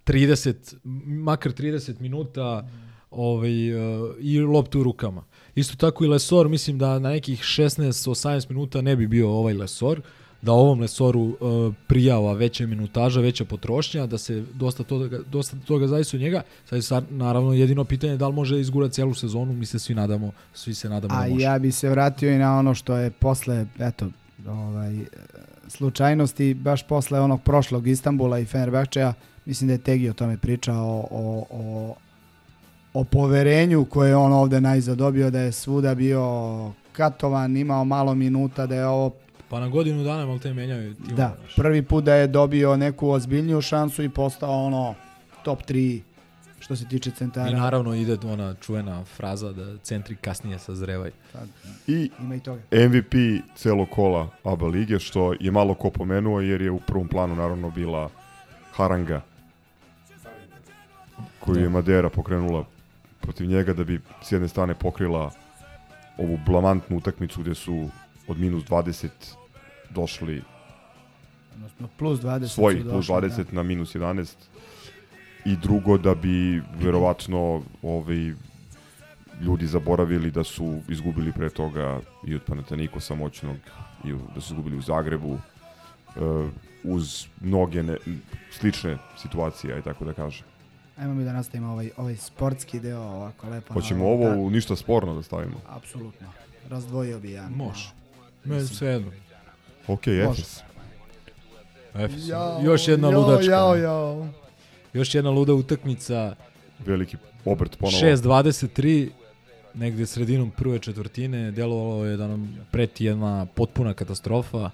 30, makar 30 minuta ovaj, uh, i loptu u rukama. Isto tako i Lesor, mislim da na nekih 16-18 minuta ne bi bio ovaj Lesor, da ovom Lesoru uh, prijava veća minutaža, veća potrošnja, da se dosta toga, dosta toga zavisi od njega. Sad je sad, naravno jedino pitanje je da li može izgurati celu sezonu, mi se svi nadamo, svi se nadamo A da može. ja bi se vratio i na ono što je posle, eto, ovaj, slučajnosti, baš posle onog prošlog Istambula i Fenerbahčeja, mislim da je Tegi o tome pričao, o, o, o poverenju koje je on ovde najzad dobio, da je svuda bio katovan, imao malo minuta, da je ovo Pa na godinu dana malo te menjaju. Da, prvi put da je dobio neku ozbiljniju šansu i postao ono top 3 što se tiče centara. I naravno ide ona čuvena fraza da centri kasnije sazrevaju. I Ima i toga. MVP celog kola ABA lige, što je malo ko pomenuo, jer je u prvom planu naravno bila Haranga, koju je Madera pokrenula protiv njega da bi s jedne strane pokrila ovu blamantnu utakmicu gde su od minus 20 došli Odnosno plus 20 svojih plus došli, 20 na minus 11 i drugo da bi verovatno ovaj ljudi zaboravili da su izgubili pre toga i od Panathinaikosa moćnog i da su izgubili u Zagrebu uh, uz mnoge ne, slične situacije, aj tako da kažem. Ajmo mi da nastavimo ovaj, ovaj sportski deo ovako lepo. na Hoćemo ovo, ovo da. u ništa sporno da stavimo. Apsolutno. Razdvojio bi ja. Može. Me sve jedno. Ok. Efes. Efes. Jao, Još jedna jao, ludačka. jao, jao. Još jedna luda utakmica. Veliki obrt ponovo. 6-23, negde sredinom prve četvrtine, delovalo je da nam preti jedna potpuna katastrofa.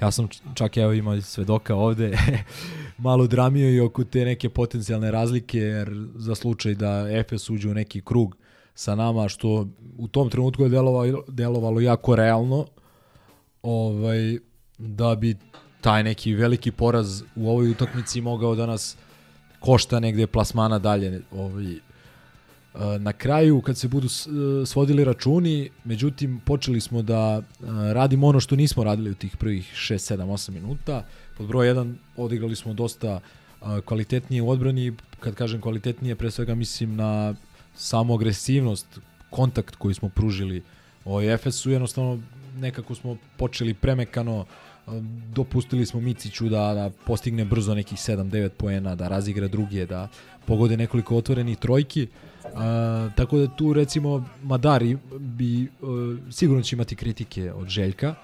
Ja sam čak evo imao svedoka ovde, malo dramio i oko te neke potencijalne razlike, jer za slučaj da Efes uđe u neki krug sa nama, što u tom trenutku je delovalo, delovalo jako realno, ovaj, da bi taj neki veliki poraz u ovoj utakmici mogao da nas košta negde plasmana dalje ovaj, E, Na kraju, kad se budu e, svodili računi, međutim, počeli smo da e, radimo ono što nismo radili u tih prvih 6, 7, 8 minuta. Pod broj 1 odigrali smo dosta kvalitetnije u odbrani. Kad kažem kvalitetnije, pre svega mislim na samu agresivnost, kontakt koji smo pružili o Efesu. Jednostavno, nekako smo počeli premekano, e, dopustili smo Miciću da, da postigne brzo nekih 7-9 poena, da razigra druge, da pogode nekoliko otvorenih trojki. A, tako da tu recimo Madari bi e, sigurno će imati kritike od Željka.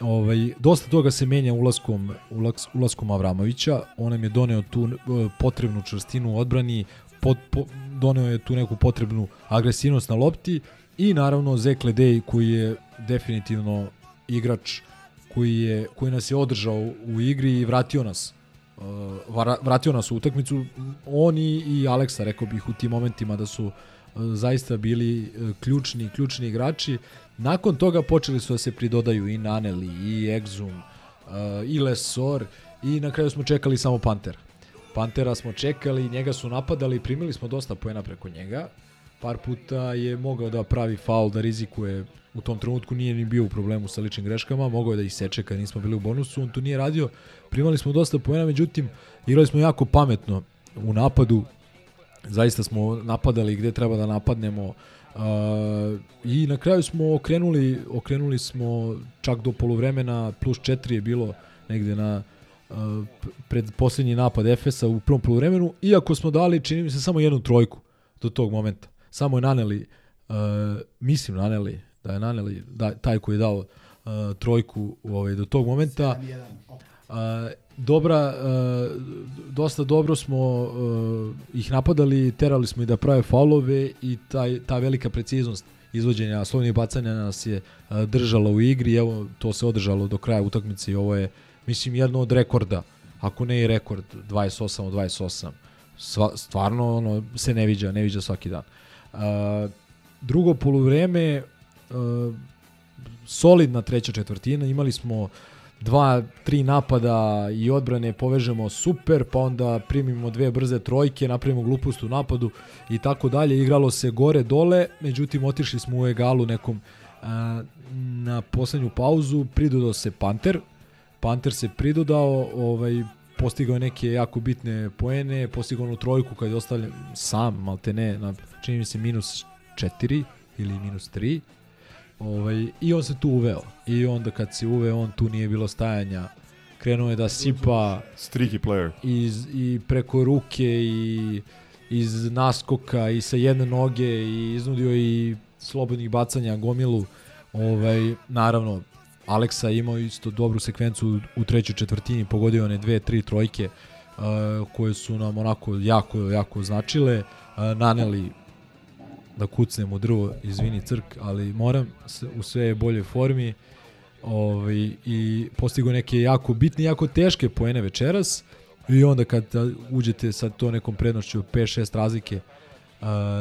Ovaj dosta toga se menja ulaskom ulaks, ulaskom Avramovića. On nam je doneo tu e, potrebnu čvrstinu u odbrani, pot, po, doneo je tu neku potrebnu agresivnost na lopti i naravno Zek Ledej koji je definitivno igrač koji je koji nas je održao u igri i vratio nas uh, vra- vratio nas u utakmicu. On i, i Aleksa rekao bih u tim momentima da su uh, zaista bili uh, ključni ključni igrači. Nakon toga počeli su da se pridodaju i Naneli i Exum i Lesor i na kraju smo čekali samo Pantera. Pantera smo čekali, njega su napadali, primili smo dosta poena preko njega. Par puta je mogao da pravi faul, da rizikuje. U tom trenutku nije ni bio u problemu sa ličnim greškama, mogao je da ih seče kad nismo bili u bonusu, on to nije radio. Primali smo dosta poena, međutim, igrali smo jako pametno u napadu. Zaista smo napadali gde treba da napadnemo. Uh, I na kraju smo okrenuli, okrenuli smo čak do poluvremena, plus 4 je bilo negde na uh, pred posljednji napad Efesa u prvom poluvremenu, iako smo dali, čini mi se, samo jednu trojku do tog momenta. Samo je naneli, uh, mislim naneli, da je naneli da, taj koji je dao uh, trojku ovaj, do tog momenta. Uh, dobra, dosta dobro smo ih napadali, terali smo i da prave faulove i taj, ta velika preciznost izvođenja slovnih bacanja nas je držala u igri, evo to se održalo do kraja utakmice i ovo je mislim jedno od rekorda, ako ne i rekord 28 od 28. Sva, stvarno ono se ne viđa, ne viđa svaki dan. Uh, drugo poluvreme uh, solidna treća četvrtina, imali smo dva, tri napada i odbrane povežemo super, pa onda primimo dve brze trojke, napravimo glupost u napadu i tako dalje. Igralo se gore dole, međutim otišli smo u egalu nekom a, na poslednju pauzu, pridodao se Panter. Panter se pridodao, ovaj, postigao neke jako bitne poene, postigao onu trojku kad je ostavljen sam, malte ne, na, čini mi se minus 4 ili minus 3. Ovaj, I on se tu uveo. I onda kad se uveo, on tu nije bilo stajanja. Krenuo je da sipa Streaky player. iz, i preko ruke i iz naskoka i sa jedne noge i iznudio i slobodnih bacanja gomilu. Ovaj, naravno, Aleksa imao isto dobru sekvencu u trećoj četvrtini, pogodio one dve, tri trojke uh, koje su nam onako jako, jako značile. Uh, naneli da kucnem u drvo, izvini crk, ali moram, u sve je boljoj formi ovaj, i postigo neke jako bitne, jako teške poene večeras i onda kad uđete sa to nekom prednošću od 5-6 razlike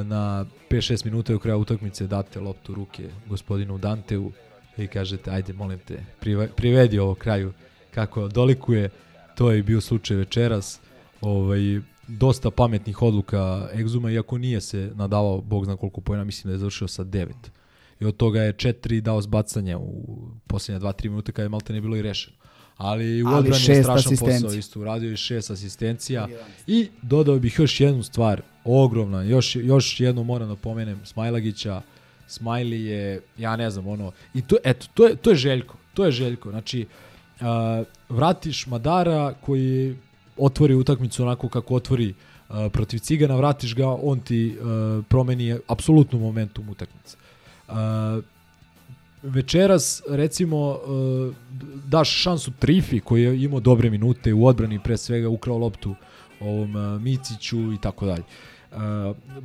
na 5-6 minuta u kraja utakmice date loptu ruke gospodinu Danteu i kažete ajde molim te prive- privedi ovo kraju. Kako dolikuje to je bio slučaj večeras ovaj, dosta pametnih odluka Egzuma, iako nije se nadavao, bog zna koliko pojena, mislim da je završio sa 9. I od toga je 4 dao zbacanja u posljednje 2-3 minuta kada je malte ne bilo i rešeno. Ali u odbrani je strašan asistencija. posao isto uradio i šest asistencija. I dodao bih još jednu stvar, ogromna, još, još jednu moram da pomenem, Smajlagića, Smiley je, ja ne znam, ono, i to, eto, to je, to je Željko, to je Željko, znači, uh, vratiš Madara koji otvori utakmicu onako kako otvori uh, protiv Cigana, vratiš ga, on ti uh, promeni apsolutno momentum utakmice. Uh, večeras recimo uh, daš šansu Trifi koji je imao dobre minute u odbrani pre svega ukrao loptu ovom uh, Miciću i tako dalje. Uh,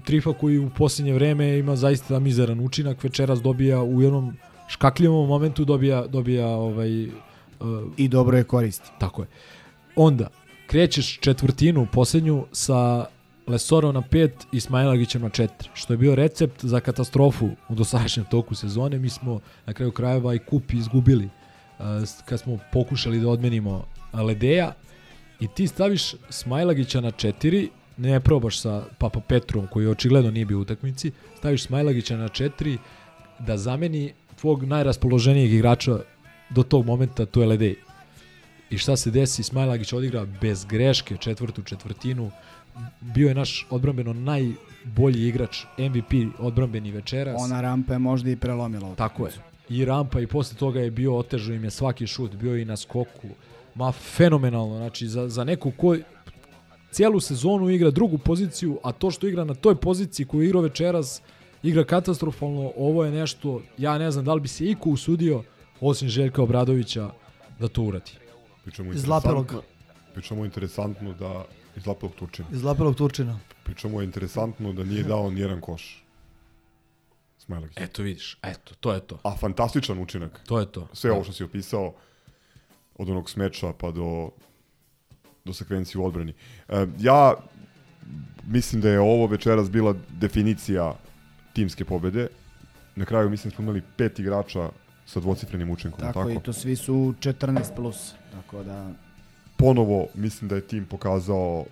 Trifa koji u posljednje vreme ima zaista mizeran učinak, večeras dobija u jednom škakljivom momentu dobija dobija ovaj uh, I dobro je koristi. Tako je. Onda krećeš četvrtinu posljednju sa Lesorom na 5 i Smajlagićem na 4, što je bio recept za katastrofu u dosadašnjem toku sezone. Mi smo na kraju krajeva i kup izgubili uh, kad smo pokušali da odmenimo Ledeja i ti staviš Smajlagića na 4 ne probaš sa Papa Petrom koji očigledno nije bio u utakmici, staviš Smajlagića na 4 da zameni tvog najraspoloženijeg igrača do tog momenta, to je Ledej. I šta se desi, Smajlagić odigra bez greške četvrtu četvrtinu, bio je naš odbrambeno najbolji igrač, MVP odbrambeni večeras. Ona rampa je možda i prelomila. Tako je. I rampa i posle toga je bio otežao im je svaki šut, bio je i na skoku. Ma fenomenalno, znači za, za neku ko cijelu sezonu igra drugu poziciju, a to što igra na toj poziciji koju je igrao večeras, igra katastrofalno, ovo je nešto, ja ne znam da li bi se iko usudio, osim Željka Obradovića, da to uradi. Pričamo Iz Lapelog. pričamo interesantno da iz Lapelog Turčina. Iz Lapelog Turčina. Pričamo interesantno da nije dao nijedan koš. Smajlagić. Eto vidiš, eto, to je to. A fantastičan učinak. To je to. Sve ovo što si opisao, od onog smeča pa do, do sekvencije u odbrani. E, ja mislim da je ovo večeras bila definicija timske pobede. Na kraju mislim da smo imali pet igrača sa dvocifrenim učinkom. Tako, tako? i to svi su 14 plus. Tako da Ponovo mislim da je tim pokazao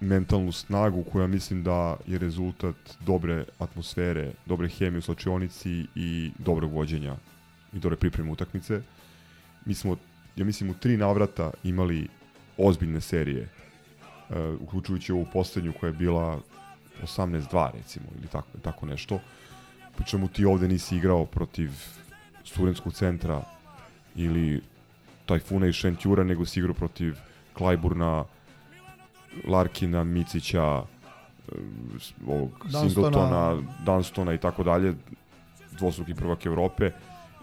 mentalnu snagu koja mislim da je rezultat dobre atmosfere, dobre hemije u slačionici i dobrog vođenja i dobre pripreme utakmice. Mi smo, ja mislim, u tri navrata imali ozbiljne serije, uh, uključujući ovu poslednju koja je bila 18-2 recimo ili tako, tako nešto. Pričemu ti ovde nisi igrao protiv studentskog centra ili Tajfuna i Šentjura, nego si igrao protiv Klajburna, Larkina, Micića, e, ovog Dunstona. Singletona, Dunstona i tako dalje, dvostruki prvak Evrope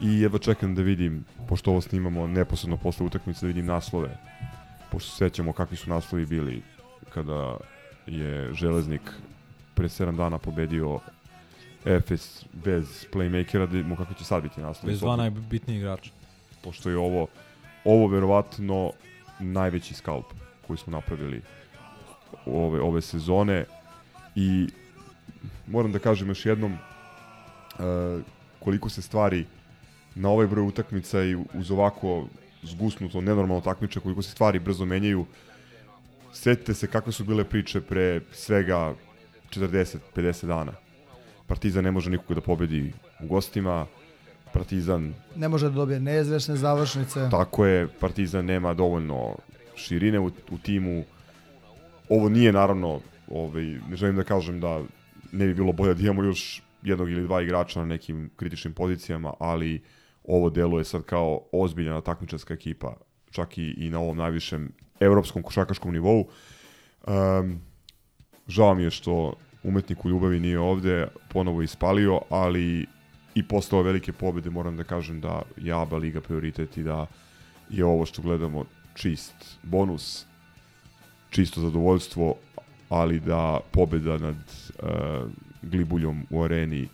i jedva čekam da vidim, pošto ovo snimamo neposredno posle utakmice, da vidim naslove, pošto se sećamo kakvi su naslovi bili kada je Železnik pre 7 dana pobedio Efes bez playmakera, da vidimo kako će sad biti naslov. Bez dva najbitnijih igrača. Pošto je ovo, ovo verovatno najveći skalp koji smo napravili ove, ove sezone i moram da kažem još jednom uh, koliko se stvari na ovaj broj utakmica i uz ovako zgusnuto, nenormalno takmiče, koliko se stvari brzo menjaju. Setite se kakve su bile priče pre svega 40-50 dana. Partizan ne može nikoga da pobedi u gostima, Partizan Ne može da dobije neizvešne završnice. Tako je, Partizan nema dovoljno širine u, u timu. Ovo nije naravno, ovaj, ne želim da kažem da ne bi bilo bolje da imamo još jednog ili dva igrača na nekim kritičnim pozicijama, ali ovo deluje sad kao ozbiljna takmičarska ekipa, čak i, i na ovom najvišem evropskom košakaškom nivou. Um, žao mi je što umetnik u ljubavi nije ovde, ponovo ispalio, ali i posle ove velike pobede moram da kažem da je ABA liga prioritet i da je ovo što gledamo čist bonus, čisto zadovoljstvo, ali da pobeda nad uh, Glibuljom u areni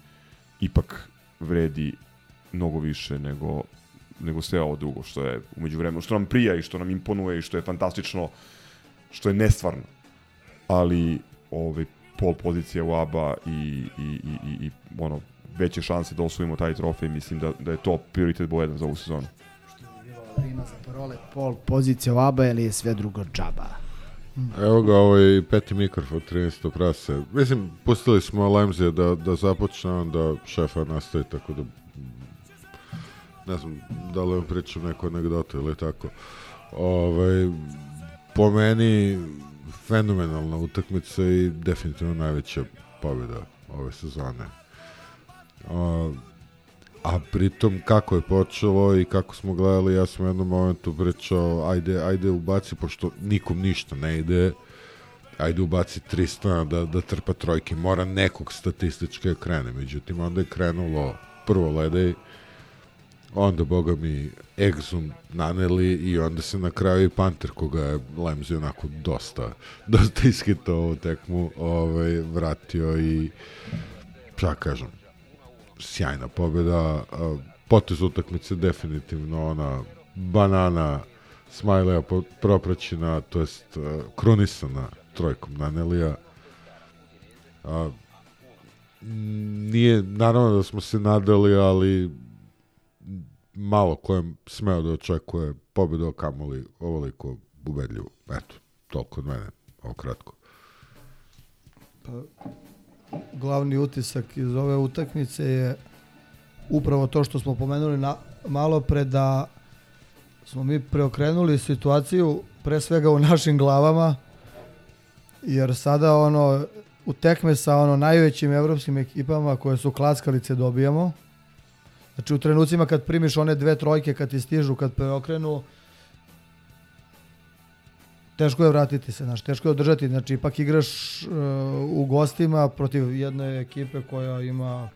ipak vredi mnogo više nego nego sve ovo drugo što je umeđu vremenu, što nam prija i što nam imponuje i što je fantastično, što je nestvarno. Ali ovaj pol pozicija u ABA i, i, i, i, i ono, veće šanse da osvojimo taj trofej, mislim da, da je to prioritet broj jedan za ovu sezonu. Rima za parole, pol pozicija u ABA ili je sve drugo džaba? Evo ga ovaj peti mikrofon, 13. prase. Mislim, pustili smo Lemzija da, da započne, onda šefa nastavi, tako da ne znam da li vam pričam neku anegdotu ili tako. Ovaj, po meni fenomenalna utakmica i definitivno najveća pobjeda ove sezone. A, a pritom kako je počelo i kako smo gledali, ja sam u jednom momentu pričao, ajde, ajde ubaci, pošto nikom ništa ne ide, ajde ubaci 300 da, da trpa trojke, mora nekog statistički da krene, međutim onda je krenulo prvo ledej, onda boga mi Exum naneli i onda se na kraju i Panter koga je Lemzi onako dosta dosta iskitao ovu tekmu ovaj, vratio i šta kažem sjajna pobjeda potez utakmice definitivno ona banana Smajleja po- propraćena to jest a, krunisana trojkom Nanelija. A, nije, naravno da smo se nadali, ali malo ko je smeo da očekuje pobedu kamoli ovoliko ubedljivo. Eto, toliko od mene, ovo kratko. Pa, glavni utisak iz ove utakmice je upravo to što smo pomenuli na, malo pre da smo mi preokrenuli situaciju pre svega u našim glavama jer sada ono u tekme sa ono najvećim evropskim ekipama koje su klackalice dobijamo znači u trenucima kad primiš one dve trojke kad ti stižu kad preokrenu teško je vratiti se, znači teško je održati, znači ipak igraš uh, u gostima protiv jedne ekipe koja ima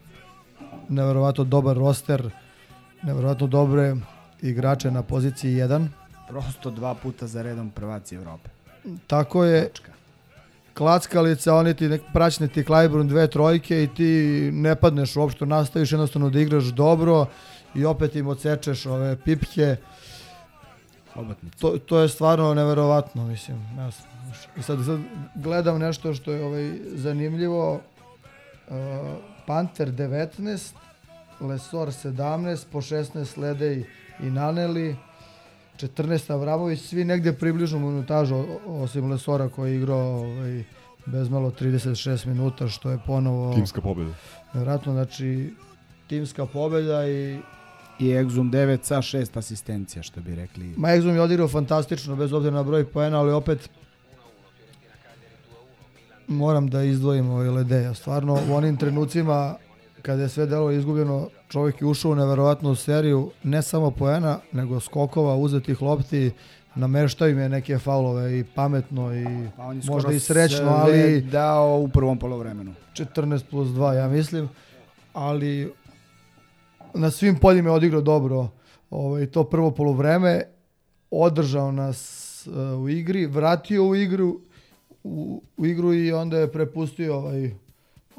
neverovatno dobar roster, neverovatno dobre igrače na poziciji 1. Prosto dva puta za redom prvaci Evrope. Tako je. Klackalica, oni ti nek, praćne ti Klajbrun dve trojke i ti ne padneš uopšte, nastaviš jednostavno da igraš dobro i opet im odsečeš ove pipke. To, to je stvarno neverovatno, mislim. Ja sam, I sad, sad gledam nešto što je ovaj, zanimljivo. Uh, Panter 19, Lesor 17, po 16 Sledej i Naneli, 14 Avramović, svi negde približno minutažu, osim Lesora koji je igrao ovaj, bezmalo 36 minuta, što je ponovo... Timska pobjeda. Vjerojatno, znači, timska pobjeda i I Exum 9 sa šest asistencija, što bi rekli. Ma Exum je odigrao fantastično, bez obzira na broj poena, ali opet moram da izdvojim ovaj Ledeja. Stvarno, u onim trenucima kada je sve delo izgubljeno, čovjek je ušao u neverovatnu seriju, ne samo poena, nego skokova, uzetih lopti, nameštao im je neke faulove i pametno i Pa on je možda i srećno, ali dao u prvom polovremenu. 14 plus 2, ja mislim. Ali na svim poljima je odigrao dobro ovaj, to prvo polovreme. Održao nas uh, u igri, vratio u igru u, u igru i onda je prepustio ovaj,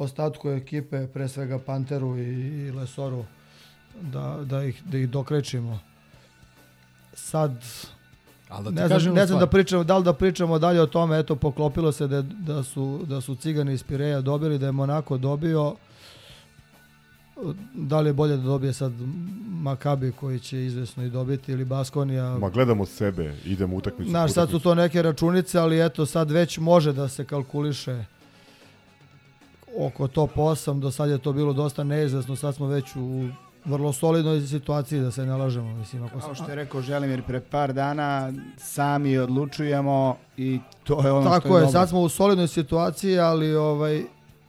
ostatku ekipe, pre svega Panteru i, i Lesoru, da, da, ih, da ih dokrećimo. Sad, Ali da ti ne, znam, kažem ne znam da pričamo, da li da pričamo dalje o tome, eto, poklopilo se da, da, su, da su Cigani iz Pireja dobili, da je Monako dobio, da li je bolje da dobije sad Makabi koji će izvesno i dobiti ili Baskonija. Ma gledamo sebe, idemo utakmicu. Znaš, sad su to neke računice, ali eto, sad već može da se kalkuliše oko top 8, do sad je to bilo dosta neizvesno, sad smo već u vrlo solidnoj situaciji da se ne lažemo, mislim. Ako Kao što je rekao Želimir pre par dana, sami odlučujemo i to je ono što Tako je, je, dobro. sad smo u solidnoj situaciji, ali ovaj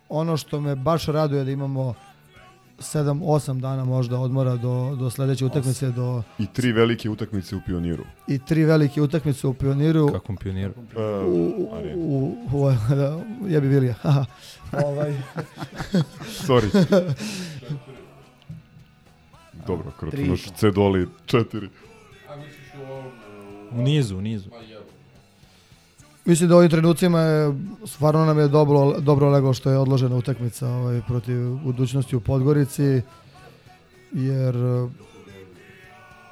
ono što me baš raduje da imamo 7-8 dana možda odmora do, do sledeće utakmice do I tri velike utakmice u Pioniru. i tri velike utakmice u Pioniru. Kakvom Pioniru? U, u, u, u, da, jebi Vilija. ovaj. Sorry. Dobro, Tri i Kratunoš po. Cedoli 4. U nizu, u nizu. Mislim da u ovim trenucima je, stvarno nam je dobro, dobro leglo što je odložena utakmica ovaj, protiv budućnosti u Podgorici, jer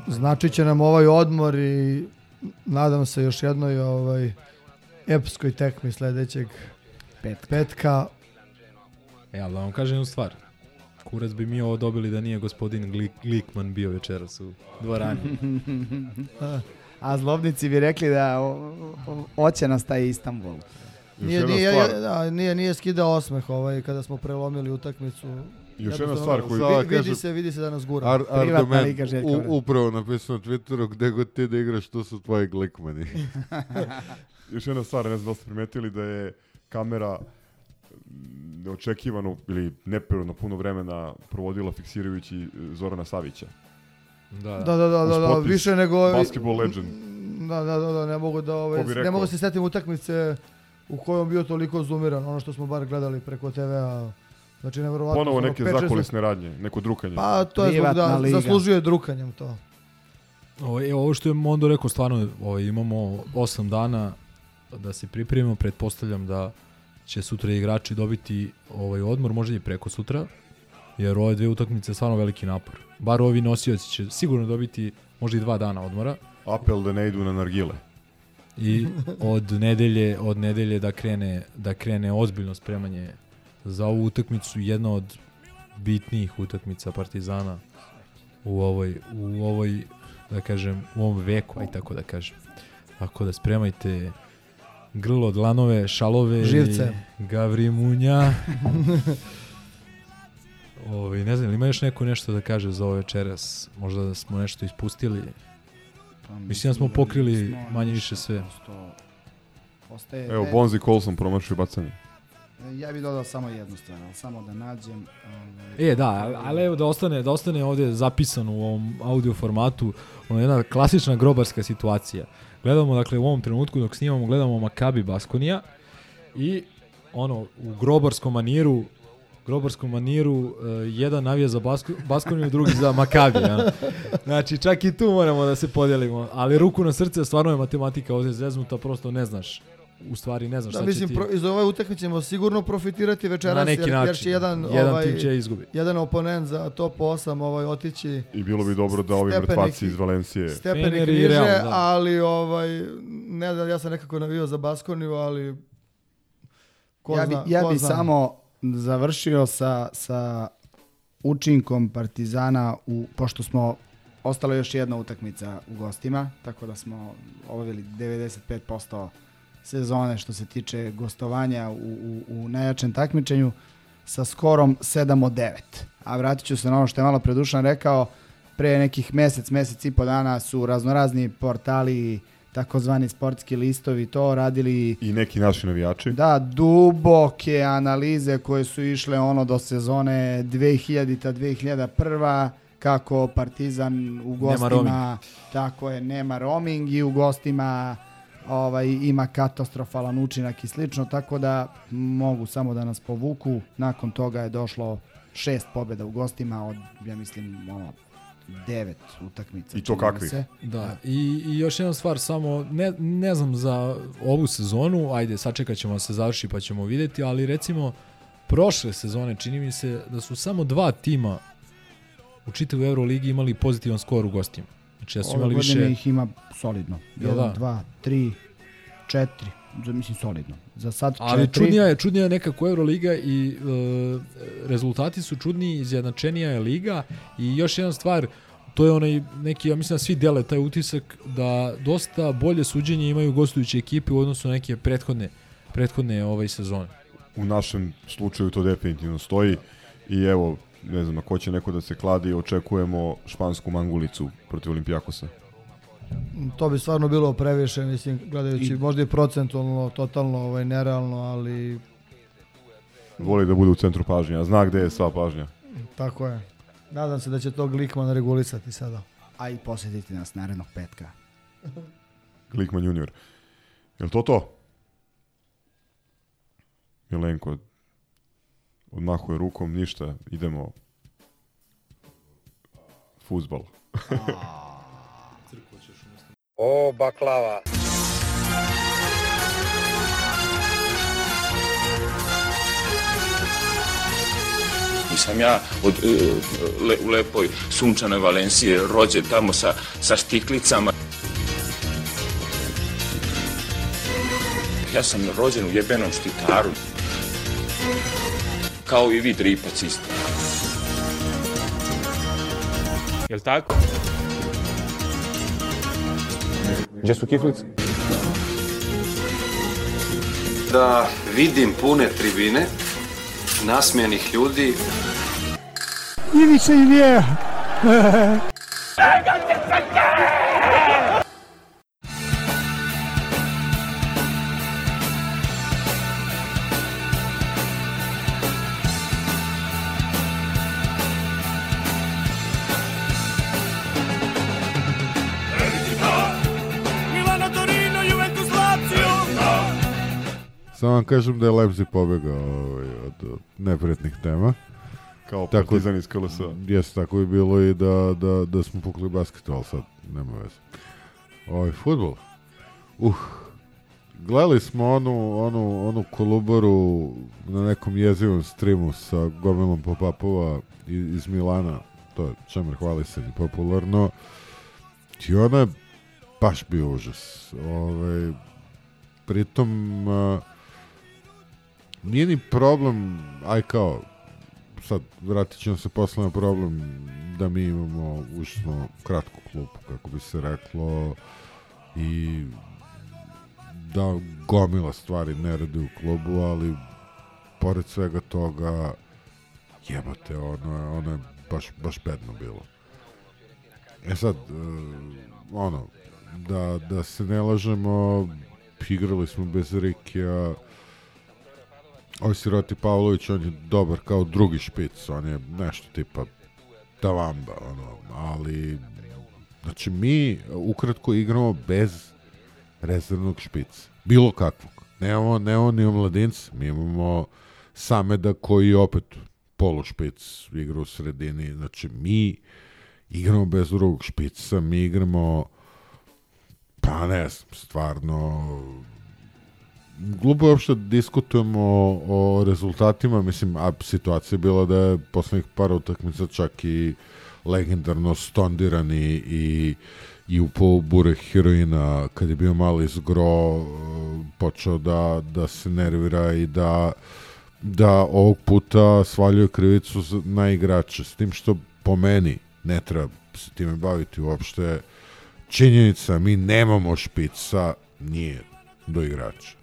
značit će nam ovaj odmor i nadam se još jednoj ovaj, epskoj tekmi sledećeg petka. petka. E, ali da vam kažem jednu stvar. Kurac bi mi ovo dobili da nije gospodin Glik, Glikman bio večeras u dvorani. A zlobnici bi rekli da oće nas taj Istanbul. Nije, nije, da, nije, nije skidao osmeh ovaj, kada smo prelomili utakmicu. Još jedna stvar koju- vi- vidi, kažem, se, vidi se da nas gura. Ar, argument, u, upravo napisao na Twitteru, gde god ti da igraš, to su tvoji glikmani. Još jedna stvar, ne znam da ste primetili da je kamera neočekivano ili neprirodno puno vremena provodila fiksirajući e, Zorana Savića. Da, Da, da, da, da, da, potpis više nego... Basketball legend. Da, da, da, da, ne mogu da, ove, bi ne rekao? mogu se setim utakmice u kojoj bio toliko zoomiran, ono što smo bar gledali preko TV-a. Znači, nevjerovatno. Ponovo ono, neke zakulisne radnje, neko drukanje. Pa, to je zbog da, liga. zaslužuje drukanjem to. Ovo, e, ovo što je Mondo rekao, stvarno ovaj, imamo 8 dana da se pripremimo, pretpostavljam da će sutra igrači dobiti ovaj odmor, možda i preko sutra, jer ove dve utakmice je stvarno veliki napor. Bar ovi nosioci će sigurno dobiti možda i dva dana odmora. Apel da ne idu na nargile. I od nedelje, od nedelje da krene, da krene ozbiljno spremanje za ovu utakmicu, jedna od bitnijih utakmica Partizana u ovoj, u ovoj da kažem, u ovom veku, aj tako da kažem. Tako da spremajte Grlo, dlanove, šalove. Živce. i Gavri Munja. Ovi, ne znam, ima još neko nešto da kaže za ove večeras? Možda da smo nešto ispustili? Mislim da smo pokrili manje više sve. Ostaje Evo, ne- Bonzi Colson promašio bacanje. Ja bih dodao samo jednu stvar, ali samo da nađem... Ovaj, E, da, ali- ali evo da ostane, da ostane ovdje zapisano u ovom audio formatu, ono jedna klasična grobarska situacija. Gledamo, dakle, u ovom trenutku dok snimamo, gledamo Makabi Baskonija i ono, u grobarskom maniru grobarskom maniru uh, jedan navija za Basko, Baskoniju, drugi za Makabi. Ja. Znači, čak i tu moramo da se podijelimo. Ali ruku na srce, stvarno je matematika ovdje zeznuta, prosto ne znaš. U stvari ne znaš Da, šta mislim, će ti... pro, iz ove utakmice ćemo sigurno profitirati večeras, Na neki jer, jer način. će jedan, Jedan ovaj, tim će izgubi. jedan oponent za top 8 ovaj, otići I bilo bi dobro da ovi mrtvaci iz Valencije... stepenik niže, Real, da. ali ovaj, ne znam, ja sam nekako navio za Baskoniju, ali ko ja bi, zna, ja ko bi zna. samo završio sa, sa učinkom Partizana, u, pošto smo ostala još jedna utakmica u gostima, tako da smo obavili 95% sezone što se tiče gostovanja u, u, u najjačem takmičenju sa skorom 7 od 9. A vratit ću se na ono što je malo predušan rekao, pre nekih mesec, mesec i po dana su raznorazni portali, takozvani sportski listovi to radili I neki naši navijači. da, duboke analize koje su išle ono do sezone 2000-ta, 2001 kako Partizan u gostima tako je, nema roaming i u gostima ovaj, ima katastrofalan učinak i slično, tako da mogu samo da nas povuku. Nakon toga je došlo šest pobjeda u gostima od, ja mislim, ono, devet utakmica. I to kakvih? se. Da, i, i još jedna stvar, samo, ne, ne znam za ovu sezonu, ajde, sačekat ćemo da se završi pa ćemo vidjeti, ali recimo, prošle sezone čini mi se da su samo dva tima u čitavoj Euroligi imali pozitivan skor u gostima. Znači da su Ove imali godine više... ih ima solidno. Jedan, da? dva, tri, četiri. Za- Mislim solidno. Za sad Ali četiri. čudnija je, čudnija je nekako Euroliga i e, rezultati su čudniji, izjednačenija je liga i još jedna stvar, to je onaj neki, ja mislim da svi dele taj utisak da dosta bolje suđenje imaju gostujuće ekipe u odnosu na neke prethodne, prethodne ovaj sezone. U našem slučaju to definitivno stoji i evo, ne znam, ako će neko da se kladi, očekujemo špansku mangulicu protiv Olimpijakosa. To bi stvarno bilo previše, mislim, gledajući, možda i procentualno, totalno ovaj, nerealno, ali Voli da bude u centru pažnje, a zna gde je sva pažnja. tako je. Nadam se da će to Glikman regulisati sada. A i posjetiti nas narednog petka. Klikman junior. Jel to to? Milenko odmahuje rukom, ništa, idemo fuzbal. O, baklava. Nisam ja od, e, le, u lepoj sunčanoj Valencije rođen tamo sa, sa štiklicama. Ja sam rođen u jebenom štitaru. Kao i vi dripac isto. Jel tako? Gdje su kiflice? Da vidim pune tribine, nasmijenih ljudi, Ivica Ilija. Vam kažem da je Leipzig pobegao ovaj, od, neprijatnih tema. Kao Partizan iz KLS. Jeste, tako je bilo i da, da, da smo pukli basket, ali sad nema veze. Ovaj, futbol. Uh, gledali smo onu, onu, onu kolubaru na nekom jezivom streamu sa gomilom pop-upova iz, Milana. To je čemer hvali se popularno. I ona je baš bio užas. Ovaj, pritom a, nije ni problem, aj kao, sad vratit ćemo se posle na problem da mi imamo užasno kratku klupu, kako bi se reklo, i da gomila stvari ne radi u klubu, ali pored svega toga jebate, ono ono je baš, baš bedno bilo. E sad, e, ono, da, da se ne lažemo, igrali smo bez Rikija, ovaj Siroti Pavlović, on je dobar kao drugi špic, on je nešto tipa Tavamba, ono, ali znači mi ukratko igramo bez rezervnog špica, bilo kakvog. Nemamo, nemamo ni omladinca, mi imamo Sameda koji opet polušpic igra u sredini, znači mi igramo bez drugog špica, mi igramo pa ne znam, stvarno glupo je uopšte da diskutujemo o, o rezultatima, mislim, a situacija je bila da je poslednjih par utakmica čak i legendarno stondirani i i upao burek heroina. Kad je bio mali zgro počeo da, da se nervira i da da ovog puta svaljuje krivicu na igrače. S tim što po meni ne treba se time baviti uopšte. Činjenica mi nemamo špica nije do igrača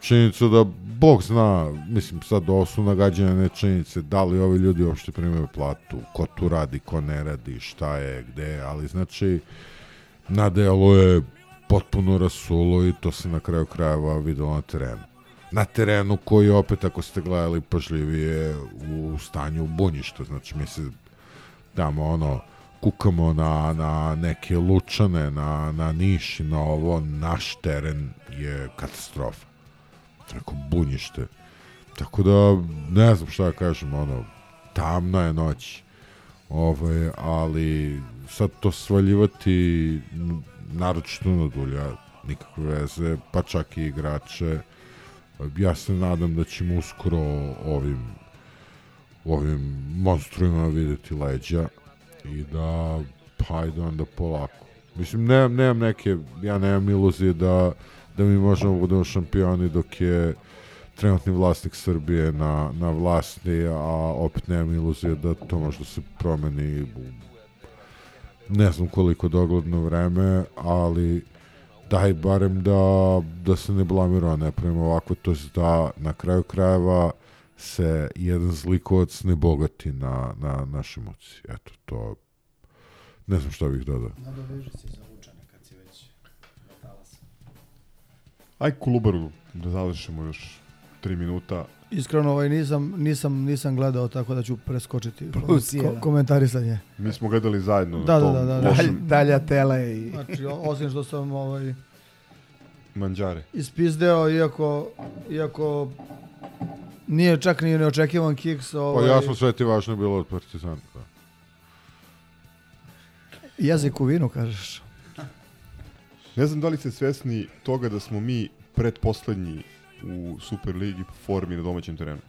činjenica da Bog zna, mislim sad ovo su nagađene činjenice, da li ovi ljudi uopšte primaju platu, ko tu radi, ko ne radi, šta je, gde ali znači na delu je potpuno rasulo i to se na kraju krajeva videlo na terenu. Na terenu koji opet, ako ste gledali pažljivije, u stanju bunjišta, znači mi se tamo ono, kukamo na, na neke lučane, na, na Niš na ovo, naš teren je katastrofa neko bunjište. Tako da, ne znam šta da kažem, ono, tamna je noć. Ovaj, ali sad to svaljivati naročito na dulja, nikakve veze, pa čak i igrače. Ja se nadam da ćemo uskoro ovim ovim monstruima videti leđa i da pa ajde onda polako. Mislim, nemam, nemam neke, ja nemam iluzije da da mi možemo da budemo šampioni dok je trenutni vlasnik Srbije na, na vlasti, a opet nemam iluzije da to možda se promeni u ne znam koliko dogledno vreme, ali daj barem da, da se ne blamiramo, ne pravimo ovako, to je da na kraju krajeva se jedan zlikovac ne bogati na, na našoj muci. Eto, to ne znam šta bih dodao. Nadoveži se za Aj Kolubaru da završimo još 3 minuta. Iskreno ovaj nisam, nisam, nisam gledao tako da ću preskočiti Plus ko, komentarisanje. Mi smo gledali zajedno Da, na da, tom da, da, da. lošem Dalja tele i... Znači, osim što sam ovaj, manđare. ispizdeo, iako, iako nije čak ni neočekivan kiks. Pa Ovaj, jasno sve ti važno bilo od Partizana. Da. Jezik u vinu, kažeš. Ne znam da li ste svesni toga da smo mi predposlednji u Superligi po formi na domaćem terenu.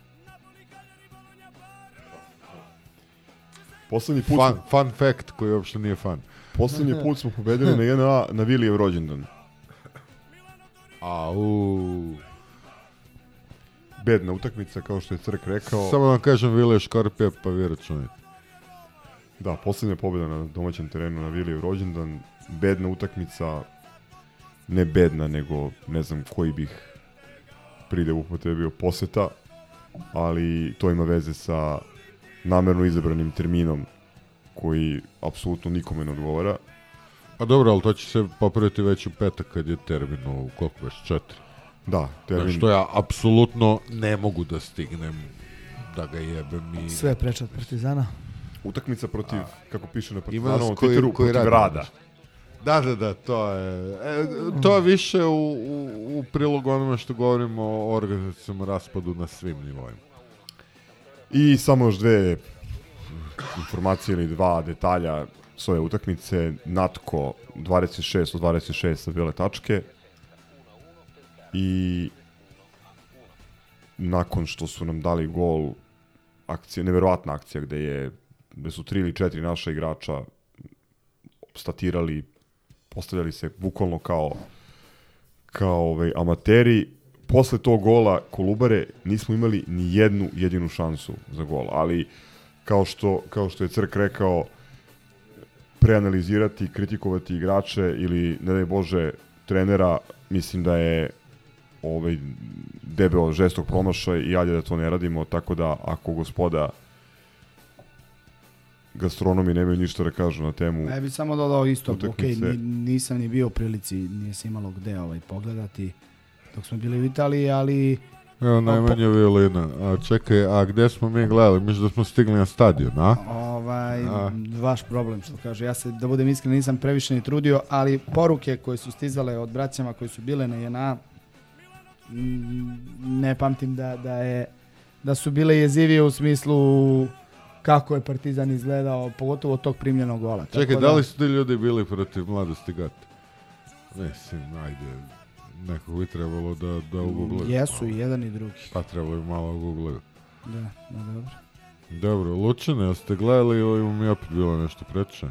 Poslednji put Fun, fun fact koji uopšte nije fun. poslednji put smo pobedili na 1A na Vilijev rođendan. Au. Bedna utakmica, kao što je Crk rekao. Samo da vam kažem Vile Škorpija, pa vi računajte. Da, poslednja pobjeda na domaćem terenu na Vilijev rođendan. Bedna utakmica, ne bedna, nego ne znam koji bih pride upotrebio poseta, ali to ima veze sa namerno izabranim terminom koji apsolutno nikome ne odgovara. Pa dobro, ali to će se popraviti već u petak kad je termin u koliko već četiri. Da, termin. Znači, što ja apsolutno ne mogu da stignem da ga jebem i... Sve preče od Partizana. Utakmica protiv, kako piše na Partizanovom Twitteru, koji protiv rade rada. nešto. Da, da, da, to je... E, to je više u, u, u prilog onome što govorimo o organizacijom raspadu na svim nivoima. I samo još dve informacije ili dva detalja s ove utakmice. Natko 26 od 26 sa bile tačke. I nakon što su nam dali gol akcija, neverovatna akcija gde je gde su tri ili četiri naša igrača statirali, postavljali se bukvalno kao kao ovaj, amateri. Posle tog gola Kolubare nismo imali ni jednu jedinu šansu za gol, ali kao što, kao što je Crk rekao, preanalizirati, kritikovati igrače ili, ne daj Bože, trenera mislim da je ovaj debeo žestok promašaj i ajde da to ne radimo, tako da ako gospoda gastronomi nemaju ništa da kažu na temu Ja bih samo dodao isto, ok, utakmice. ni- nisam ni bio u prilici, nije se imalo gde ovaj, pogledati dok smo bili u Italiji, ali Evo najmanje violina. A čekaj, a gde smo mi gledali? Mislim da smo stigli na stadion, a? ovaj, A. vaš problem što kaže. Ja se, da budem iskren, nisam previše ni trudio, ali poruke koje su stizale od braćama koji su bile na JNA, ne pamtim da, da, je, da su bile jezivije u smislu kako je Partizan izgledao, pogotovo od tog primljenog gola. Tako Čekaj, da li su ti ljudi bili protiv mladosti Gata? Mislim, ajde, nekog bi trebalo da, da uguglaju. Jesu i jedan i drugi. Pa trebalo bi malo uguglaju. Da, da, dobro. Dobro, Lučane, jeste gledali ili mu mi opet bilo nešto preče?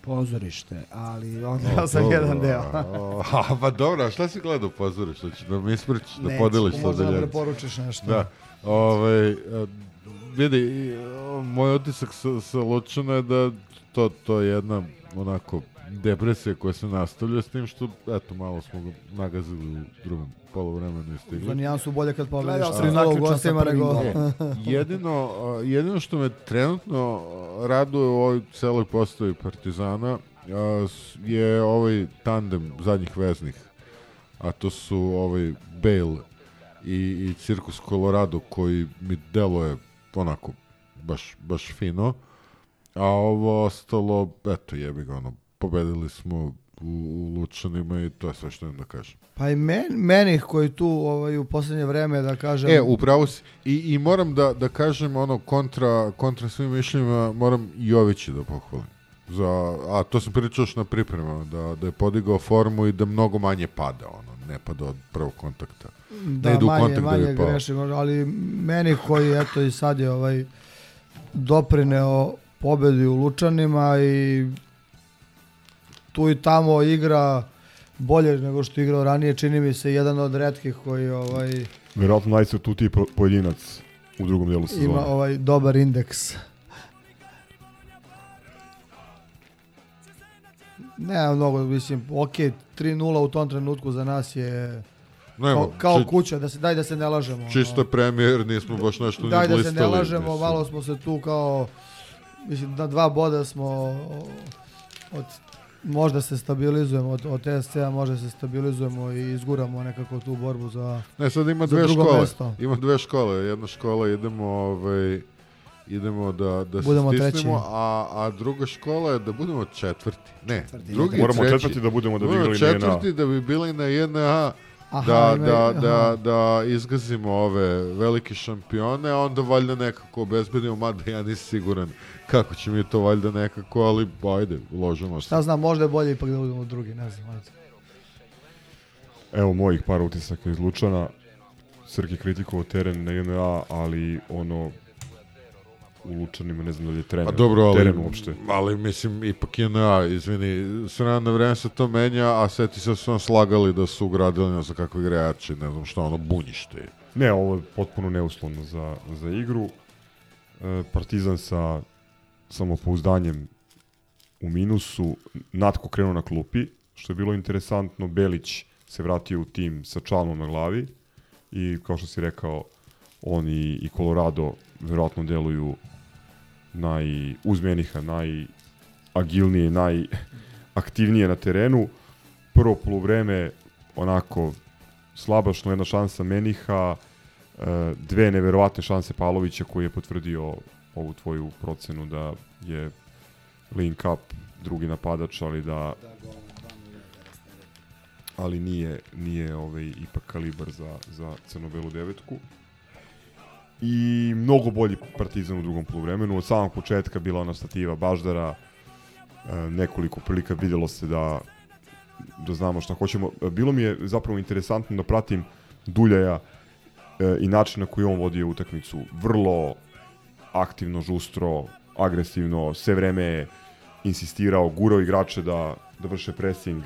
Pozorište, ali odgledao sam jedan deo. a, pa dobro, a šta si gledao? Hoćeš da mi ispričaš, da podeliš sa možda deljenjem? preporučiš nešto. Da. Ovaj, a, vidi, moj otisak sa, sa Lučana je da to, to je jedna onako depresija koja se nastavlja s tim što, eto, malo smo ga nagazili u drugom polovremenu i stigli. Za nijansu bolje kad pobediš Gledao sam 3-0 u zaključan gostima sa prvim nego... golom. jedino, jedino što me trenutno raduje u ovoj celoj postavi Partizana je ovaj tandem zadnjih veznih. A to su ovaj Bale i, i Cirkus Colorado koji mi deluje onako baš, baš fino. A ovo ostalo, eto jebi ga ono, pobedili smo u, u Lučanima i to je sve što imam da kažem. Pa i men, meni koji tu ovaj, u posljednje vreme da kažem... E, upravo si. I, I moram da, da kažem ono kontra, kontra svim mišljenjima, moram Jovića da pohvalim. Za, a to sam pričao još na pripremama, da, da je podigao formu i da mnogo manje pada, ono, ne pada od prvog kontakta. da, ne ide u manje, kontakt manje da bi pao. greši, možda, ali meni koji eto i sad je ovaj doprineo pobedi u Lučanima i tu i tamo igra bolje nego što je igrao ranije, čini mi se jedan od retkih koji ovaj Verovatno po- pojedinac u drugom delu sezone. ima ovaj dobar indeks. Ne, mnogo, mislim, ok, 3-0 u tom trenutku za nas je Nema, kao, kao či- kuća, da se, daj da se ne lažemo. Čisto je premijer, nismo baš nešto ni Daj da se ne lažemo, mislim. malo smo se tu kao, mislim, na dva boda smo od, možda se stabilizujemo, od, od TSC-a možda se stabilizujemo i izguramo nekako tu borbu za Ne, sad ima dve škole. mesto. Ima dve škole. Jedna škola idemo ovaj idemo da da Budemo se treći. stisnemo, a a druga škola je da budemo četvrti. Ne, drugi i Moramo treći. četvrti da budemo da bi igrali na četvrti da bi bili na jedna Aha, da, ima- da, aha. da, da izgazimo ove velike šampione, a onda valjda nekako obezbedimo, mada ja nisam siguran kako će mi to valjda nekako, ali ajde, uložimo se. Šta znam, možda je bolje ipak da budemo drugi, ne znam, ajde. Evo mojih par utisaka iz Lučana. Srki kritikovao teren na JNA, ali ono u Lučanima ne znam da li je trener. Pa dobro, ali, teren uopšte. ali mislim, ipak je na, izvini, s vremena na vreme se to menja, a seti se da su nam slagali da su ugradili ne znam kakve igrači, ne znam šta, ono, bunjište. Ne, ovo je potpuno neuslovno za, za igru. E, Partizan sa samopouzdanjem u minusu, Natko krenuo na klupi, što je bilo interesantno, Belić se vratio u tim sa čalmom na glavi i kao što si rekao, on i, i Colorado verovatno deluju najuzmeniha, najagilnije, najaktivnije na terenu. Prvo polovreme onako slabašno jedna šansa Meniha, e, dve neverovatne šanse Pavlovića koji je potvrdio ovu tvoju procenu da je link up drugi napadač, ali da ali nije, nije ovaj, ipak kalibar za, za crno-belu devetku. I mnogo bolji partizan u drugom poluvremenu. Od samog početka bila ona stativa Baždara, e, nekoliko prilika vidjelo se da da znamo šta hoćemo. E, Bilo mi je zapravo interesantno da pratim Duljaja e, i način na koji on vodio utakmicu. Vrlo aktivno, žustro, agresivno, sve vreme insistirao, gurao igrače da, da vrše pressing.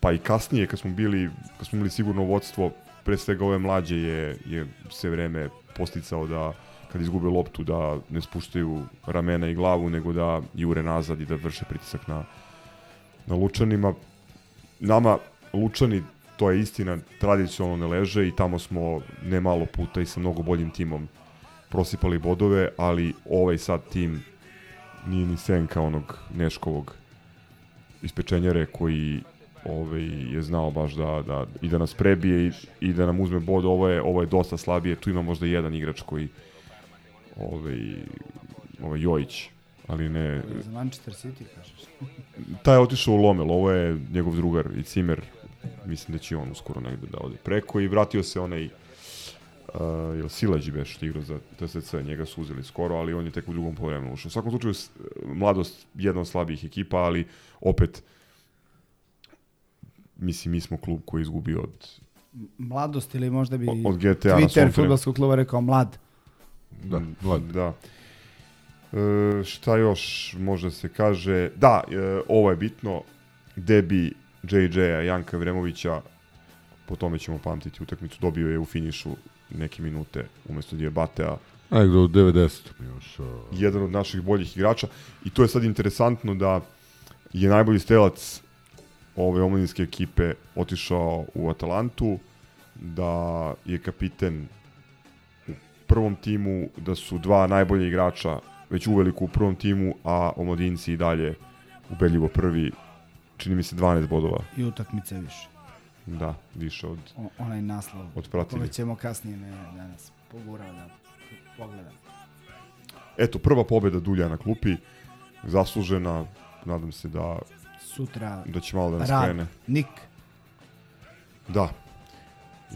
Pa i kasnije kad smo bili, kad smo imali sigurno vodstvo, pre svega ove mlađe je, je sve vreme posticao da kad izgube loptu da ne spuštaju ramena i glavu, nego da jure nazad i da vrše pritisak na, na Lučanima. Nama Lučani, to je istina, tradicionalno ne leže i tamo smo ne malo puta i sa mnogo boljim timom prosipali bodove, ali ovaj sad tim nije ni senka onog Neškovog ispečenjare koji ovaj, je znao baš da, da, i da nas prebije i, i da nam uzme bod, ovo je, ovo je dosta slabije, tu ima možda jedan igrač koji ovaj, ovaj Jojić, ali ne... Za Manchester City, kažeš. Taj je otišao u Lomel, ovo je njegov drugar i Cimer, mislim da će on uskoro negde da ode preko i vratio se onaj uh, jel Silađi beš što igrao za TSC, njega su uzeli skoro, ali on je tek u drugom povremenu ušao. U svakom slučaju, mladost jedna od slabijih ekipa, ali opet mislim, mi smo klub koji je izgubio od Mladost ili možda bi Od GTA na Twitter futbolskog kluba rekao mlad. Da, mlad. Da. E, šta još može se kaže? Da, e, ovo je bitno. Debi JJ-a Janka Vremovića, po tome ćemo pamtiti utakmicu, dobio je u finišu neke minute umesto Diabatea. Ajde, do 90. mi još. a, Jedan od naših boljih igrača. I to je sad interesantno da je najbolji strelac ove omladinske ekipe otišao u Atalantu, da je kapiten u prvom timu, da su dva najbolja igrača već uveliko u prvom timu, a omladinci i dalje ubedljivo prvi, čini mi se 12 bodova. I utakmice više. Da, više od... O, onaj naslov. Od pratili. Koga ćemo kasnije me danas pogurao da pogledam. Eto, prva pobjeda Dulja na klupi, zaslužena, nadam se da Sutra da će malo da nas rad, krene. Nik. Da.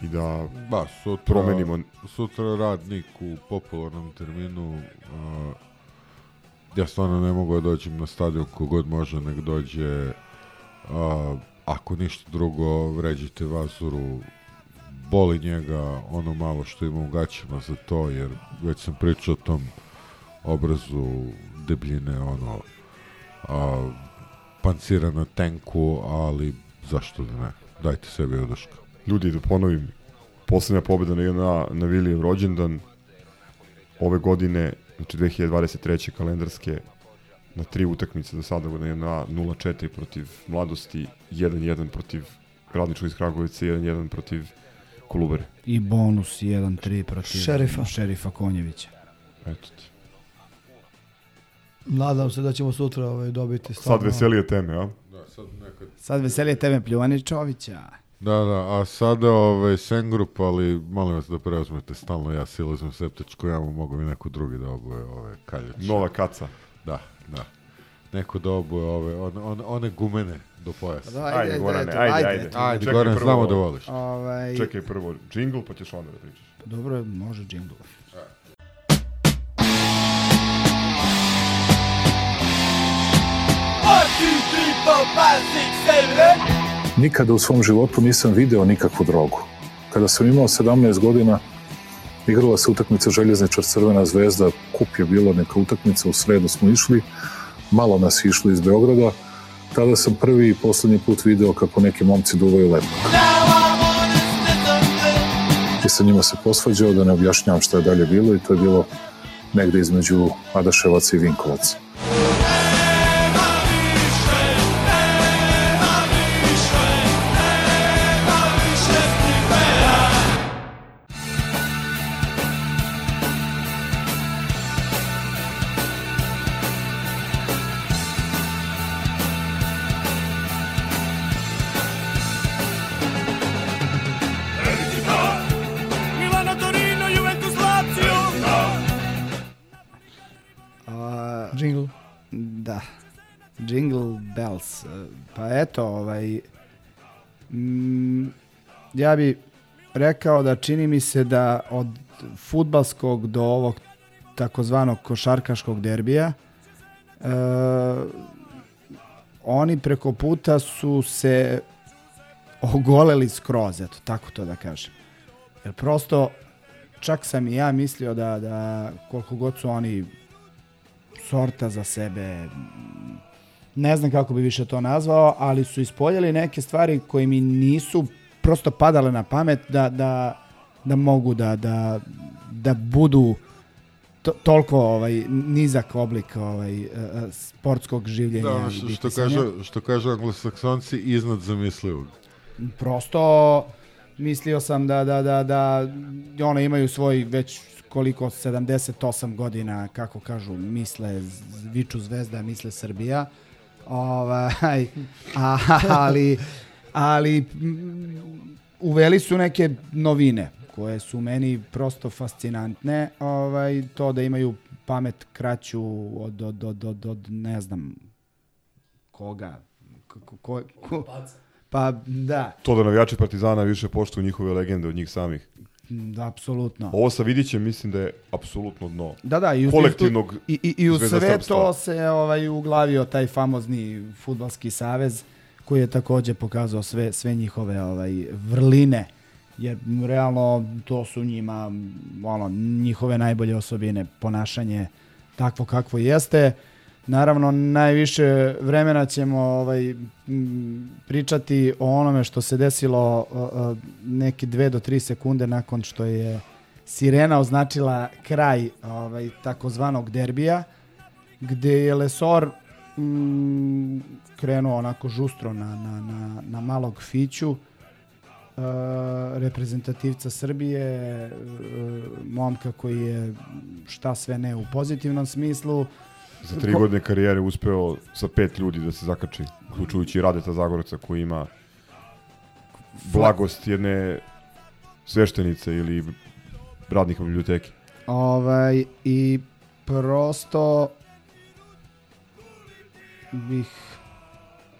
I da Ba, sutra, promenimo Sutra radnik u popularnom terminu. a, ja stvarno ne mogu da dođem na stadion kogod može nek dođe. A, ako ništa drugo, vređite Vazuru. Boli njega ono malo što ima u gaćima za to, jer već sam pričao o tom obrazu debljine, ono, a, pancira na tenku, ali zašto da ne? Dajte sebi oduška. Ljudi, da ponovim, posljednja pobjeda na, na, na Vilijev rođendan ove godine, znači 2023. kalendarske, na tri utakmice do sada, na 0-4 protiv Mladosti, 1-1 protiv Radničkog iz Kragovice, 1-1 protiv Kolubare. I bonus 1-3 protiv Šerifa. šerifa Konjevića. Eto ti. Nadam se da ćemo sutra ovaj, dobiti Sad stvarno... veselije teme, a? Da, sad nekad Sad veselije tebe pljuvani Čovića. Da, da, a sada ovaj, Sen Group, ali molim vas da preuzmete stalno ja silazim septičku jamu, mogu mi neko drugi da obuje ove kaljače. Nova kaca. Da, da. Neko da obuje ove, one, one, one gumene do pojasa. Da, ajde, Ajde, Gorane, ajde, ajde. ajde. Ajde, Čekaj Goran, prvo znamo da voliš. Ovaj, Čekaj prvo džingl, pa ćeš onda da pričaš. Dobro, može džingl. Nikada u svom životu nisam video nikakvu drogu. Kada sam imao 17 godina, igrala se utakmica Željezničar Crvena zvezda, kup je bila neka utakmica, u sredu smo išli, malo nas išlo iz Beograda, tada sam prvi i poslednji put video kako neki momci duvaju lepo. I sa njima se posvađao da ne objašnjavam šta je dalje bilo i to je bilo negde između Adaševaca i Vinkovaca. Eto, ovaj... Mm, ja bi rekao da čini mi se da od futbalskog do ovog takozvanog košarkaškog derbija e, oni preko puta su se ogoleli skroz, eto, tako to da kažem. Jer prosto, čak sam i ja mislio da, da koliko god su oni sorta za sebe, ne znam kako bi više to nazvao, ali su ispoljali neke stvari koje mi nisu prosto padale na pamet da, da, da mogu da, da, da budu to, toliko ovaj, nizak oblik ovaj, eh, sportskog življenja. Da, što, što, kaže, što kaže anglosaksonci, iznad zamislivog. prosto mislio sam da, da, da, da one imaju svoj već koliko 78 godina, kako kažu, misle viču zvezda, misle Srbija. Ovaj, a, ali, ali mm, uveli su neke novine koje su meni prosto fascinantne. Ovaj, to da imaju pamet kraću od, od, od, od, od ne znam koga. Ko, ko, ko, ko, pa da, To da navijači Partizana više poštuju njihove legende od njih samih. Da, apsolutno. Ovo sa Vidićem mislim da je apsolutno dno. Da, da, i u kolektivnog i, i, i u sve to se ovaj uglavio taj famozni fudbalski savez koji je takođe pokazao sve sve njihove ovaj vrline jer realno to su njima ono njihove najbolje osobine ponašanje takvo kakvo jeste naravno najviše vremena ćemo ovaj pričati o onome što se desilo neke dve do tri sekunde nakon što je sirena označila kraj ovaj, takozvanog derbija, gde je Lesor mm, krenuo onako žustro na, na, na, na malog fiću, e, reprezentativca Srbije, e, momka koji je šta sve ne u pozitivnom smislu. Za tri Ko- godine karijere uspeo sa pet ljudi da se zakači, uključujući Radeta Zagorca koji ima blagost jedne sveštenice ili radnika biblioteke. Ovaj, I prosto bih,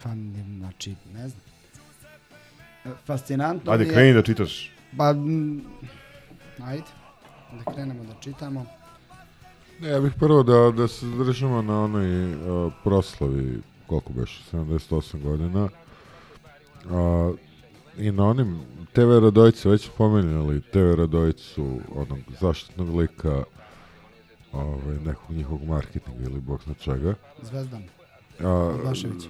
pa ne- znači, ne znam. Fascinantno Ajde, kreni da čitaš. Pa, ajde, da krenemo da čitamo. Ne, ja bih prvo da, da se zadržimo na onoj uh, proslavi, koliko beš, 78 godina. Uh, I na onim TV Radojice, već pomenjali TV Radojicu, onog zaštitnog lika, ovaj, nekog njihovog marketinga ili bog zna čega. Zvezdan. A, Bašević.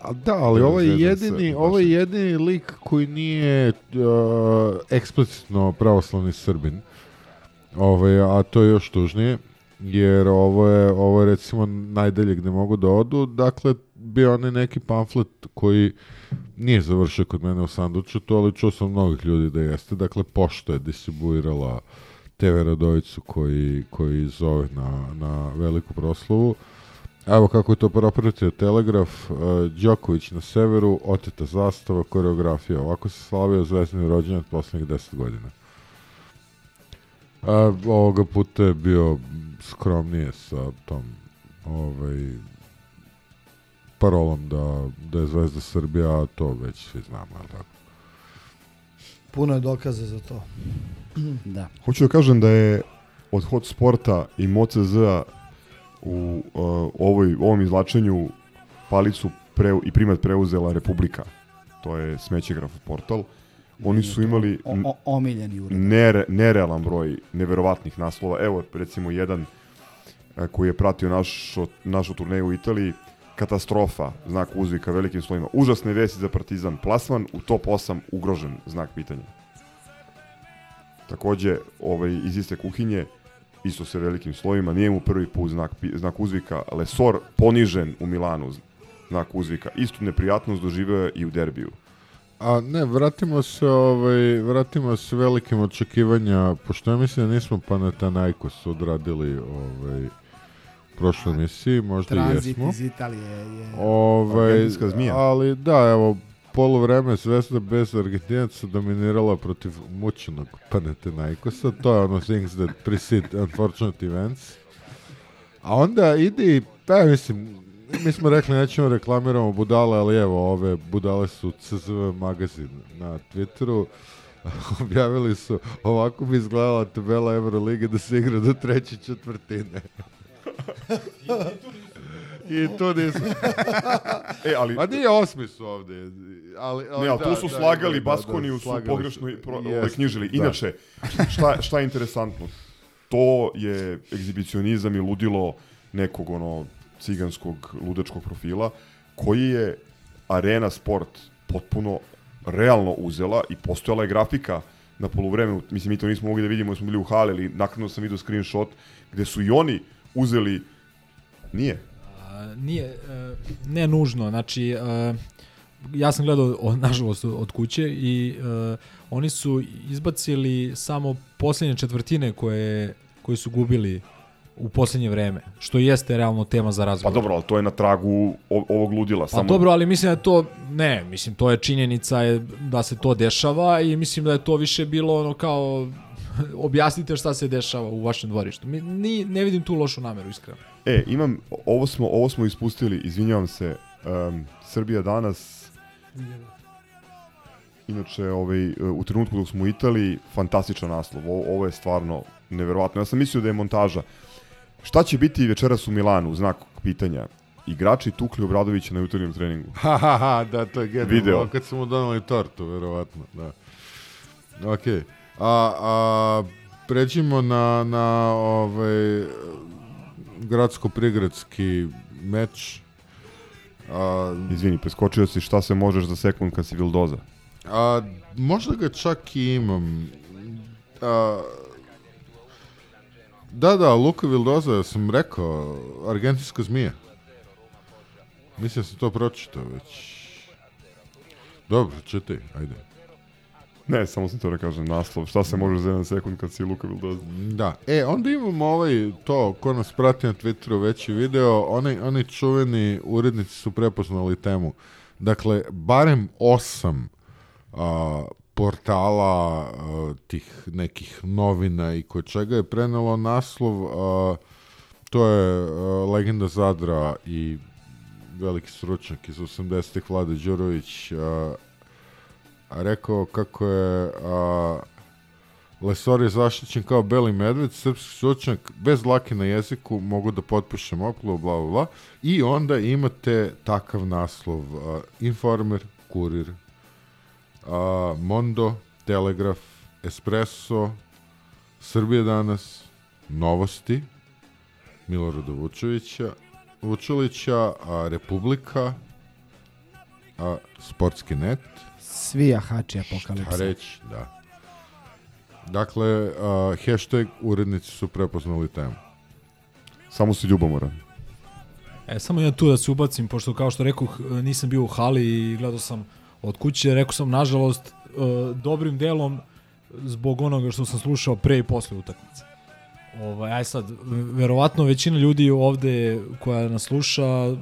A da, ali ovo je jedini, ovo je jedini lik koji nije uh, eksplicitno pravoslavni Srbin. Ovaj, a to je još tužnije, jer ovo je, ovo je recimo najdalje gde mogu da odu. Dakle, bio onaj neki pamflet koji nije završio kod mene u sandučetu, ali čuo sam mnogih ljudi da jeste. Dakle, pošto je distribuirala TV Radovicu koji, koji zove na, na veliku proslavu. Evo kako je to propratio Telegraf, uh, Đoković na severu, oteta zastava, koreografija. Ovako se slavio zvezdni rođendan poslednjih 10 godina. A, ovoga puta je bio skromnije sa tom ovaj, parolom da, da je Zvezda Srbija, a to već svi znamo, ali tako? Puno je dokaza za to. da. Hoću da kažem da je od hot sporta i MOCZ-a u uh, ovoj, ovom izlačenju palicu pre, i primat preuzela Republika. To je smećegraf portal. Oni su imali O, o, omiljeni ured. nere, nerealan broj neverovatnih naslova. Evo, recimo, jedan e, koji je pratio našu, našu turneju u Italiji, katastrofa, znak uzvika velikim slovima. Užasne vesti za Partizan. Plasman u top 8 ugrožen, znak pitanja. Takođe, ovaj, iz iste kuhinje, isto se velikim slovima, nije mu prvi put znak, znak uzvika. Lesor ponižen u Milanu, znak uzvika. Istu neprijatnost doživeo je i u derbiju. A ne, vratimo se, ovaj, vratimo se velikim očekivanja, pošto ja mislim da nismo Panathinaikos odradili ovaj, u prošloj emisiji, možda i Tranzit jesmo. iz Italije je... Ovaj, zmija. ali da, evo, polovreme Zvezda bez Argentinaca dominirala protiv mučenog Panathinaikosa, to je ono things that precede unfortunate events. A onda ide i, pa mislim, mi smo rekli nećemo reklamiramo budale, ali evo, ove budale su CZV magazin na Twitteru. Objavili su, ovako bi izgledala tabela Eurolige da se igra do treće četvrtine. I tu nisu. E, ali- A nije osmi su ovde. Ali, ali Ne, ali da, tu su da, slagali da, Baskoniju, da, su pogrešno su. pro, ovaj, knjižili. da. Inače, šta, šta je interesantno? To je egzibicionizam i ludilo nekog ono ciganskog ludačkog profila koji je Arena Sport potpuno realno uzela i postojala je grafika na poluvremenu, mislim mi to nismo mogli da vidimo jer smo bili u hali, ali naknadno sam vidio screenshot gde su i oni uzeli nije. A, nije, e, ne nužno, znači e, ja sam gledao, nažalost, od kuće i uh, oni su izbacili samo posljednje četvrtine koje, koje su gubili u posljednje vreme, što jeste realno tema za Pa razgovor. dobro, ali to je na tragu o- ovog ludila. Pa samo... dobro, ali mislim da to, ne, mislim, to je činjenica je da se to dešava i mislim da je to više bilo ono kao objasnite šta se dešava u vašem dvorištu. Mi, ni, ne vidim tu lošu nameru, iskreno. E, imam, ovo smo, ovo smo ispustili, izvinjavam se, um, Srbija danas, inače ovaj, u trenutku dok smo u Italiji, fantastičan naslov, ovo, ovo je stvarno neverovatno. Ja sam mislio da je montaža. Šta će biti večeras u Milanu, znak pitanja? Igrači tukli Obradovića na jutarnjem treningu. Ha, ha, ha, da, to je genijalno. Video. Kad su mu donali tortu, verovatno, da. Ok. A, a pređimo na, na ovaj, gradsko-prigradski meč. A, Izvini, preskočio si šta se možeš za sekund kad si Vildoza. A, možda ga čak i imam. A, da, da, Luka Vildoza, sam rekao, argentinska zmija. Mislim da sam to pročitao već. Dobro, čitaj, ajde. Ne, samo sam to da kažem naslov. Šta se može za jedan sekund kad si Luka Vildoza? Da. E, onda imamo ovaj, to, ko nas prati na Twitteru veći video, oni, oni čuveni urednici su prepoznali temu. Dakle, barem osam a, portala a, tih nekih novina i kod čega je prenelo naslov, a, to je a, legenda Zadra i veliki stručnjak iz 80-ih Vlade Đurović a rekao kako je a, Lesor je zaštićen kao beli medved, srpski stručnjak bez dlake na jeziku, mogu da potpišem oplu, bla, bla, bla. I onda imate takav naslov, a, Informer, Kurir, a, Mondo, Telegraf, Espresso, Srbije danas, Novosti, Milorada Vučevića, Vučelića, a, Republika, a, Sportski net, Svi jahači apokalipsa. Šta reći, da. Dakle, uh, hashtag urednici su prepoznali temu. Samo si ljubomoran. E, samo ja tu da se ubacim, pošto kao što rekoh, nisam bio u hali i gledao sam od kuće, rekao sam, nažalost, e, dobrim delom zbog onoga što sam slušao pre i posle utakmice. Ovaj, aj sad, verovatno većina ljudi ovde koja nas sluša e,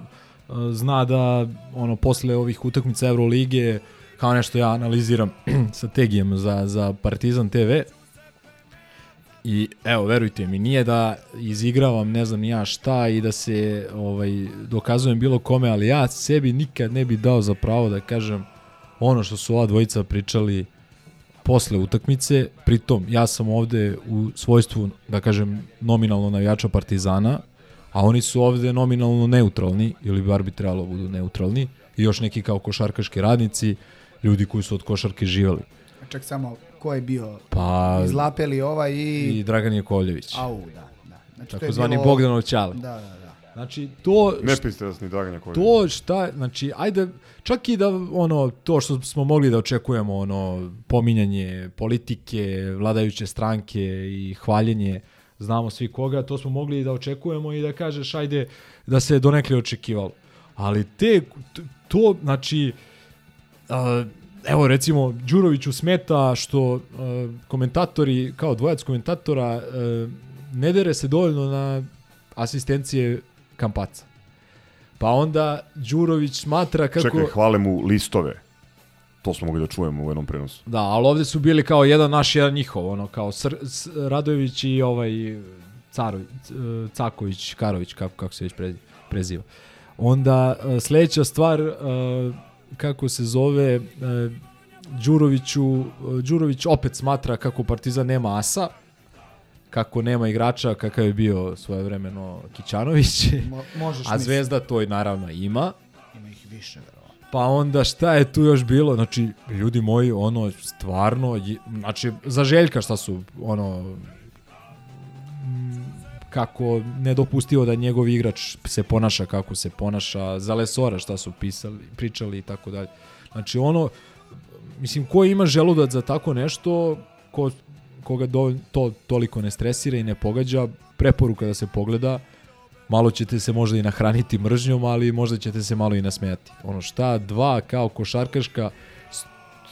zna da ono posle ovih utakmica Evrolige kao nešto ja analiziram strategijama za, za Partizan TV i evo verujte mi nije da izigravam ne znam ni ja šta i da se ovaj dokazujem bilo kome ali ja sebi nikad ne bi dao za pravo da kažem ono što su ova dvojica pričali posle utakmice, pritom ja sam ovde u svojstvu, da kažem, nominalno navijača Partizana, a oni su ovde nominalno neutralni, ili bar bi trebalo budu neutralni, i još neki kao košarkaški radnici, ljudi koji su od košarke živeli. Čak samo, ko je bio? Pa- Izlapeli ovaj i... I Dragan Jakovljević. Au, da, da. Znači, to je Takozvani bilo- Bogdanov Ćale. Da, da, da. Znači, to... Nepristrasni Dragan Jakovljević. To šta, znači, ajde, čak i da ono, to što smo mogli da očekujemo, ono, pominjanje politike, vladajuće stranke i hvaljenje, znamo svi koga, to smo mogli da očekujemo i da kažeš, ajde, da se donekle očekivalo. Ali te, to, znači, a, evo recimo, Đuroviću smeta što a, komentatori, kao dvojac komentatora, a, ne dere se dovoljno na asistencije Kampaca. Pa onda Đurović smatra kako... Čekaj, hvale mu listove. To smo mogli da čujemo u jednom prenosu. Da, ali ovde su bili kao jedan naš, jedan njihov, ono, kao Sr S Radojević i ovaj Carović, Caković, Karović, kako, kako se već pre, preziva. Onda e, sledeća stvar, e, kako se zove, e, Đuroviću, Đurović opet smatra kako Partizan nema asa, kako nema igrača kakav je bio svojevremeno Kićanović, Mo- možeš a. Zvezda to i naravno ima. Ima ih više, verovatno. Pa onda šta je tu još bilo? Znači, ljudi moji, ono, stvarno, znači, za Željka šta su, ono, kako nedopustivo da njegov igrač se ponaša kako se ponaša, za Lesora šta su pisali, pričali i tako dalje. Znači, ono, mislim, ko ima želudac za tako nešto, ko, koga do, to toliko ne stresira i ne pogađa, preporuka da se pogleda, malo ćete se možda i nahraniti mržnjom, ali možda ćete se malo i nasmejati. Ono šta, dva kao košarkaška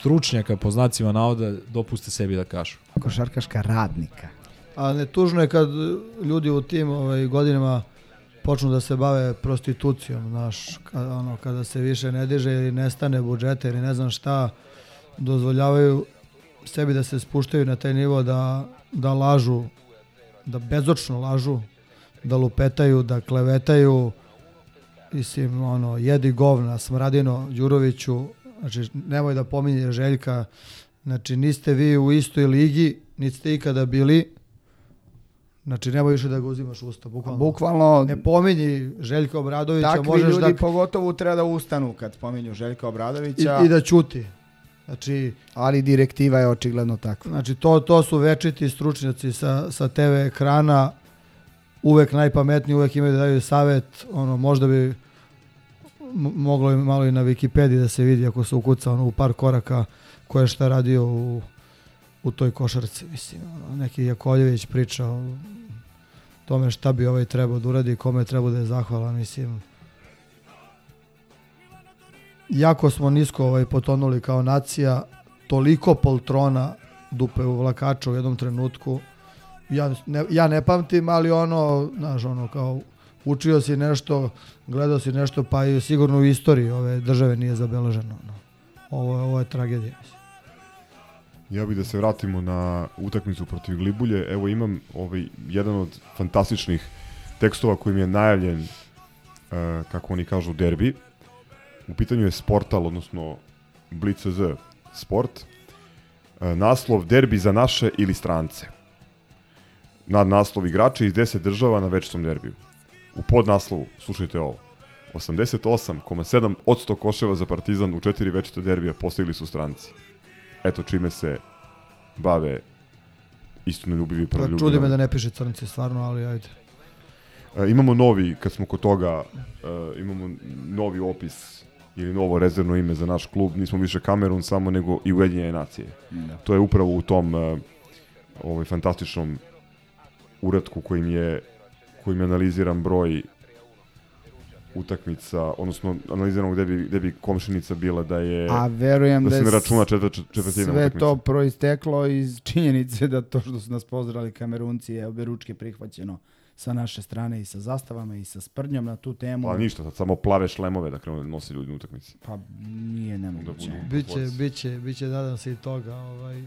stručnjaka po znacima navoda dopuste sebi da kažu. Košarkaška radnika. A ne tužno je kad ljudi u tim ovaj, godinama počnu da se bave prostitucijom, znaš, kada, ono, kada se više ne diže ili nestane budžeta ili ne znam šta, dozvoljavaju sebi da se spuštaju na taj nivo da, da lažu, da bezočno lažu, da lupetaju, da klevetaju, mislim, ono, jedi govna, smradino, Đuroviću, znači, nemoj da pominje Željka, znači, niste vi u istoj ligi, niti ste ikada bili, Znači, nemoj više da ga uzimaš usta, bukvalno. Bukvalno- Ne pominji Željka Obradovića, Takvi možeš ljudi da... pogotovo treba da ustanu kad spominju Željka Obradovića. I, I da ćuti. Znači, ali direktiva je očigledno takva. Znači, to, to su večiti stručnjaci sa, sa TV ekrana, uvek najpametniji, uvek imaju da daju savet, ono, možda bi moglo i malo i na Wikipediji da se vidi ako se ukuca ono, u par koraka ko je šta radio u, u toj košarci, mislim, ono, neki Jakovljević priča o tome šta bi ovaj trebao da uradi, kome treba da je zahvalan, mislim, jako smo nisko ovaj, potonuli kao nacija, toliko poltrona dupe u vlakača u jednom trenutku. Ja ne, ja ne pamtim, ali ono, znaš, ono, kao učio si nešto, gledao si nešto, pa i sigurno u istoriji ove države nije zabeleženo. Ono. Ovo, ovo je tragedija. Ja bih da se vratimo na utakmicu protiv Glibulje. Evo imam ovaj jedan od fantastičnih tekstova koji mi je najavljen, e, kako oni kažu, derbi. U pitanju je Sportal, odnosno Blitz.z Sport. E, naslov Derbi za naše ili strance. Nad naslov igrače iz 10 država na večitom derbiju. U podnaslovu, slušajte ovo, 88,7% koševa za Partizan u četiri večita derbija postigli su stranci. Eto čime se bave istinoljubivi Pa, proljubivi. čudi me da ne piše crnci, stvarno, ali ajde. E, imamo novi, kad smo kod toga, e, imamo novi opis ili novo rezervno ime za naš klub, nismo više Kamerun samo, nego i Ujedinjene nacije. Da. To je upravo u tom ovaj fantastičnom uratku kojim je kojim je analiziran broj utakmica, odnosno analiziramo gde bi, gde bi komšinica bila da je A verujem da, da se ne računa četvrt, četvrtina sve utakmice. to proisteklo iz činjenice da to što su nas pozdravili kamerunci je oberučke prihvaćeno sa naše strane i sa zastavama i sa sprdnjom na tu temu. Pa ništa, sad samo plave šlemove da krenu da nosi ljudi na utakmici. Pa nije nemoguće. Biće, biće, biće, nadam se i toga. Ovaj.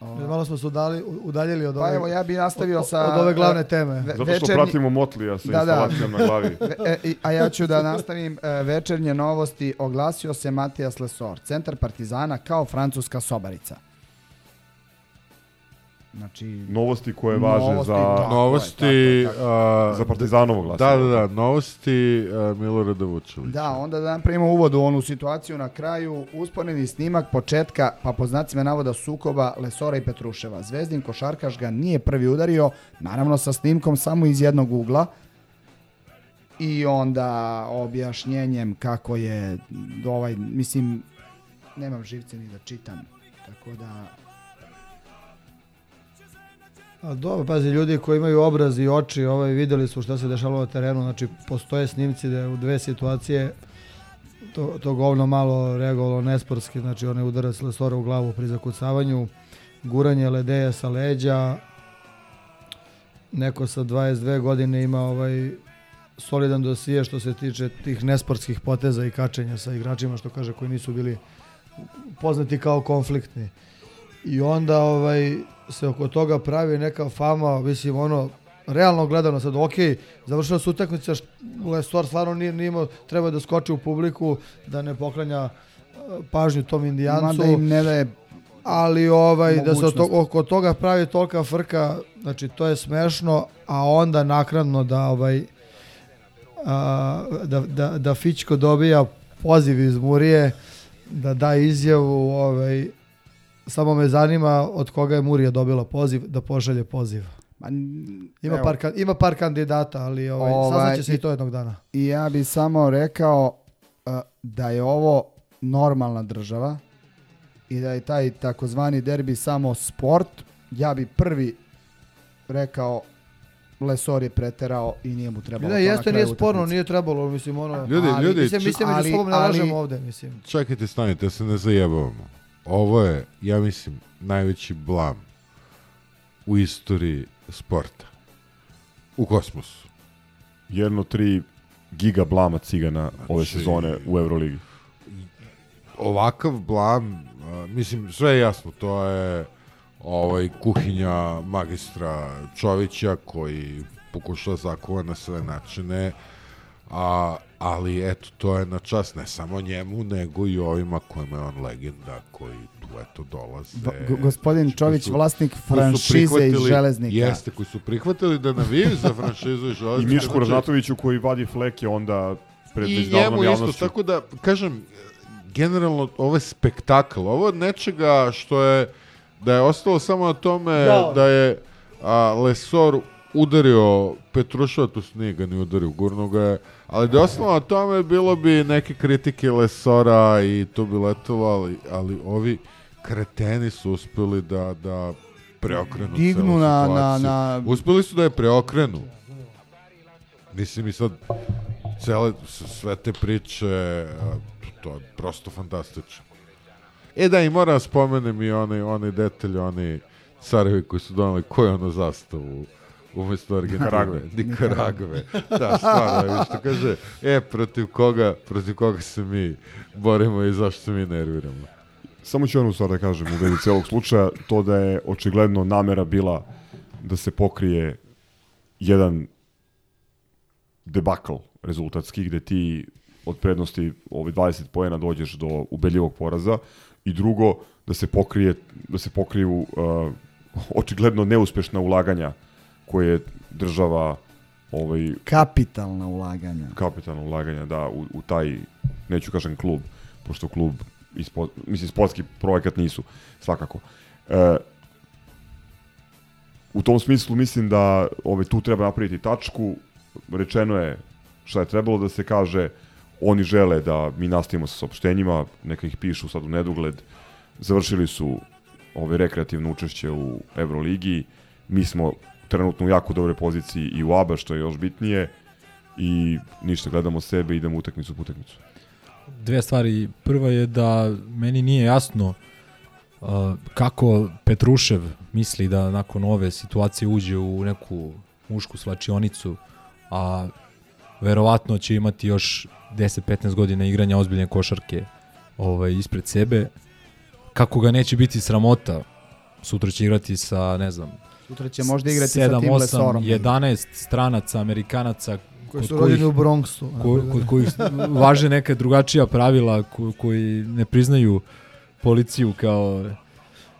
Ovo- Malo smo se udali, udaljili od Pa ove, evo, ja bi nastavio od, sa- od ove glavne teme. ve- Zato što večernji- pratimo Motlija sa instalacijom na glavi. Ve- e, i- a ja ću da nastavim e, večernje novosti. Oglasio se Matijas Lesor, centar Partizana kao francuska sobarica. Znači, Novosti koje važe Novosti, za... tako je, Novosti... tako je, tako a, Za Partizanovo glasilo. Da, da, da, novosti a, Milorada Vučevića. Da, onda da napravimo uvod u onu situaciju na kraju. Usporedni snimak početka, pa po znacima navoda sukoba Lesora i Petruševa. Zvezdin košarkaš ga nije prvi udario, naravno sa snimkom samo iz jednog ugla. I onda objašnjenjem kako je ovaj, mislim, nemam živce ni da čitam. Tako da, A dobro, pazi, ljudi koji imaju obraz i oči, ovaj, videli su šta se dešavalo na terenu, znači postoje snimci da je u dve situacije to, to govno malo reagovalo nesportski, znači onaj udarac Lesora u glavu pri zakucavanju, guranje Ledeja sa leđa, neko sa 22 godine ima ovaj solidan dosije što se tiče tih nesportskih poteza i kačenja sa igračima, što kaže, koji nisu bili poznati kao konfliktni. I onda ovaj se oko toga pravi neka fama, mislim ono realno gledano sad, ok, završila se utakmica, št- Lesor stvarno nije, nije imao, treba da skoči u publiku, da ne poklanja e, pažnju tom indijancu. mada im ne daje ali ovaj, da se to, oko toga pravi tolika frka, znači to je smešno, a onda naknadno da ovaj a, da, da, da Fićko dobija poziv iz Murije, da da izjavu, ovaj, samo me zanima od koga je Murija dobila poziv, da pošalje poziv. Ima, evo. par, ima par kandidata, ali ovaj, Ovaj, saznaće se i- i to jednog dana. I ja bi samo rekao uh, da je ovo normalna država i da je taj takozvani derbi samo sport. Ja bi prvi rekao Lesor je preterao i nije mu trebalo na jeste, nije sporno, nije trebalo, mislim, ono... Ljudi, Ali- ljudi, Mislim, mislim, među ali- ali- lažemo ovde, mislim. Čekajte, stanite, da se ne zajebavamo. Ovo je, ja mislim, najveći blam u istoriji sporta. U kosmosu. Jedno tri giga blama cigana ove Znači- sezone u Euroligi. Ovakav blam, a, mislim, sve je jasno, to je ovaj, kuhinja magistra Čovića koji pokušava zakova na sve načine, a, ali eto, to je na čast ne samo njemu, nego i ovima kojima je on legenda, koji tu eto dolaze. Go- gospodin Čović, koji vlasnik su franšize iz Železnika. Jeste, koji su prihvatili da navijaju za franšizu iz I Železnika. Mišku znači- Ražnatoviću koji vadi fleke onda pred I njemu isto, javnošću. tako da, kažem, generalno, ovo je spektakl. Ovo je od nečega što je, da je ostalo samo na tome Da. da je a, Lesor udario Petruševa, tu nije ga ni udario, gurno ga je, ali da na tome, bilo bi neke kritike Lesora i to bi letelo, ali, ali ovi kreteni su uspeli da, da preokrenu Dignu celu na- situaciju. na- na- Uspeli su da je preokrenu. Mislim i sad cele, sve te priče, to je prosto fantastično. E da, i moram da spomenem i onaj, onaj detalj, oni carevi koji su donali, koju ono zastavu umesto Argentine? Nikaragve. Da, stvarno, što kaže, e, protiv koga, protiv koga se mi borimo i zašto se mi nerviramo. Samo ću jednu stvar da kažem u vezi celog slučaja, to da je očigledno namera bila da se pokrije jedan debakl rezultatski gde ti od prednosti ovih 20 pojena dođeš do ubeljivog poraza i drugo da se pokrije da se pokriju uh, očigledno neuspešna ulaganja koje država ovaj Kapitalna ulaganja. kapitalna ulaganja da u, u taj neću kažem klub pošto klub ispo, mislim sportski projekat nisu svakako. E, u tom smislu mislim da ovaj, tu treba napraviti tačku. Rečeno je šta je trebalo da se kaže. Oni žele da mi nastavimo sa saopštenjima neka ih pišu sad u nedogled. Završili su ove rekreativno učešće u Euroligi. Mi smo trenutno u jako dobroj poziciji i u ABA što je još bitnije i ništa gledamo sebe idemo utakmicu po utakmicu Dve stvari. Prva je da meni nije jasno uh, kako Petrušev misli da nakon ove situacije uđe u neku mušku slačionicu, a verovatno će imati još 10-15 godina igranja ozbiljne košarke ovaj, ispred sebe. Kako ga neće biti sramota, sutra će igrati sa, ne znam, Sutra će možda igrati sa 7, tim 8, Lesorom. 11 stranaca, Amerikanaca, Koji su rođeni u Bronxu. ko, kod kojih važe neka drugačija pravila ko, koji ne priznaju policiju kao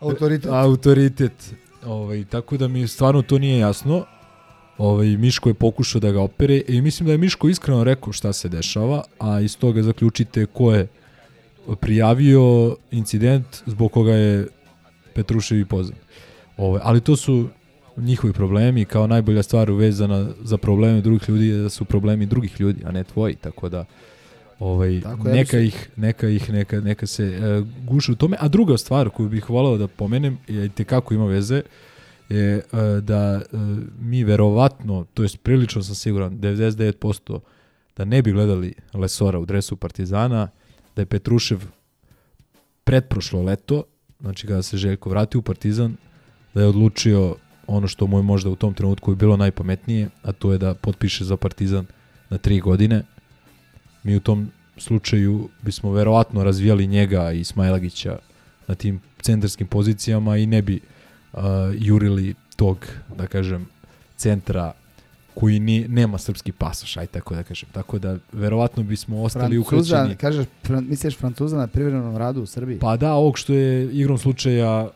Autoritet. autoritet. Ovaj, tako da mi stvarno to nije jasno. Ovaj, Miško je pokušao da ga opere i mislim da je Miško iskreno rekao šta se dešava, a iz toga zaključite ko je prijavio incident zbog koga je Petrušev i pozvan. Ovaj, ali to su njihovi problemi, kao najbolja stvar uvezana za probleme drugih ljudi je da su problemi drugih ljudi, a ne tvoji, tako da ovaj, Tako ja neka, ih, neka ih, neka, neka se e, guše u tome. A druga stvar koju bih volao da pomenem, je i tekako ima veze, je e, da e, mi verovatno, to jest prilično sam siguran, 99% da ne bi gledali Lesora u dresu Partizana, da je Petrušev pretprošlo leto, znači kada se Željko vrati u Partizan, da je odlučio ono što mu je možda u tom trenutku bilo najpametnije, a to je da potpiše za Partizan na tri godine. Mi u tom slučaju bismo verovatno razvijali njega i Smajlagića na tim centarskim pozicijama i ne bi uh, jurili tog, da kažem, centra koji ni, nema srpski pasoš, aj tako da kažem. Tako da verovatno bismo ostali Francuza, ukrećeni. kažeš, fran, misliš Francuza na privremenom radu u Srbiji? Pa da, ovog što je igrom slučaja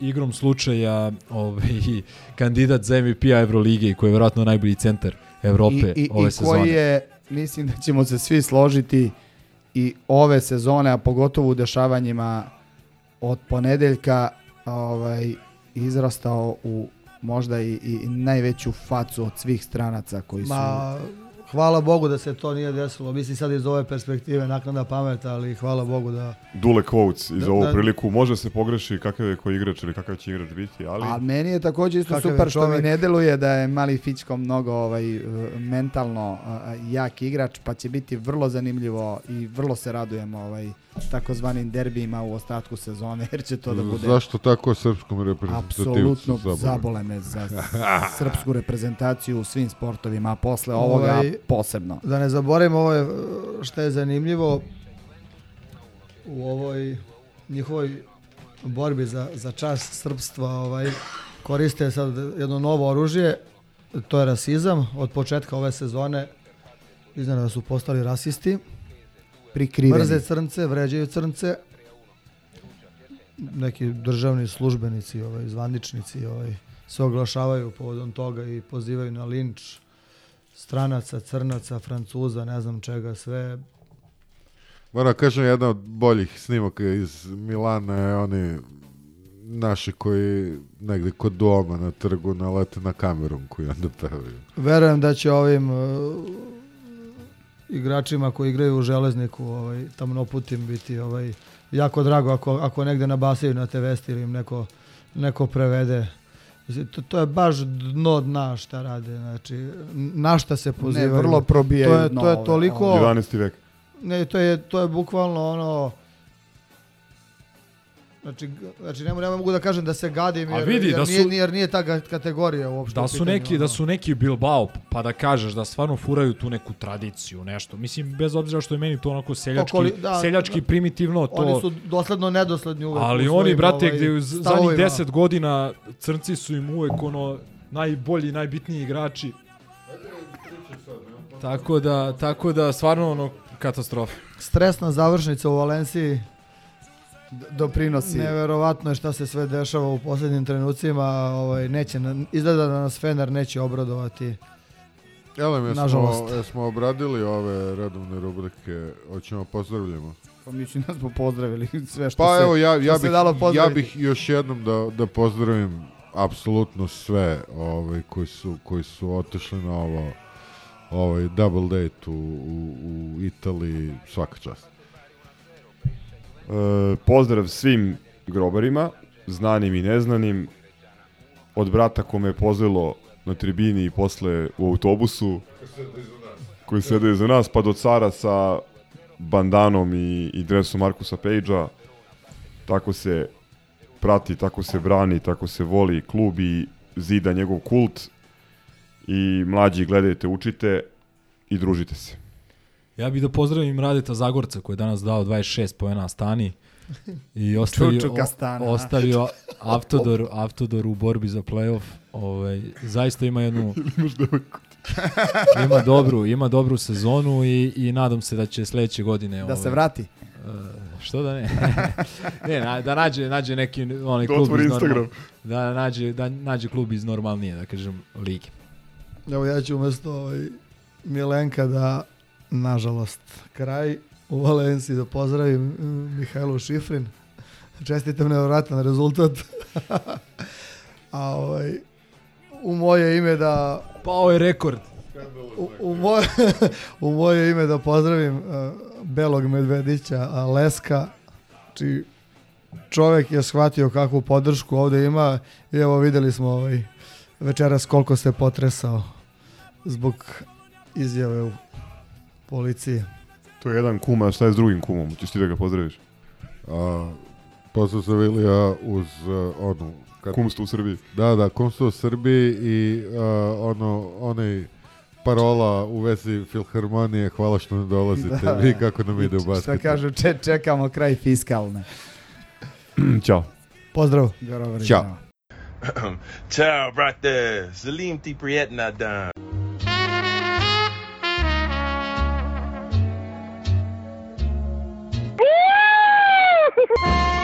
igrom slučaja ovaj, kandidat za MVP-a Evrolige i koji je verovatno najbolji centar Evrope I, i, ove i sezone. koji je, mislim da ćemo se svi složiti i ove sezone, a pogotovo u dešavanjima od ponedeljka ovaj, izrastao u možda i, i najveću facu od svih stranaca koji su Ma, hvala Bogu da se to nije desilo. Mislim sad iz ove perspektive naknada pameta, ali hvala Bogu da... Dule quotes iz Da, ovu da. priliku. Može se pogreši kakav je koji igrač ili kakav će igrač biti, ali... A meni je također isto Kakav super što mi ne deluje da je mali Fićko mnogo ovaj, uh, mentalno uh, jak igrač, pa će biti vrlo zanimljivo i vrlo se radujemo ovaj, takozvanim derbijima u ostatku sezone, jer će to da bude Zašto tako srpskom reprezentativcu apsolutno zabole me za srpsku reprezentaciju u svim sportovima, a posle ovoga Ovaj, posebno. Da ne zaboravimo ovo je, što je zanimljivo u ovoj njihovoj borbi za, za čast srpstva ovaj, koriste sad jedno novo oružje, to je rasizam. Od početka ove sezone iznenada su postali rasisti. Prikriveni. Mrze crnce, vređaju crnce. Neki državni službenici, ovaj, zvaničnici ovaj, se oglašavaju povodom toga i pozivaju na linč stranaca, crnaca, francuza, ne znam čega, sve. Moram kažem, jedna od boljih snimaka iz Milana je oni naši koji negdje kod doma na trgu nalete na kamerom koji onda pevaju. Verujem da će ovim uh, igračima koji igraju u železniku ovaj, tamnoputim biti ovaj, jako drago ako, ako negde nabasaju na te vesti ili im neko, neko prevede. Mislim, To, to je baš dno dna šta rade, znači na šta se pozivaju. vrlo probijaju To je, to je toliko... 11. vek. Ne, to je, to je bukvalno ono... Znači, znači ne, ne mogu da kažem da se gadim A jer, vidi, jer, da nije, su- jer nije ta kategorija uopšte. Da su pitanju, neki, ono. da su neki Bilbao, pa da kažeš da stvarno furaju tu neku tradiciju, nešto. Mislim, bez obzira što je meni to onako seljački, Okoli- da, seljački da. primitivno, to... Oni su dosledno nedosledni uvek. Ali u oni, brate, ovaj, gde u z- zadnjih stavovima. 10 godina crnci su im uvek ono najbolji, najbitniji igrači. Tako da, tako da stvarno ono katastrofa. Stresna završnica u Valenciji. Doprinosi. Neverovatno je šta se sve dešava u posljednjim trenucima. Ovaj, neće, na- izgleda da nas Fener neće obradovati. Jel, jesmo, Nažalost. jesmo obradili ove redovne rubrike, hoćemo pozdravljamo. Pa mislim da smo pozdravili sve što Pa se, evo, ja, ja, se bih, dalo ja bih još jednom da, da pozdravim apsolutno sve ovaj, koji, su, koji su otišli na ovo ovaj double date u, u, u Italiji, svaka čast. E, pozdrav svim grobarima, znanim i neznanim, od brata kome je pozvelo na tribini i posle u autobusu, koji sede iza nas, pa do cara sa bandanom i, i dresom Markusa Pejđa. Tako se prati, tako se brani, tako se voli klub i zida njegov kult. I mlađi gledajte, učite i družite se. Ja bih da pozdravim Radeta Zagorca koji je danas dao 26 poena Stani i ostavio, Čuču Kastana. o- ostavio Avtodor, Avtodor u borbi za playoff. Ovaj, zaista ima jednu ima dobru, ima dobru sezonu i, i nadam se da će sledeće godine Da se ovaj, vrati. e, što da ne? ne, na- da nađe, nađe neki onaj Da klub iz Instagram. da nađe, da nađe klub iz normalnije, da kažem, lige. Evo ja ću umjesto ovaj, Milenka da, nažalost, kraj u Valenciji da pozdravim mm, Mihajlo Šifrin. Čestitam nevjerojatan rezultat. A ovaj, u moje ime da... Pao je rekord. U, u, moje, u moje ime da pozdravim uh, Belog Medvedića, a Leska, či čovjek je shvatio kakvu podršku ovdje ima i evo vidjeli smo ovaj, večeras koliko se potresao zbog izjave u policiji. To je jedan kum, a šta je s drugim kumom? Ćeš ti da ga pozdraviš? A, pozdrav za Vilija uz uh, onu... Kad, Kumstvo u Srbiji. Da, da, kumstvo u Srbiji i uh, ono, onaj parola u vezi filharmonije, hvala što ne dolazite, Da. vi kako nam ide u Šta basketu. kažu, če, čekamo kraj fiskalne. Ćao. Pozdrav. Ćao. Ciao, brate. Salim ti prijetna dan. Bye.